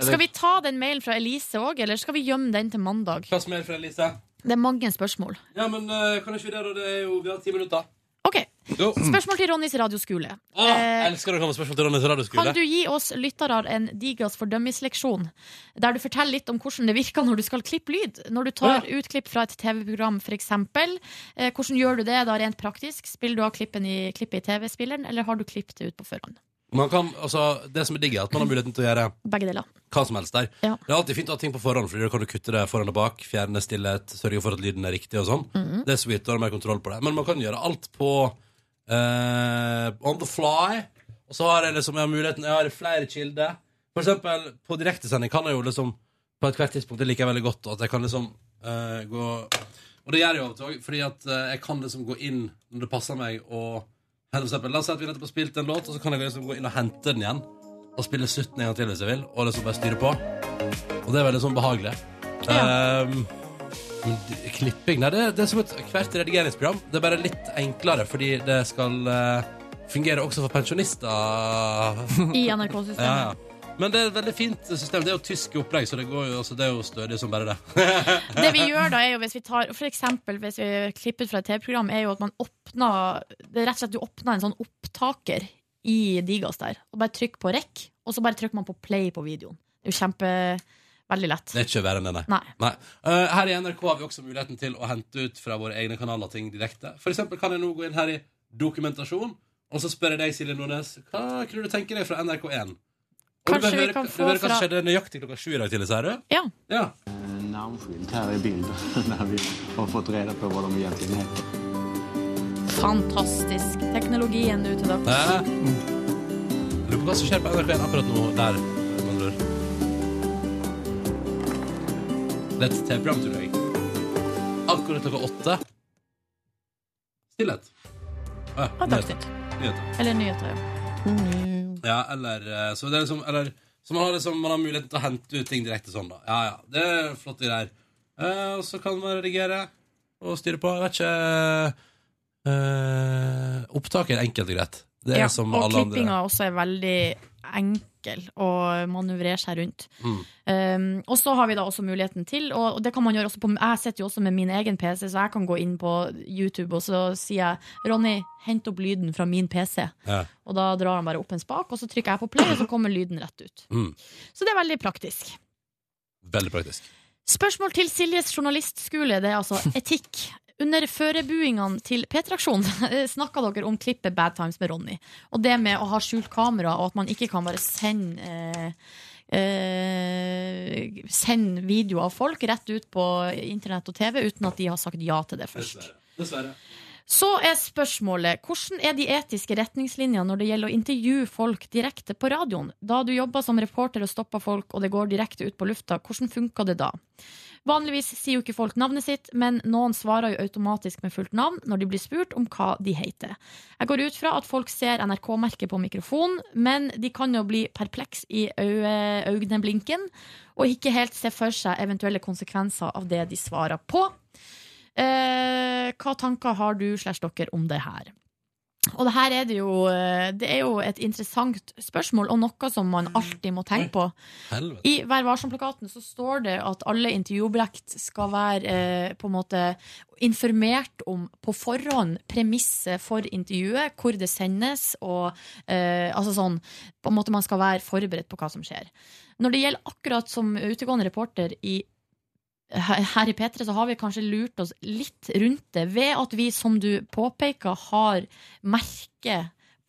Skal vi ta den mailen fra Elise òg, eller skal vi gjemme den til mandag?
Hva som er fra Elise?
Det er mange spørsmål.
Ja, men eh, kan ikke vi det, da? Det er jo, vi har ti minutter.
Ok. Spørsmål til Ronnys radioskole.
Ah,
Eh,
elsker å komme med spørsmål til Ronnys radioskole.
Kan du gi oss lyttere en Digas fordømmisleksjon, der du forteller litt om hvordan det virker når du skal klippe lyd? Når du tar ut klipp fra et TV-program, f.eks. Eh, hvordan gjør du det da rent praktisk? Spiller du av klippen i, klippet i TV-spilleren, eller har du klippet det ut på forhånd?
Man kan, altså, det som er digg, er at man har muligheten til å gjøre
Begge deler.
hva som helst der.
Ja.
Det er alltid fint å ha ting på forhånd, Fordi da kan du kutte det foran og bak, fjerne stillhet, sørge for at lyden er riktig og sånn.
Mhm.
Det er sweet, da har du mer kontroll på det. Men man kan gjøre alt på uh, on the fly. Og så har jeg liksom jeg har muligheten Jeg har flere kilder. For eksempel på direktesending kan jeg jo liksom På ethvert tidspunkt det liker jeg veldig godt, at jeg kan liksom uh, gå Og det gjør jeg jo av og til òg, fordi at uh, jeg kan liksom gå inn når det passer meg, og for eksempel, La oss si at vi nettopp har spilt en låt, og så kan jeg liksom gå inn og hente den igjen. Og spille slutten en gang til hvis jeg vil, og liksom bare styre på. Og det er veldig sånn behagelig. Ja. Um, klipping Nei, det, det er som et hvert redigeringsprogram. Det er bare litt enklere, fordi det skal uh, fungere også for pensjonister.
I NRK-systemet.
Ja, ja. Men det er et veldig fint system. Det er jo tysk opplegg, så det, går jo, altså, det er jo stødig som bare det.
Det vi gjør da, er jo hvis vi tar For eksempel hvis vi klipper fra et TV-program, er jo at man åpner Det er rett og slett du åpner en sånn opptaker i Digas der, og bare trykker på rekk, og så bare trykker man på play på videoen. Det er jo kjempe Veldig lett.
Det er ikke verre enn det, nei.
Nei.
Eh, her i NRK har vi også muligheten til å hente ut fra våre egne kanaler ting direkte. For eksempel kan jeg nå gå inn her i dokumentasjon, og så spør jeg deg, Silje Nordnes, hva kunne du tenke deg fra NRK1?
Kanskje vi kan få
hva
fra-
som skjedde nøyaktig klokka sju i dag tidlig, sier du?
Ja.
ja.
Namnskylt her i bildet der vi har fått reda på hva de egentlig heter.
Fantastisk. Teknologien nå til dags.
Hæ? Lurer på hva som skjer på NRK1 akkurat nå der, med andre ord. Det er et TV-program, tror jeg. Akkurat klokka åtte. Stillhet. Ja,
Ja, Dagsnytt.
Nyheter.
Eller nyheter, ja.
Ja, eller eh, Så det er liksom Eller så man har, liksom, man har muligheten til å hente ut ting direkte sånn, da. Ja, ja. Det er flott greier. Uh, og så kan man redigere og styre på. Jeg vet ikke uh, Opptaket er enkelt og greit. Det er
ja,
som
og
alle
klippinga også er veldig enkel å manøvrere seg rundt.
Mm.
Um, og så har vi da også muligheten til, og det kan man gjøre også på Jeg sitter jo også med min egen PC, så jeg kan gå inn på YouTube og så sier jeg Ronny, hent opp lyden fra min PC.
Ja.
Og da drar han bare opp en spak, og så trykker jeg på play, og så kommer lyden rett ut.
Mm.
Så det er veldig praktisk.
Veldig praktisk.
Spørsmål til Siljes journalistskole, det er altså etikk. Under førebuingene til P3-aksjonen snakka dere om klippet Bad Times med Ronny. Og det med å ha skjult kamera, og at man ikke kan bare sende eh, eh, Sende video av folk rett ut på internett og TV uten at de har sagt ja til det først.
Dessverre.
Så er spørsmålet hvordan er de etiske retningslinjene når det gjelder å intervjue folk direkte på radioen? Da du jobber som reporter og stopper folk, og det går direkte ut på lufta, hvordan funka det da? Vanligvis sier jo ikke folk navnet sitt, men noen svarer jo automatisk med fullt navn når de blir spurt om hva de heter. Jeg går ut fra at folk ser NRK-merket på mikrofonen, men de kan jo bli perpleks i øyeblinken og ikke helt se for seg eventuelle konsekvenser av det de svarer på. Eh, hva tanker har du slash dere om det her? Og det her er det jo eh, Det er jo et interessant spørsmål, og noe som man alltid må tenke på. I Vær varsom-plakaten så står det at alle intervjuobjekt skal være eh, på en måte informert om på forhånd premisset for intervjuet, hvor det sendes, og eh, altså sånn På en måte man skal være forberedt på hva som skjer. Når det gjelder akkurat som utegående reporter i her i P3 så har vi kanskje lurt oss litt rundt det ved at vi, som du påpeker, har merke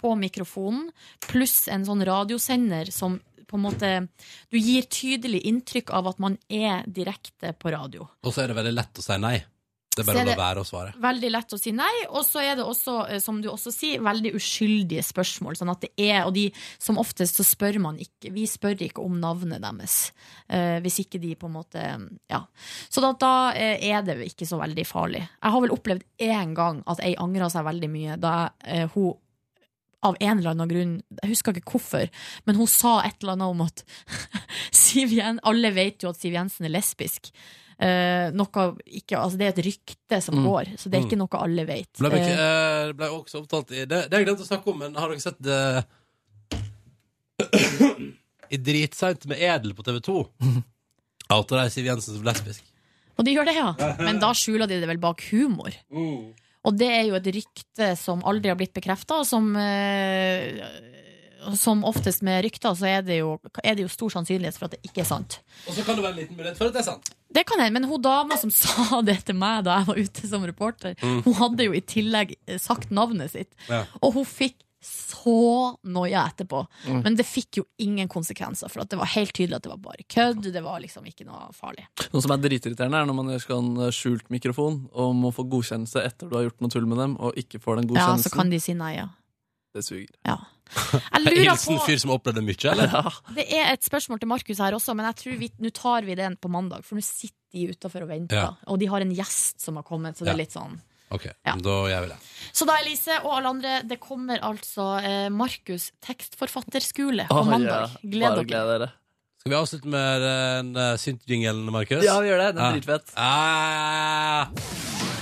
på mikrofonen, pluss en sånn radiosender som på en måte Du gir tydelig inntrykk av at man er direkte på radio.
Og så er det veldig lett å si nei. Det er bare å la være å svare.
Veldig lett å si nei, og så er det også, eh, som du også sier, veldig uskyldige spørsmål. Sånn at det er, og de, som oftest så spør man ikke, vi spør ikke om navnet deres. Uh, hvis ikke de på en måte Ja. Så da, da eh, er det ikke så veldig farlig. Jeg har vel opplevd én gang at ei angra seg veldig mye da uh, hun av en eller annen grunn, jeg husker ikke hvorfor, men hun sa et eller annet om at Siv Jensen alle vet jo at Siv Jensen er lesbisk. Eh, noe ikke, altså det er et rykte som
Mm.
går, så det er ikke
Mm.
noe alle vet.
Ble, ikke, det ble også omtalt i Det, det har jeg glemt å snakke om, men har dere sett det I Dritseint med Edel på TV 2? Outa Siv Jensen som lesbisk.
og de gjør det, ja. Men da skjuler de det vel bak humor. Og det er jo et rykte som aldri har blitt bekrefta, og som eh, som oftest med rykter, så er det, jo, er det jo stor sannsynlighet for at det ikke er sant.
Og så kan det være en liten mulighet for at det er sant.
Det kan hende, men hun dama som sa det til meg da jeg var ute som reporter,
Mm.
hun hadde jo i tillegg eh, sagt navnet sitt.
Ja.
Og hun fikk så noia etterpå.
Mm.
Men det fikk jo ingen konsekvenser, for at det var helt tydelig at det var bare kødd. Det var liksom ikke noe farlig.
Noe som er dritirriterende, er når man skal ha en skjult mikrofon og må få godkjennelse etter du har gjort noe tull med dem, og ikke får den godkjennelsen.
Ja, så kan de si nei, ja.
Det suger.
Ja.
Hilsen fyr som opplevde mye, eller?
Det er et spørsmål til Markus her også, men jeg tror vi, nå tar vi den på mandag. For nå sitter de utafor og venter,
Ja.
og de har en gjest som har kommet. Så det
Ja.
er litt sånn
Ok,
Ja.
da gjør vi det.
Så da, Elise og alle andre, det kommer altså eh, Markus tekstforfatterskole på
oh,
mandag.
ja.
Gled
Bare
dere.
gled dere.
Skal vi avslutte med den uh, synt-jingelen, Markus?
Ja, vi gjør det. Den er ja. dritfett.
Ah.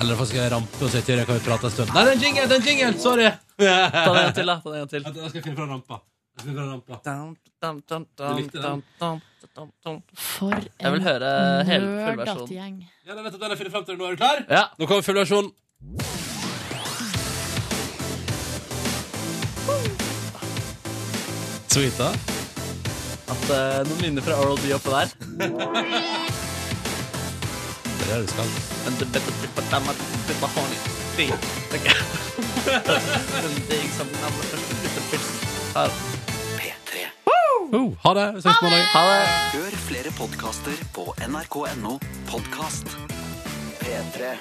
Eller faktisk skal jeg rampe og si til deg kan vi prate en stund. Nei, det er en jingle! Det er en jingle! Sorry!
Ta den en til, da. Ta den en til.
Vent, Jeg skal finne fra rampa. Jeg skal fra rampa
Dum, dum, dum,
Du
dum,
likte den?
dum, dum, dum, dum.
For en
Jeg vil høre hele
nerdete
fullversjonen.
gjeng.
Ja, da vet du den jeg finner frem til. Nå er du klar?
Ja.
Nå kommer fullversjon. Sweet, da.
At uh, noen minner fra RLD oppå der.
Det er det du skal.
Men det better be på damma, be på honey. Det er ikke. Men det er ikke sammen med alle første lyttepils. Her.
P3.
Oh, ha det. Ses på mandag.
Ha det.
Hør flere podkaster på nrk.no podkast. P3.